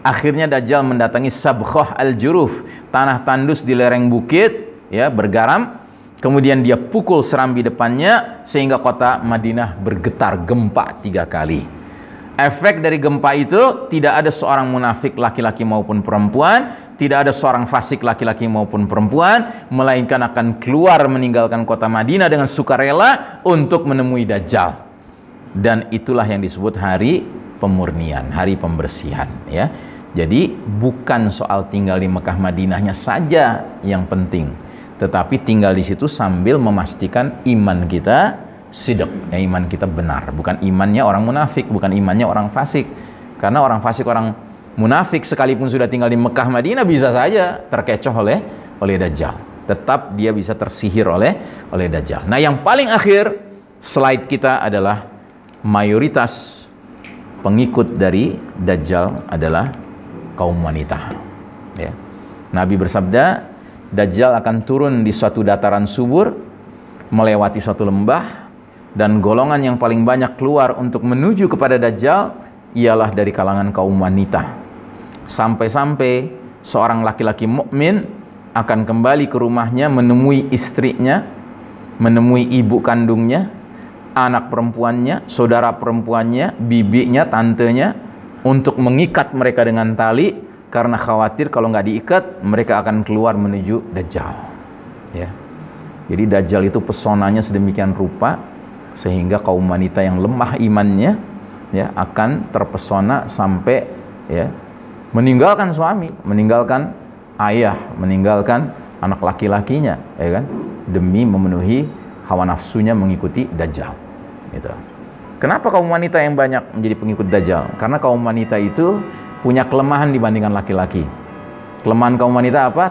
Akhirnya Dajjal mendatangi Sabkhah al-Juruf, tanah tandus di lereng bukit ya bergaram. Kemudian dia pukul serambi depannya sehingga kota Madinah bergetar gempa tiga kali. Efek dari gempa itu tidak ada seorang munafik laki-laki maupun perempuan tidak ada seorang fasik laki-laki maupun perempuan melainkan akan keluar meninggalkan kota Madinah dengan sukarela untuk menemui Dajjal. Dan itulah yang disebut hari pemurnian hari pembersihan ya. Jadi bukan soal tinggal di Mekah Madinahnya saja yang penting tetapi tinggal di situ sambil memastikan iman kita sidq ya iman kita benar bukan imannya orang munafik bukan imannya orang fasik karena orang fasik orang munafik sekalipun sudah tinggal di Mekah Madinah bisa saja terkecoh oleh oleh Dajjal. Tetap dia bisa tersihir oleh oleh Dajjal. Nah, yang paling akhir slide kita adalah mayoritas pengikut dari Dajjal adalah kaum wanita. Ya. Nabi bersabda, Dajjal akan turun di suatu dataran subur, melewati suatu lembah, dan golongan yang paling banyak keluar untuk menuju kepada Dajjal ialah dari kalangan kaum wanita. Sampai-sampai seorang laki-laki mukmin akan kembali ke rumahnya menemui istrinya, menemui ibu kandungnya, anak perempuannya, saudara perempuannya, bibinya, tantenya untuk mengikat mereka dengan tali karena khawatir kalau nggak diikat mereka akan keluar menuju Dajjal. Ya. Jadi Dajjal itu pesonanya sedemikian rupa sehingga kaum wanita yang lemah imannya ya akan terpesona sampai ya meninggalkan suami, meninggalkan ayah, meninggalkan anak laki-lakinya, ya kan? Demi memenuhi hawa nafsunya mengikuti dajjal. Gitu. Kenapa kaum wanita yang banyak menjadi pengikut dajjal? Karena kaum wanita itu punya kelemahan dibandingkan laki-laki. Kelemahan kaum wanita apa?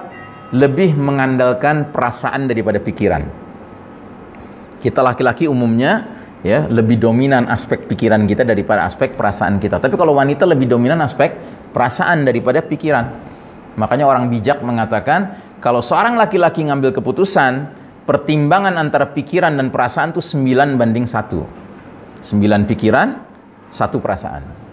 Lebih mengandalkan perasaan daripada pikiran. Kita laki-laki umumnya ya lebih dominan aspek pikiran kita daripada aspek perasaan kita. Tapi kalau wanita lebih dominan aspek perasaan daripada pikiran. Makanya orang bijak mengatakan kalau seorang laki-laki ngambil keputusan, pertimbangan antara pikiran dan perasaan itu 9 banding 1. 9 pikiran, satu perasaan.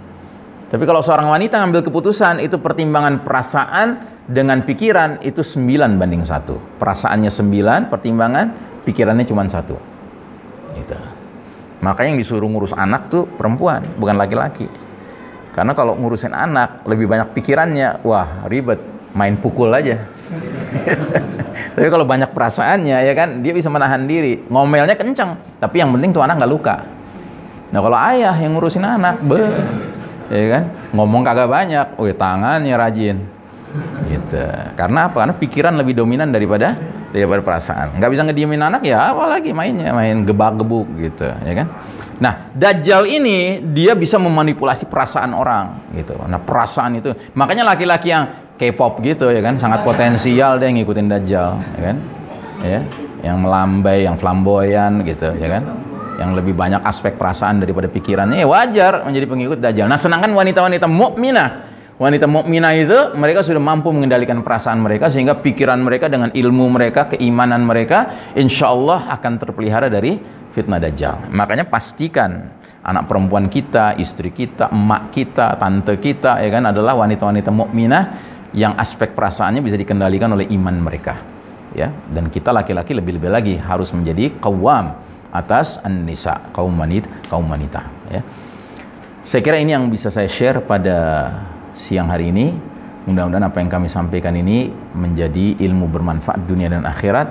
Tapi kalau seorang wanita ngambil keputusan, itu pertimbangan perasaan dengan pikiran itu 9 banding 1. Perasaannya 9, pertimbangan, pikirannya cuma satu. Gitu. Makanya yang disuruh ngurus anak tuh perempuan, bukan laki-laki. Karena kalau ngurusin anak lebih banyak pikirannya, wah ribet, main pukul aja. tapi kalau banyak perasaannya ya kan, dia bisa menahan diri. Ngomelnya kencang, tapi yang penting tuh anak nggak luka. Nah kalau ayah yang ngurusin anak, be, ya kan, ngomong kagak banyak, wih tangannya rajin. Gitu. Karena apa? Karena pikiran lebih dominan daripada daripada perasaan. Nggak bisa ngediemin anak ya, apalagi mainnya, main gebak-gebuk gitu, ya kan. Nah, Dajjal ini dia bisa memanipulasi perasaan orang gitu. Nah, perasaan itu makanya laki-laki yang K-pop gitu ya kan sangat potensial dia ngikutin Dajjal, ya kan? Ya, yang melambai, yang flamboyan gitu, ya kan? Yang lebih banyak aspek perasaan daripada pikirannya, ya wajar menjadi pengikut Dajjal. Nah, sedangkan wanita-wanita mukminah wanita mukminah itu mereka sudah mampu mengendalikan perasaan mereka sehingga pikiran mereka dengan ilmu mereka, keimanan mereka insya Allah akan terpelihara dari fitnah dajjal. Makanya pastikan anak perempuan kita, istri kita, emak kita, tante kita ya kan adalah wanita-wanita mukminah yang aspek perasaannya bisa dikendalikan oleh iman mereka. Ya, dan kita laki-laki lebih-lebih lagi harus menjadi kawam atas an-nisa, kaum wanita, kaum wanita ya. Saya kira ini yang bisa saya share pada siang hari ini. Mudah-mudahan apa yang kami sampaikan ini menjadi ilmu bermanfaat dunia dan akhirat.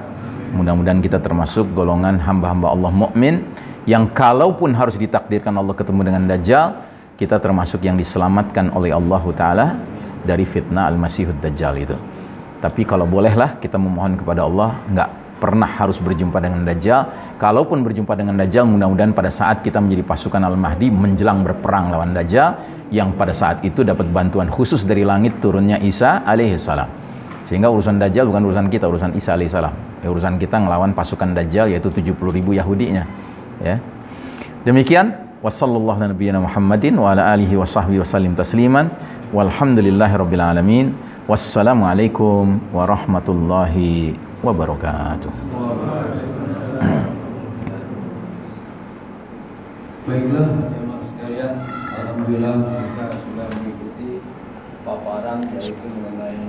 Mudah-mudahan kita termasuk golongan hamba-hamba Allah mukmin yang kalaupun harus ditakdirkan Allah ketemu dengan Dajjal, kita termasuk yang diselamatkan oleh Allah Ta'ala dari fitnah Al-Masihud Dajjal itu. Tapi kalau bolehlah kita memohon kepada Allah, enggak pernah harus berjumpa dengan Dajjal. Kalaupun berjumpa dengan Dajjal, mudah-mudahan pada saat kita menjadi pasukan Al-Mahdi menjelang berperang lawan Dajjal, yang pada saat itu dapat bantuan khusus dari langit turunnya Isa alaihissalam. Sehingga urusan Dajjal bukan urusan kita, urusan Isa alaihissalam. Ya, urusan kita ngelawan pasukan Dajjal yaitu 70 ribu Yahudinya. Ya. Demikian wasallallahu nabiyana Muhammadin wa ala walhamdulillahi alamin wassalamualaikum warahmatullahi wabarakatuh. Baiklah, jemaah sekalian, alhamdulillah kita sudah mengikuti paparan yaitu mengenai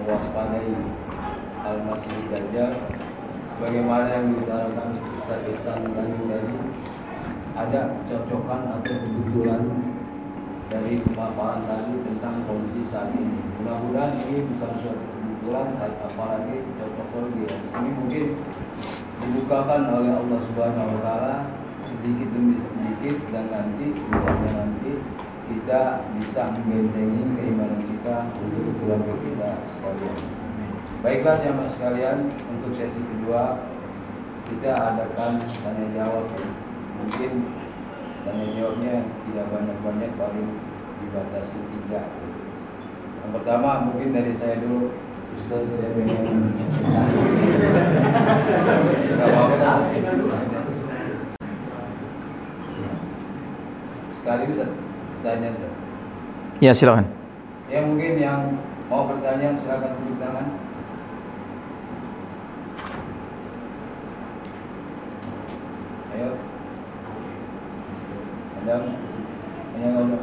mewaspadai al-masih dajjal bagaimana yang diutarakan Ustaz Ihsan tadi tadi ada cocokan atau kebetulan dari paparan tadi tentang kondisi saat ini. Mudah-mudahan ini bisa kebetulan apalagi cocokologi ya. Ini mungkin dibukakan oleh Allah Subhanahu Wa Taala sedikit demi sedikit dan nanti mudah nanti kita bisa membentengi keimanan kita untuk keluarga kita sekalian. Baiklah jamaah sekalian, untuk sesi kedua kita adakan tanya jawab ya. Mungkin tanya jawabnya tidak banyak-banyak paling dibatasi tiga. Yang pertama mungkin dari saya dulu Ustaz tidak pengen Gak apa-apa Sekali Ustaz pertanyaan Ustaz. Ya silakan. Ya mungkin yang mau bertanya silakan tunjuk tangan. Ayo. Ada Hanya ngomong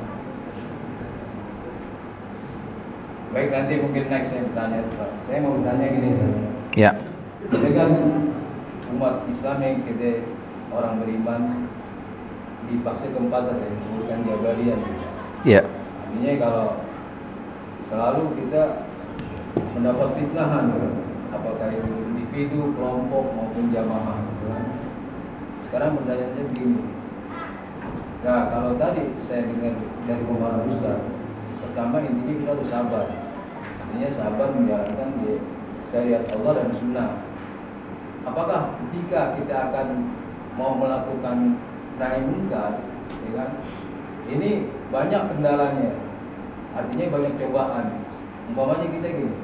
Baik nanti mungkin next saya bertanya Ustaz. Saya mau bertanya gini Ustaz. Ya. Kita kan umat Islam yang kita orang beriman di fase keempat saja, bukan Jabariyah. Ya. Artinya kalau selalu kita mendapat fitnahan, apakah itu individu, kelompok maupun jamaah. Sekarang pertanyaan saya begini. Nah kalau tadi saya dengar dari Umar Ustaz, pertama intinya kita harus sabar. Artinya sabar menjalankan di syariat Allah dan sunnah. Apakah ketika kita akan mau melakukan nahi munkar, ya kan? Ini banyak kendalanya. Artinya banyak cobaan. Umpamanya kita gini,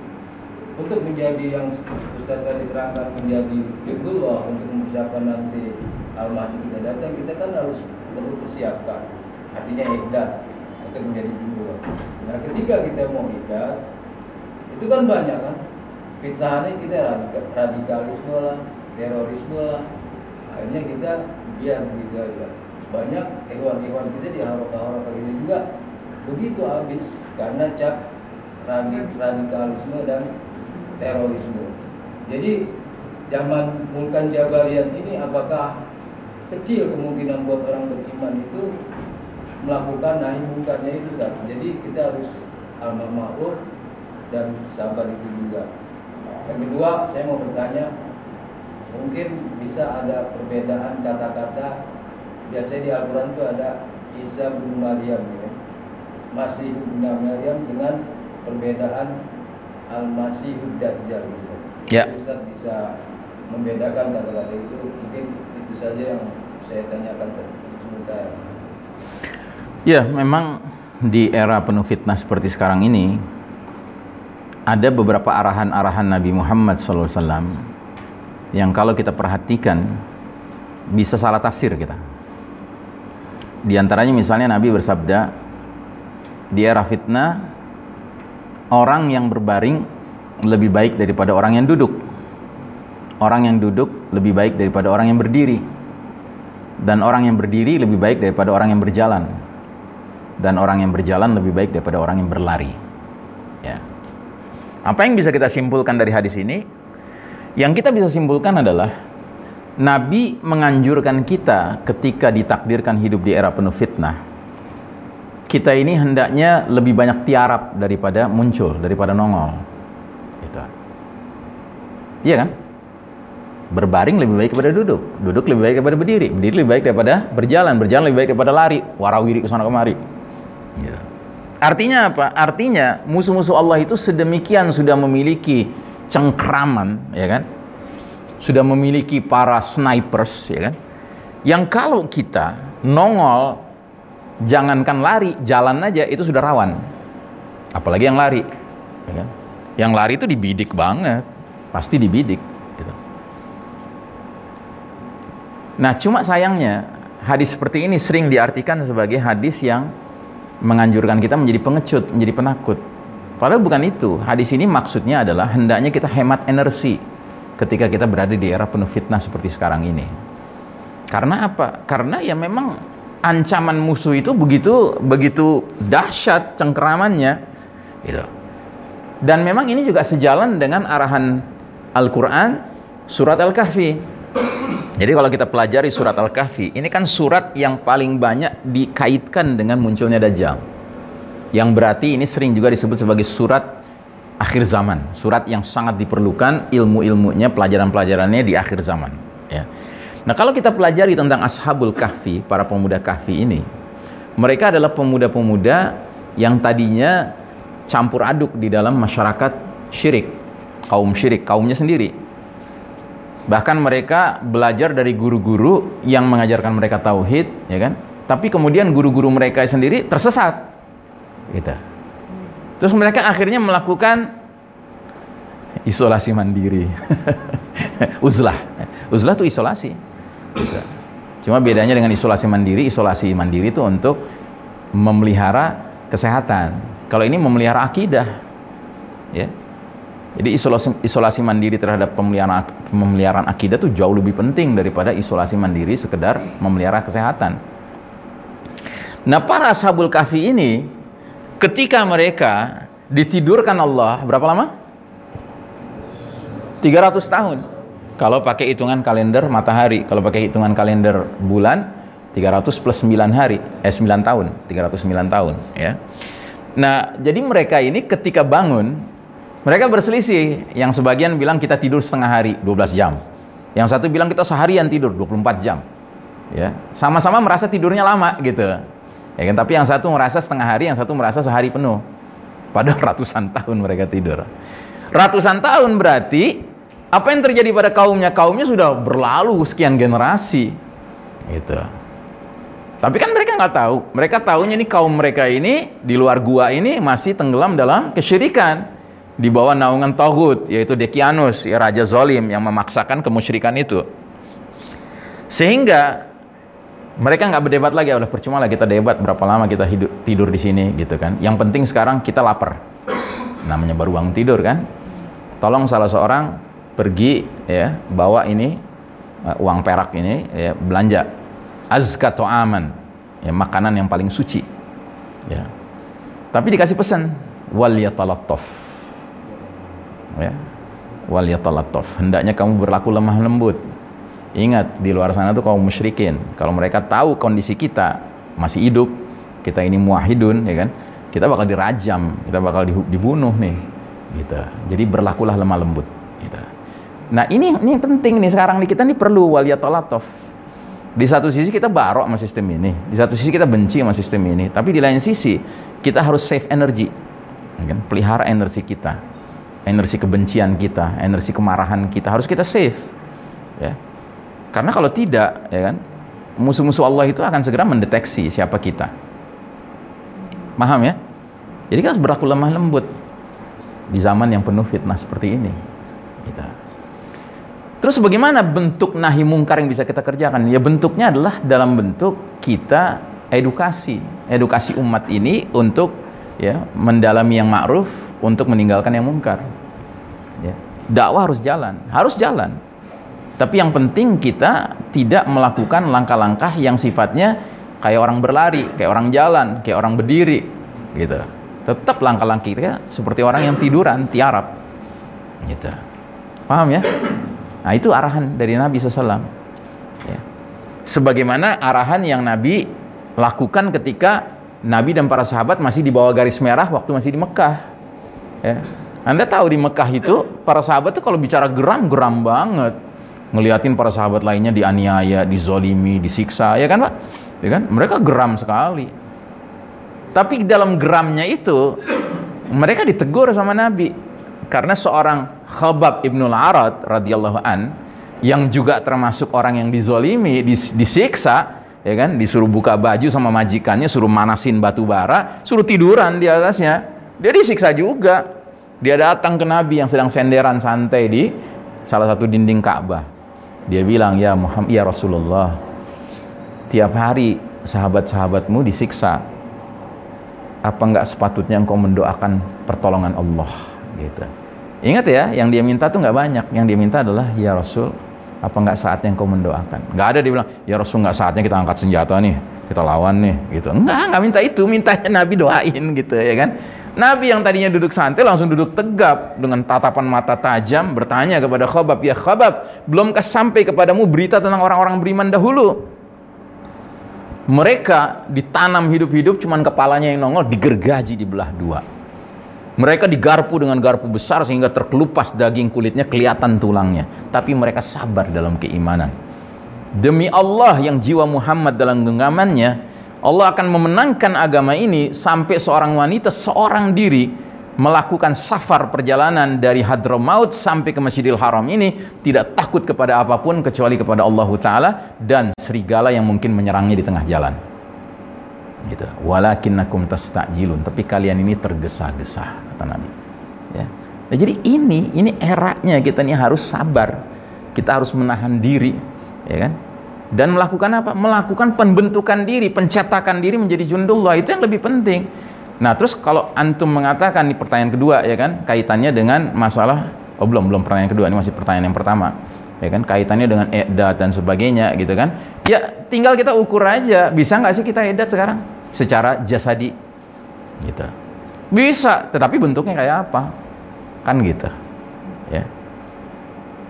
untuk menjadi yang Ustaz tadi terangkan menjadi Hibdullah untuk mempersiapkan nanti Al-Mahdi kita datang, kita kan harus perlu persiapkan. Artinya ikhdat untuk menjadi Hibdullah. Nah ketika kita mau ikhdat, itu kan banyak kan? Fitnahnya kita radikal, radikalisme lah terorisme lah. Akhirnya kita biar begitu aja. Banyak hewan-hewan kita di haroka-haroka ini juga begitu habis karena cap radik- radikalisme dan terorisme. Jadi zaman Mulkan Jabarian ini apakah kecil kemungkinan buat orang beriman itu melakukan nahi mungkarnya itu Ustaz. jadi kita harus amal ma'ruf dan sabar itu juga. Yang kedua, saya mau bertanya, mungkin bisa ada perbedaan kata-kata. Biasanya di Al-Quran itu ada Isa bin Maryam, ya. Masih bin Maryam dengan perbedaan Al-Masih Dajjal. Gitu. Ya. Ustaz bisa membedakan kata-kata itu. Mungkin itu saja yang saya tanyakan sebentar. Ya, memang di era penuh fitnah seperti sekarang ini ada beberapa arahan-arahan Nabi Muhammad SAW yang kalau kita perhatikan bisa salah tafsir kita. Di antaranya misalnya Nabi bersabda di era fitnah orang yang berbaring lebih baik daripada orang yang duduk. Orang yang duduk lebih baik daripada orang yang berdiri. Dan orang yang berdiri lebih baik daripada orang yang berjalan. Dan orang yang berjalan lebih baik daripada orang yang berlari. Ya. Apa yang bisa kita simpulkan dari hadis ini? Yang kita bisa simpulkan adalah Nabi menganjurkan kita ketika ditakdirkan hidup di era penuh fitnah. Kita ini hendaknya lebih banyak tiarap daripada muncul, daripada nongol. Gitu. Iya kan? Berbaring lebih baik daripada duduk, duduk lebih baik daripada berdiri, berdiri lebih baik daripada berjalan, berjalan lebih baik daripada lari, warawiri ke sana kemari. Gitu. Artinya apa? Artinya musuh-musuh Allah itu sedemikian sudah memiliki cengkraman, ya kan? Sudah memiliki para snipers, ya kan? Yang kalau kita nongol, jangankan lari, jalan aja itu sudah rawan. Apalagi yang lari, ya kan? Yang lari itu dibidik banget, pasti dibidik. Gitu. Nah, cuma sayangnya hadis seperti ini sering diartikan sebagai hadis yang menganjurkan kita menjadi pengecut, menjadi penakut. Padahal bukan itu. Hadis ini maksudnya adalah hendaknya kita hemat energi ketika kita berada di era penuh fitnah seperti sekarang ini. Karena apa? Karena ya memang ancaman musuh itu begitu begitu dahsyat cengkeramannya gitu. Dan memang ini juga sejalan dengan arahan Al-Qur'an surat Al-Kahfi. Jadi kalau kita pelajari surat Al-Kahfi, ini kan surat yang paling banyak dikaitkan dengan munculnya Dajjal. Yang berarti ini sering juga disebut sebagai surat akhir zaman, surat yang sangat diperlukan ilmu-ilmunya, pelajaran-pelajarannya di akhir zaman. Ya. Nah kalau kita pelajari tentang Ashabul Kahfi, para pemuda Kahfi ini, mereka adalah pemuda-pemuda yang tadinya campur aduk di dalam masyarakat syirik, kaum syirik, kaumnya sendiri Bahkan mereka belajar dari guru-guru yang mengajarkan mereka tauhid, ya kan? Tapi kemudian guru-guru mereka sendiri tersesat. Gitu. Terus mereka akhirnya melakukan isolasi mandiri. Uzlah. Uzlah itu isolasi. Gitu. Cuma bedanya dengan isolasi mandiri, isolasi mandiri itu untuk memelihara kesehatan. Kalau ini memelihara akidah. Ya. Jadi isolasi, isolasi mandiri terhadap pemeliharaan, pemeliharaan akidah itu jauh lebih penting daripada isolasi mandiri sekedar memelihara kesehatan. Nah para ashabul kahfi ini ketika mereka ditidurkan Allah berapa lama? 300 tahun. Kalau pakai hitungan kalender matahari, kalau pakai hitungan kalender bulan 300 plus 9 hari, eh 9 tahun, 309 tahun ya. Nah, jadi mereka ini ketika bangun mereka berselisih. Yang sebagian bilang kita tidur setengah hari, 12 jam. Yang satu bilang kita seharian tidur 24 jam. Ya, sama-sama merasa tidurnya lama gitu. Ya kan? Tapi yang satu merasa setengah hari, yang satu merasa sehari penuh. Padahal ratusan tahun mereka tidur. Ratusan tahun berarti apa yang terjadi pada kaumnya? Kaumnya sudah berlalu sekian generasi. Gitu. Tapi kan mereka nggak tahu. Mereka tahunya ini kaum mereka ini di luar gua ini masih tenggelam dalam kesyirikan di bawah naungan Tauhud yaitu Dekianus ya raja zolim yang memaksakan kemusyrikan itu. Sehingga mereka nggak berdebat lagi udah percuma lah kita debat berapa lama kita hidup tidur di sini gitu kan. Yang penting sekarang kita lapar. Namanya baru bangun tidur kan. Tolong salah seorang pergi ya bawa ini uh, uang perak ini ya belanja. Azka aman ya makanan yang paling suci ya. Tapi dikasih pesan wal yatalattaf ya. Wal yatalattaf. Hendaknya kamu berlaku lemah lembut. Ingat di luar sana tuh kaum musyrikin. Kalau mereka tahu kondisi kita masih hidup kita ini muahidun ya kan? Kita bakal dirajam kita bakal dibunuh nih gitu. Jadi berlakulah lemah lembut gitu. Nah ini ini penting nih sekarang nih. Kita nih perlu wal yatalattaf. Di satu sisi kita barok sama sistem ini di satu sisi kita benci sama sistem ini tapi di lain sisi kita harus save energi ya kan? Pelihara energi kita energi kebencian kita, energi kemarahan kita harus kita save. Ya. Karena kalau tidak, ya kan, musuh-musuh Allah itu akan segera mendeteksi siapa kita. Paham ya? Jadi kita harus berlaku lemah lembut di zaman yang penuh fitnah seperti ini. Kita. Terus bagaimana bentuk nahi mungkar yang bisa kita kerjakan? Ya bentuknya adalah dalam bentuk kita edukasi, edukasi umat ini untuk ya mendalami yang ma'ruf, untuk meninggalkan yang mungkar. Ya. Dakwah harus jalan, harus jalan. Tapi yang penting kita tidak melakukan langkah-langkah yang sifatnya kayak orang berlari, kayak orang jalan, kayak orang berdiri, gitu. Tetap langkah-langkah kita seperti orang yang tiduran, tiarap, gitu. Paham ya? Nah itu arahan dari Nabi SAW. Ya. Sebagaimana arahan yang Nabi lakukan ketika Nabi dan para sahabat masih di bawah garis merah waktu masih di Mekah. Ya. Anda tahu di Mekah itu para sahabat itu kalau bicara geram geram banget ngeliatin para sahabat lainnya dianiaya, dizolimi, disiksa, ya kan Pak? Ya kan? Mereka geram sekali. Tapi dalam geramnya itu mereka ditegur sama Nabi karena seorang Khabab Ibnul Arad radhiyallahu an yang juga termasuk orang yang dizolimi, dis, disiksa, ya kan? Disuruh buka baju sama majikannya, suruh manasin batu bara, suruh tiduran di atasnya. Dia disiksa juga. Dia datang ke Nabi yang sedang senderan santai di salah satu dinding Ka'bah dia bilang, "Ya Muhammad, ya Rasulullah, tiap hari sahabat-sahabatmu disiksa. Apa enggak sepatutnya engkau mendoakan pertolongan Allah?" gitu. Ingat ya, yang dia minta tuh nggak banyak. Yang dia minta adalah, "Ya Rasul, apa enggak saatnya engkau mendoakan?" Nggak ada dia bilang, "Ya Rasul, nggak saatnya kita angkat senjata nih, kita lawan nih." gitu. Enggak, nggak minta itu, mintanya Nabi doain gitu ya kan. Nabi yang tadinya duduk santai langsung duduk tegap dengan tatapan mata tajam bertanya kepada Khobab, "Ya Khobab, belumkah sampai kepadamu berita tentang orang-orang beriman dahulu?" Mereka ditanam hidup-hidup cuman kepalanya yang nongol digergaji di belah dua. Mereka digarpu dengan garpu besar sehingga terkelupas daging kulitnya kelihatan tulangnya. Tapi mereka sabar dalam keimanan. Demi Allah yang jiwa Muhammad dalam genggamannya, Allah akan memenangkan agama ini sampai seorang wanita seorang diri melakukan safar perjalanan dari Hadramaut sampai ke Masjidil Haram ini tidak takut kepada apa pun kecuali kepada Allah Ta'ala dan serigala yang mungkin menyerangnya di tengah jalan gitu. walakinnakum tastajilun tapi kalian ini tergesa-gesa kata Nabi ya. Nah, jadi ini ini eranya kita ini harus sabar kita harus menahan diri ya kan dan melakukan apa? Melakukan pembentukan diri, pencetakan diri menjadi jundullah itu yang lebih penting. Nah, terus kalau antum mengatakan di pertanyaan kedua ya kan, kaitannya dengan masalah oh belum belum pertanyaan kedua ini masih pertanyaan yang pertama. Ya kan, kaitannya dengan edat dan sebagainya gitu kan. Ya, tinggal kita ukur aja, bisa nggak sih kita edat sekarang secara jasadi? Gitu. Bisa, tetapi bentuknya kayak apa? Kan gitu. Ya.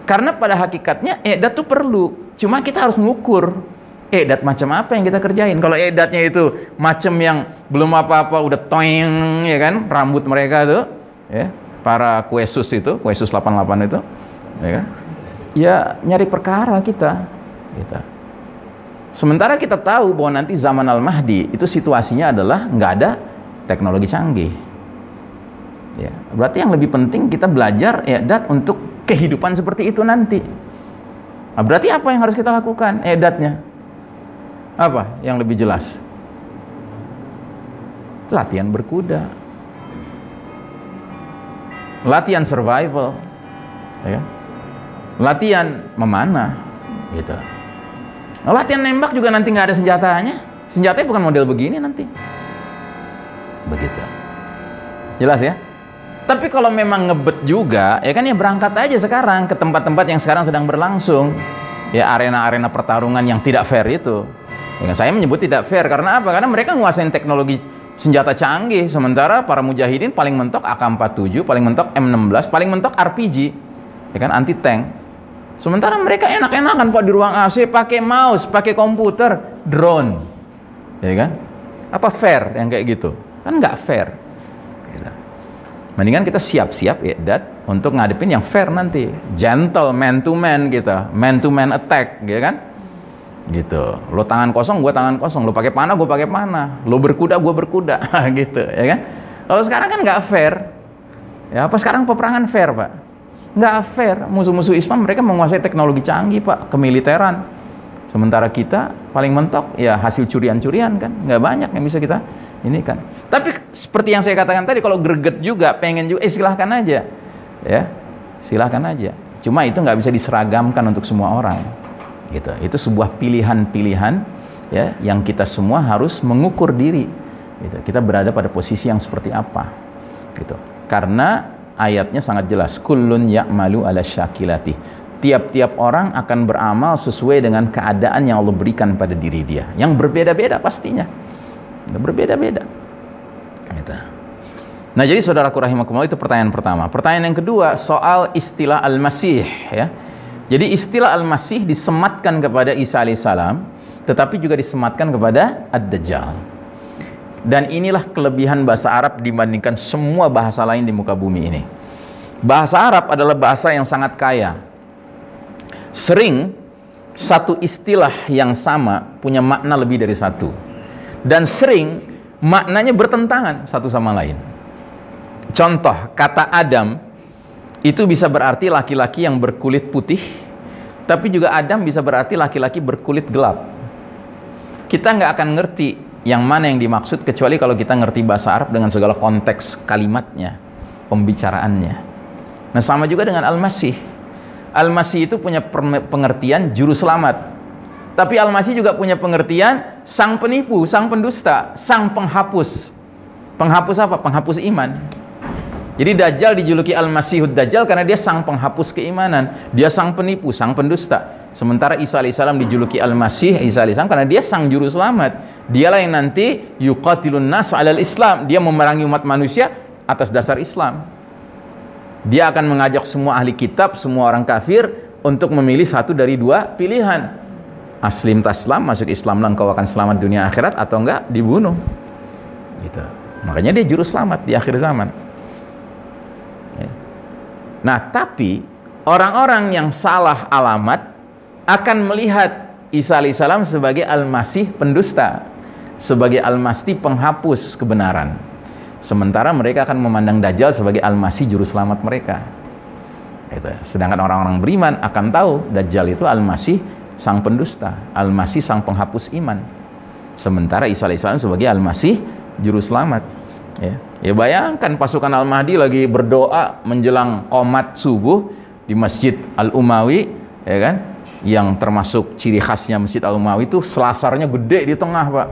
Karena pada hakikatnya edat tuh perlu Cuma kita harus mengukur edat macam apa yang kita kerjain. Kalau edatnya itu macam yang belum apa-apa udah toing ya kan rambut mereka tuh ya para kuesus itu kuesus 88 itu ya kan ya nyari perkara kita kita sementara kita tahu bahwa nanti zaman al mahdi itu situasinya adalah nggak ada teknologi canggih ya berarti yang lebih penting kita belajar edat untuk kehidupan seperti itu nanti Nah, berarti apa yang harus kita lakukan? Edatnya. Apa yang lebih jelas? Latihan berkuda. Latihan survival. Ya. Latihan memanah gitu. Nah, latihan nembak juga nanti nggak ada senjatanya. Senjatanya bukan model begini nanti. Begitu. Jelas ya? Tapi kalau memang ngebet juga, ya kan ya berangkat aja sekarang ke tempat-tempat yang sekarang sedang berlangsung. Ya arena-arena pertarungan yang tidak fair itu. Ya, saya menyebut tidak fair karena apa? Karena mereka menguasai teknologi senjata canggih, sementara para mujahidin paling mentok AK-47, paling mentok M16, paling mentok RPG, ya kan anti tank. Sementara mereka enak-enakan pak di ruang AC pakai mouse, pakai komputer, drone, ya kan? Apa fair yang kayak gitu? Kan nggak fair. Mendingan kita siap-siap ya dat untuk ngadepin yang fair nanti. Gentle man to man gitu. Man to man attack gitu kan. Gitu. Lo tangan kosong, gue tangan kosong. Lo pakai panah, gue pakai panah. Lo berkuda, gue berkuda. gitu ya kan. Kalau sekarang kan nggak fair. Ya apa sekarang peperangan fair pak? Nggak fair. Musuh-musuh Islam mereka menguasai teknologi canggih pak, kemiliteran. Sementara kita paling mentok ya hasil curian-curian kan? Nggak banyak yang bisa kita ini kan? Tapi seperti yang saya katakan tadi kalau greget juga pengen juga eh silahkan aja. Ya silahkan aja. Cuma itu nggak bisa diseragamkan untuk semua orang. Gitu. Itu sebuah pilihan-pilihan ya yang kita semua harus mengukur diri. Gitu. kita berada pada posisi yang seperti apa. Gitu. Karena ayatnya sangat jelas. Kullun ya'malu ala syakilati. Tiap-tiap orang akan beramal sesuai dengan keadaan yang Allah berikan pada diri dia. Yang berbeda-beda pastinya. Berbeda-beda. Gitu. nah jadi saudaraku rahimakumullah itu pertanyaan pertama. Pertanyaan yang kedua soal istilah al-masih ya. Jadi istilah al-masih disematkan kepada Isa alaihissalam tetapi juga disematkan kepada ad-dajjal dan inilah kelebihan bahasa Arab dibandingkan semua bahasa lain di muka bumi ini. Bahasa Arab adalah bahasa yang sangat kaya. Sering satu istilah yang sama punya makna lebih dari satu. Dan sering maknanya bertentangan satu sama lain. Contoh kata Adam itu bisa berarti laki-laki yang berkulit putih tapi juga Adam bisa berarti laki-laki berkulit gelap. Kita nggak akan ngerti yang mana yang dimaksud kecuali kalau kita ngerti bahasa Arab dengan segala konteks kalimatnya pembicaraannya nah sama juga dengan Al-Masih Al-Masih itu punya pengertian juru selamat. Tapi Al-Masih juga punya pengertian sang penipu, sang pendusta, sang penghapus. Penghapus apa? Penghapus iman. Jadi Dajjal dijuluki Al-Masihud Dajjal karena dia sang penghapus keimanan. Dia sang penipu, sang pendusta. Sementara Isa alaihissalam dijuluki Al-Masih Isa alaihissalam karena dia sang juru selamat. Dialah yang nanti yuqatilun nas alal Islam. Dia memerangi umat manusia atas dasar Islam. Dia akan mengajak semua ahli kitab, semua orang kafir untuk memilih satu dari dua pilihan. Aslim taslam, masuk Islam engkau akan selamat dunia akhirat atau enggak dibunuh. Gitu. Makanya dia juru selamat di akhir zaman. Ya. Nah, tapi orang-orang yang salah alamat akan melihat Isa alaihissalam sebagai al-masih pendusta, sebagai al-masih penghapus kebenaran. Sementara mereka akan memandang Dajjal sebagai Al-Masih juru selamat mereka. Itu. Sedangkan orang-orang beriman akan tahu Dajjal itu Al-Masih sang pendusta, Al-Masih sang penghapus iman. Sementara Isa alaihissalam sebagai Al-Masih juru selamat. Ya. ya bayangkan pasukan Al-Mahdi lagi berdoa menjelang komat subuh di Masjid Al-Umawi, ya kan? Yang termasuk ciri khasnya Masjid Al-Umawi itu selasarnya gede di tengah, Pak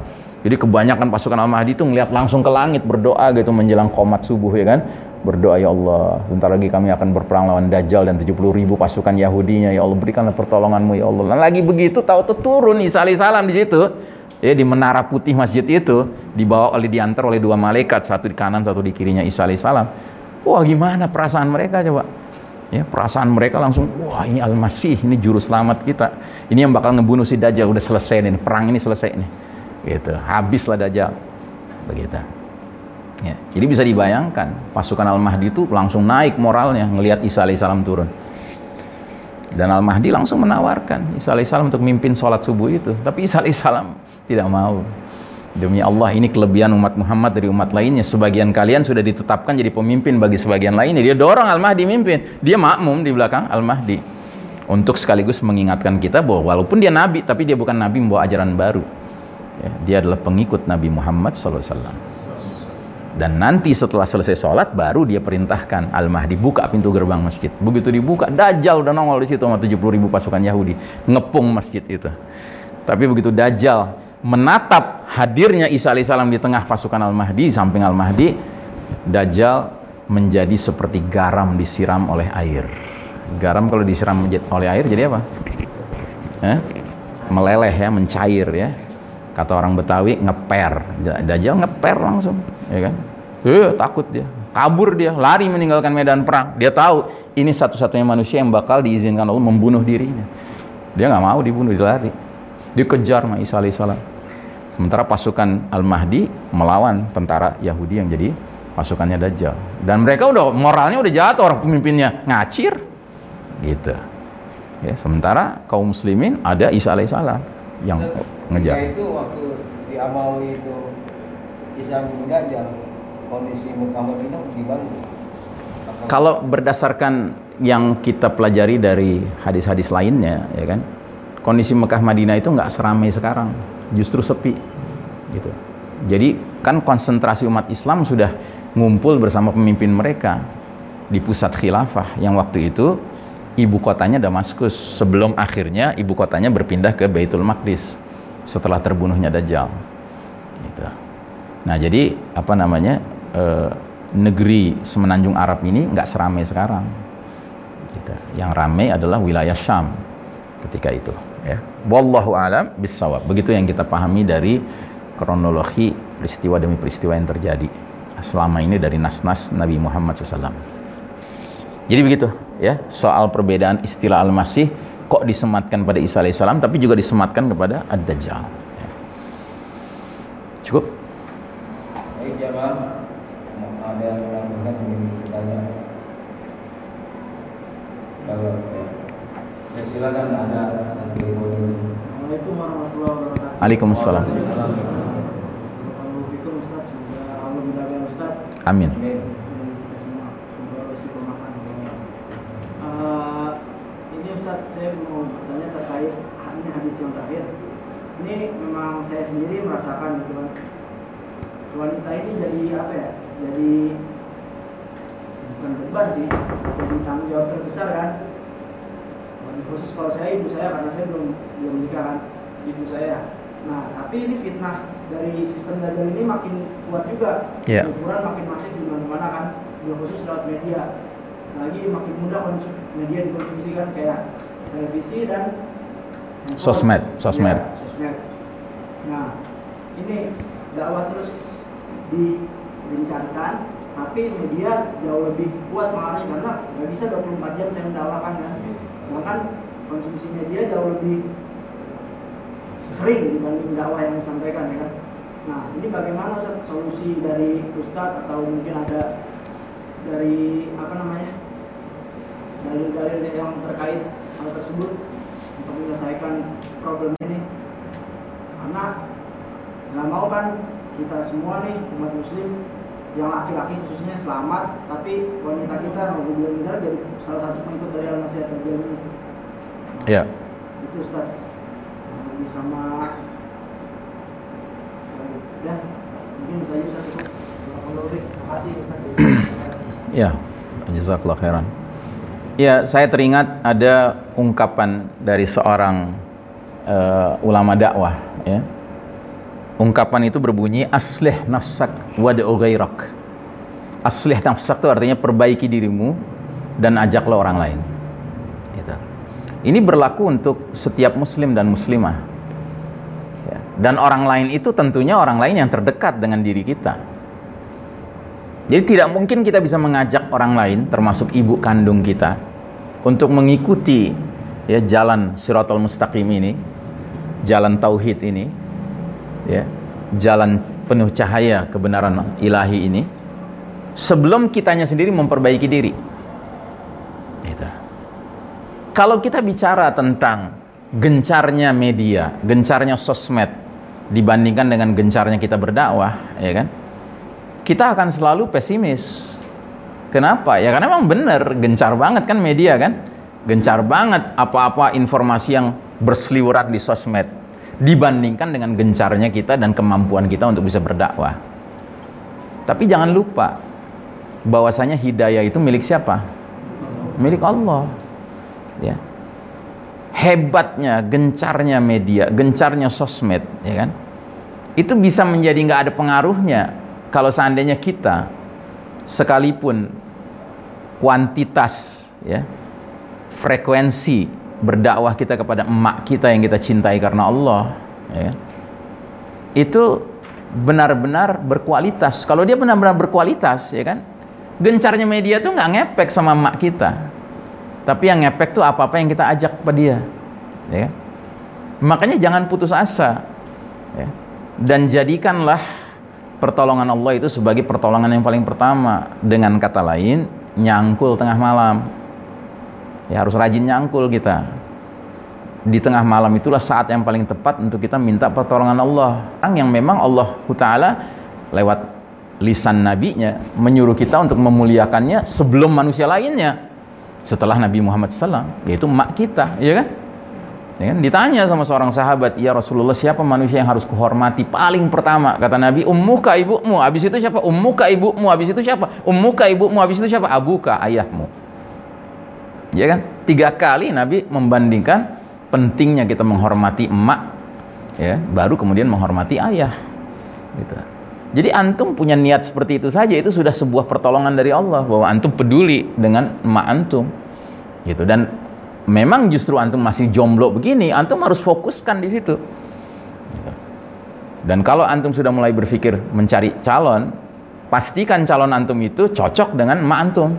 jadi kebanyakan pasukan Al-Mahdi itu ngeliat langsung ke langit berdoa gitu menjelang komat subuh ya kan. Berdoa ya Allah, sebentar lagi kami akan berperang lawan Dajjal dan 70 ribu pasukan Yahudinya ya Allah berikanlah pertolonganmu ya Allah. Dan lagi begitu tahu tuh turun Isa salam di situ. Ya di menara putih masjid itu dibawa oleh diantar oleh dua malaikat satu di kanan satu di kirinya Isa salam. Wah gimana perasaan mereka coba? Ya, perasaan mereka langsung, wah ini Al-Masih, ini juru selamat kita. Ini yang bakal ngebunuh si Dajjal, udah selesai nih, perang ini selesai nih. Gitu. Habislah dajjal. Begitu. Ya. jadi bisa dibayangkan pasukan Al-Mahdi itu langsung naik moralnya ngelihat Isa alaihissalam turun. Dan Al-Mahdi langsung menawarkan Isa alaihissalam untuk mimpin sholat subuh itu. Tapi Isa alaihissalam tidak mau demi Allah ini kelebihan umat Muhammad dari umat lainnya. Sebagian kalian sudah ditetapkan jadi pemimpin bagi sebagian lainnya. Dia dorong Al-Mahdi mimpin. Dia makmum di belakang Al-Mahdi. Untuk sekaligus mengingatkan kita bahwa walaupun dia nabi tapi dia bukan nabi membawa ajaran baru. Ya, dia adalah pengikut Nabi Muhammad SAW dan nanti setelah selesai sholat baru dia perintahkan Al-Mahdi buka pintu gerbang masjid. Begitu dibuka Dajjal udah nongol di situ sama 70 ribu pasukan Yahudi. Ngepung masjid itu. Tapi begitu Dajjal menatap hadirnya Isa alaihissalam di tengah pasukan Al-Mahdi samping Al-Mahdi Dajjal menjadi seperti garam disiram oleh air. Garam kalau disiram oleh air jadi apa? Eh? meleleh ya mencair ya. Kata orang Betawi ngeper. Dajjal ngeper langsung ya kan? Eh takut dia. Kabur dia lari meninggalkan medan perang. Dia tahu ini satu-satunya manusia yang bakal diizinkan Allah membunuh dirinya. Dia nggak mau dibunuh dia lari. Dikejar sama Isa alaihissalam sementara pasukan Al-Mahdi melawan tentara Yahudi yang jadi pasukannya Dajjal. Dan mereka udah moralnya udah jatuh orang pemimpinnya ngacir. Gitu. Ya sementara kaum muslimin ada Isa alaihissalam yang ngejar. itu waktu di Amawi itu Isa bin Dajjal kondisi Mekah Madinah gimana? Kalau berdasarkan yang kita pelajari dari hadis-hadis lainnya, ya kan, kondisi Mekah Madinah itu nggak seramai sekarang, justru sepi gitu. Jadi kan konsentrasi umat Islam sudah ngumpul bersama pemimpin mereka di pusat khilafah yang waktu itu ibu kotanya Damaskus sebelum akhirnya ibu kotanya berpindah ke Baitul Maqdis setelah terbunuhnya Dajjal. Gitu. Nah jadi apa namanya e, negeri semenanjung Arab ini nggak seramai sekarang. Gitu. Yang ramai adalah wilayah Syam ketika itu. Ya. Wallahu alam bisawab. Begitu yang kita pahami dari kronologi peristiwa demi peristiwa yang terjadi selama ini dari nas-nas Nabi Muhammad SAW. Jadi begitu ya soal perbedaan istilah al-masih kok disematkan pada Isa alaihissalam tapi juga disematkan kepada ad-dajjal. Ya. Cukup? Baik jamaah, ada? Kalau ya. ya silakan ada satu Assalamualaikum warahmatullahi wabarakatuh. Waalaikumsalam. Kalau Fikum Ustaz, semoga Allah menjaga Ustaz Amin. Oke. dan kita semua. Semoga Allah istiqomahkan. Eh, ini memang saya sendiri merasakan gitu kan. Wanita ini jadi apa ya? Jadi bukan beban sih, jadi tanggung jawab terbesar kan. Khusus kalau saya ibu saya karena saya belum belum menikah kan ibu saya. Nah tapi ini fitnah dari sistem dagang ini makin kuat juga. Iya. Ukuran makin masif di mana-mana kan, juga khusus lewat media. Lagi makin mudah konsum media dikonsumsi kan kayak televisi dan. Sosmed, sosmed. Iya, sosmed. Nah ini dakwah terus digencarkan, tapi media jauh lebih kuat pengaruhnya karena nggak bisa 24 jam saya mendakwakan kan. Sedangkan konsumsi media jauh lebih sering dibanding dakwah yang disampaikan ya kan. Nah ini bagaimana Ustaz solusi dari Ustadz atau mungkin ada dari apa namanya dalil-dalil yang terkait hal tersebut untuk menyelesaikan problem ini karena nggak mau kan kita semua nih umat muslim yang laki-laki khususnya selamat tapi wanita kita misalnya jadi salah satu pengikut dari al-masih ini Nah, Ya. itu Ustaz ini sama ya mungkin itu aja Ya, jazakallah khairan. Ya, saya teringat ada ungkapan dari seorang eh, ulama dakwah, ya. Ungkapan itu berbunyi aslih nafsak wad'u ghairak. Aslih nafsak itu artinya perbaiki dirimu dan ajaklah orang lain. Ini berlaku untuk setiap muslim dan muslimah. Ya. Dan orang lain itu tentunya orang lain yang terdekat dengan diri kita. Jadi tidak mungkin kita bisa mengajak orang lain termasuk ibu kandung kita untuk mengikuti ya jalan Siratul Mustaqim ini, jalan tauhid ini, ya, jalan penuh cahaya kebenaran ilahi ini sebelum kitanya sendiri memperbaiki diri. Kalau kita bicara tentang gencarnya media, gencarnya sosmed dibandingkan dengan gencarnya kita berdakwah, ya kan? kita akan selalu pesimis. Kenapa? Ya karena memang benar, gencar banget kan media kan? Gencar banget apa-apa informasi yang berseliweran di sosmed dibandingkan dengan gencarnya kita dan kemampuan kita untuk bisa berdakwah. Tapi jangan lupa bahwasanya hidayah itu milik siapa? Milik Allah. Ya. Hebatnya, gencarnya media, gencarnya sosmed, ya kan? Itu bisa menjadi nggak ada pengaruhnya kalau seandainya kita sekalipun kuantitas ya frekuensi berdakwah kita kepada emak kita yang kita cintai karena Allah ya, itu benar-benar berkualitas kalau dia benar-benar berkualitas ya kan gencarnya media tuh nggak ngepek sama emak kita tapi yang ngepek tuh apa-apa yang kita ajak ke dia ya kan? makanya jangan putus asa ya. dan jadikanlah pertolongan Allah itu sebagai pertolongan yang paling pertama. Dengan kata lain nyangkul tengah malam. Ya harus rajin nyangkul kita. Di tengah malam itulah saat yang paling tepat untuk kita minta pertolongan Allah. Yang memang Allah Ta'ala lewat lisan nabinya menyuruh kita untuk memuliakannya sebelum manusia lainnya setelah Nabi Muhammad SAW yaitu mak kita ya kan Ya kan? Ditanya sama seorang sahabat, "Ya Rasulullah, siapa manusia yang harus kuhormati paling pertama?" Kata Nabi, "Ummuka ibumu." Habis itu siapa? "Ummuka ibumu." Habis itu siapa? "Ummuka ibumu." Habis itu siapa? "Abuka," ayahmu. Ya kan? Tiga kali Nabi membandingkan pentingnya kita menghormati emak ya, baru kemudian menghormati ayah. Gitu. Jadi antum punya niat seperti itu saja itu sudah sebuah pertolongan dari Allah bahwa antum peduli dengan emak antum. Gitu dan memang justru antum masih jomblo begini, antum harus fokuskan di situ. Dan kalau antum sudah mulai berpikir mencari calon, pastikan calon antum itu cocok dengan emak antum.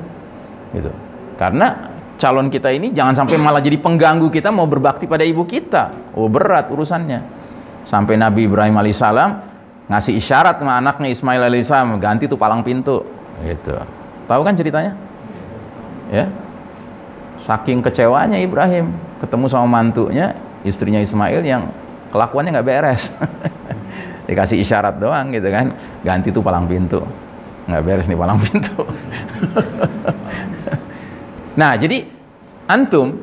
Gitu. Karena calon kita ini jangan sampai malah jadi pengganggu kita mau berbakti pada ibu kita. Oh, berat urusannya. Sampai Nabi Ibrahim alaihissalam ngasih isyarat sama anaknya Ismail alaihissalam ganti tuh palang pintu. Gitu. Tahu kan ceritanya? Ya, Saking kecewanya Ibrahim ketemu sama mantunya, istrinya Ismail yang kelakuannya nggak beres. Dikasih isyarat doang gitu kan, ganti tuh palang pintu. Nggak beres nih palang pintu. nah, jadi antum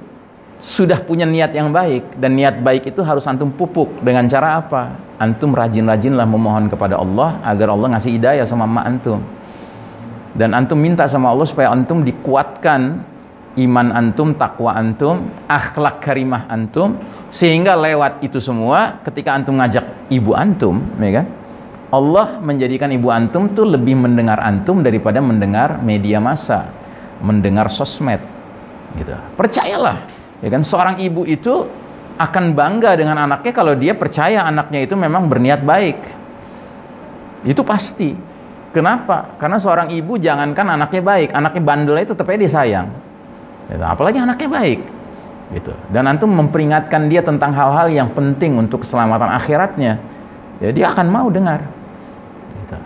sudah punya niat yang baik dan niat baik itu harus antum pupuk dengan cara apa? Antum rajin-rajinlah memohon kepada Allah agar Allah ngasih hidayah sama emak antum. Dan antum minta sama Allah supaya antum dikuatkan iman antum, takwa antum, akhlak karimah antum, sehingga lewat itu semua ketika antum ngajak ibu antum, ya kan? Allah menjadikan ibu antum tuh lebih mendengar antum daripada mendengar media massa, mendengar sosmed, gitu. Percayalah, ya kan? Seorang ibu itu akan bangga dengan anaknya kalau dia percaya anaknya itu memang berniat baik. Itu pasti. Kenapa? Karena seorang ibu jangankan anaknya baik, anaknya bandel itu tetap dia sayang Gitu. Apalagi anaknya baik. Gitu. Dan antum memperingatkan dia tentang hal-hal yang penting untuk keselamatan akhiratnya. Ya dia akan mau dengar. Gitu.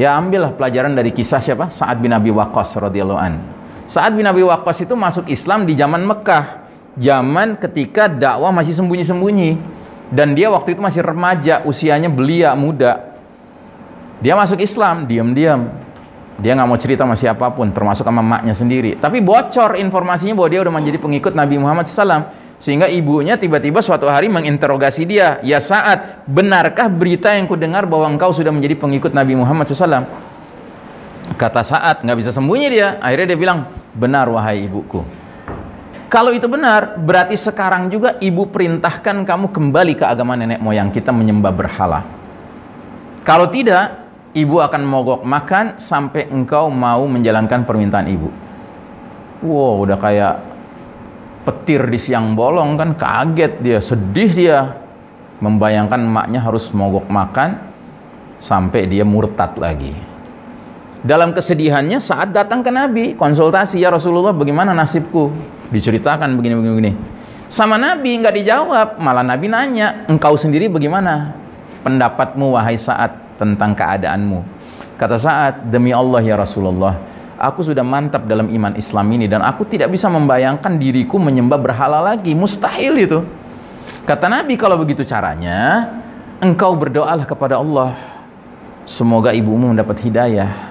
Ya ambillah pelajaran dari kisah siapa? Sa'ad bin Abi Waqqas radhiyallahu an. Sa'ad bin Abi Waqqas itu masuk Islam di zaman Mekah. Zaman ketika dakwah masih sembunyi-sembunyi. Dan dia waktu itu masih remaja, usianya belia, muda. Dia masuk Islam, diam-diam dia nggak mau cerita sama siapa pun, termasuk sama maknya sendiri. Tapi bocor informasinya bahwa dia udah menjadi pengikut Nabi Muhammad SAW. Sehingga ibunya tiba-tiba suatu hari menginterogasi dia. Ya saat, benarkah berita yang kudengar bahwa engkau sudah menjadi pengikut Nabi Muhammad SAW? Kata saat, nggak bisa sembunyi dia. Akhirnya dia bilang, benar wahai ibuku. Kalau itu benar, berarti sekarang juga ibu perintahkan kamu kembali ke agama nenek moyang kita menyembah berhala. Kalau tidak, ibu akan mogok makan sampai engkau mau menjalankan permintaan ibu. Wow, udah kayak petir di siang bolong kan kaget dia, sedih dia membayangkan emaknya harus mogok makan sampai dia murtad lagi. Dalam kesedihannya saat datang ke Nabi, konsultasi ya Rasulullah bagaimana nasibku? Diceritakan begini-begini. Sama Nabi nggak dijawab, malah Nabi nanya, engkau sendiri bagaimana? Pendapatmu wahai saat tentang keadaanmu. Kata saat demi Allah ya Rasulullah, aku sudah mantap dalam iman Islam ini dan aku tidak bisa membayangkan diriku menyembah berhala lagi. Mustahil itu. Kata Nabi, kalau begitu caranya, engkau berdoalah kepada Allah. Semoga ibumu mendapat hidayah.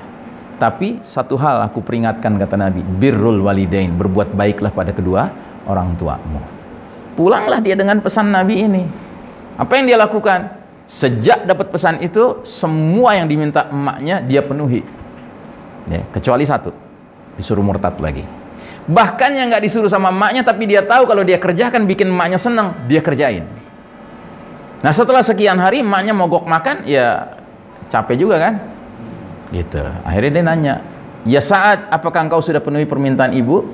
Tapi satu hal aku peringatkan kata Nabi, birrul walidain, berbuat baiklah pada kedua orang tuamu. Pulanglah dia dengan pesan Nabi ini. Apa yang dia lakukan? Sejak dapat pesan itu, semua yang diminta emaknya dia penuhi. Ya, kecuali satu, disuruh murtad lagi. Bahkan yang nggak disuruh sama emaknya, tapi dia tahu kalau dia kerjakan bikin emaknya senang, dia kerjain. Nah setelah sekian hari emaknya mogok makan, ya capek juga kan? Gitu. Akhirnya dia nanya, ya saat apakah engkau sudah penuhi permintaan ibu?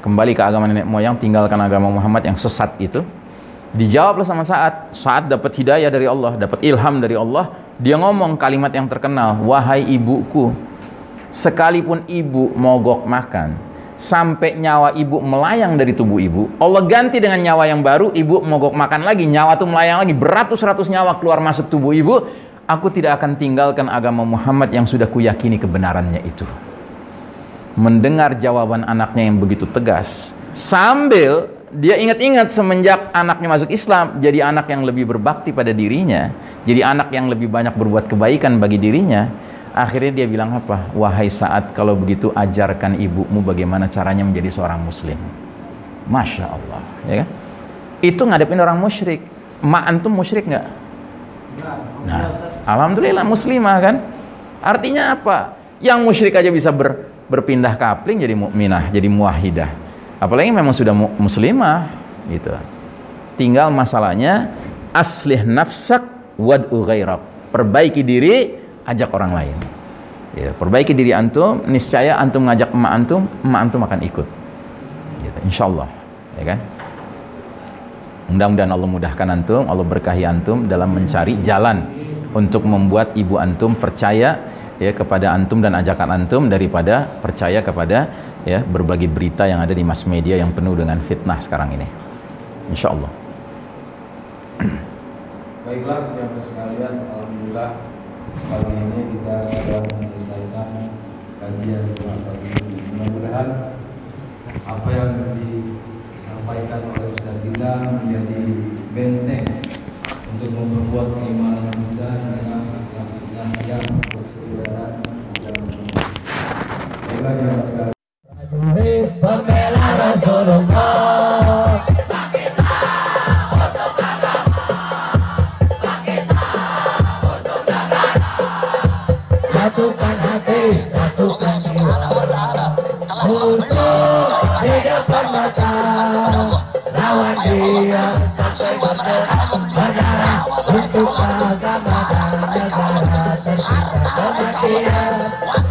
Kembali ke agama nenek moyang, tinggalkan agama Muhammad yang sesat itu. Dijawablah sama saat saat dapat hidayah dari Allah, dapat ilham dari Allah, dia ngomong kalimat yang terkenal, "Wahai ibuku, sekalipun ibu mogok makan, sampai nyawa ibu melayang dari tubuh ibu, Allah ganti dengan nyawa yang baru, ibu mogok makan lagi, nyawa tuh melayang lagi, beratus-ratus nyawa keluar masuk tubuh ibu, aku tidak akan tinggalkan agama Muhammad yang sudah kuyakini kebenarannya itu." Mendengar jawaban anaknya yang begitu tegas, sambil dia ingat-ingat semenjak anaknya masuk Islam jadi anak yang lebih berbakti pada dirinya jadi anak yang lebih banyak berbuat kebaikan bagi dirinya akhirnya dia bilang apa wahai saat kalau begitu ajarkan ibumu bagaimana caranya menjadi seorang muslim Masya Allah ya kan itu ngadepin orang musyrik. Mak antum musyrik nggak? Nah, alhamdulillah muslimah kan. Artinya apa? Yang musyrik aja bisa ber, berpindah kapling jadi mukminah, jadi muwahidah. Apalagi memang sudah mu- muslimah gitu. Tinggal masalahnya aslih nafsak wad'u ghairak. Perbaiki diri, ajak orang lain. Ya, perbaiki diri antum, niscaya antum ngajak emak antum, emak antum akan ikut. Gitu, insyaallah, ya kan? Mudah-mudahan Allah mudahkan antum, Allah berkahi antum dalam mencari jalan untuk membuat ibu antum percaya ya kepada antum dan ajakan antum daripada percaya kepada ya berbagai berita yang ada di mass media yang penuh dengan fitnah sekarang ini. Insya Allah. Baiklah, jamaah sekalian, alhamdulillah pagi ini kita sudah menyelesaikan kajian. Mudah-mudahan apa yang disampaikan oleh Dila menjadi benteng untuk memperkuat keimanan kita dengan yang berseliweran dan Baiklah, jamaah sekalian. Satukan Lawan dia sampai berdarah Untuk agama dan negara tercinta Kematian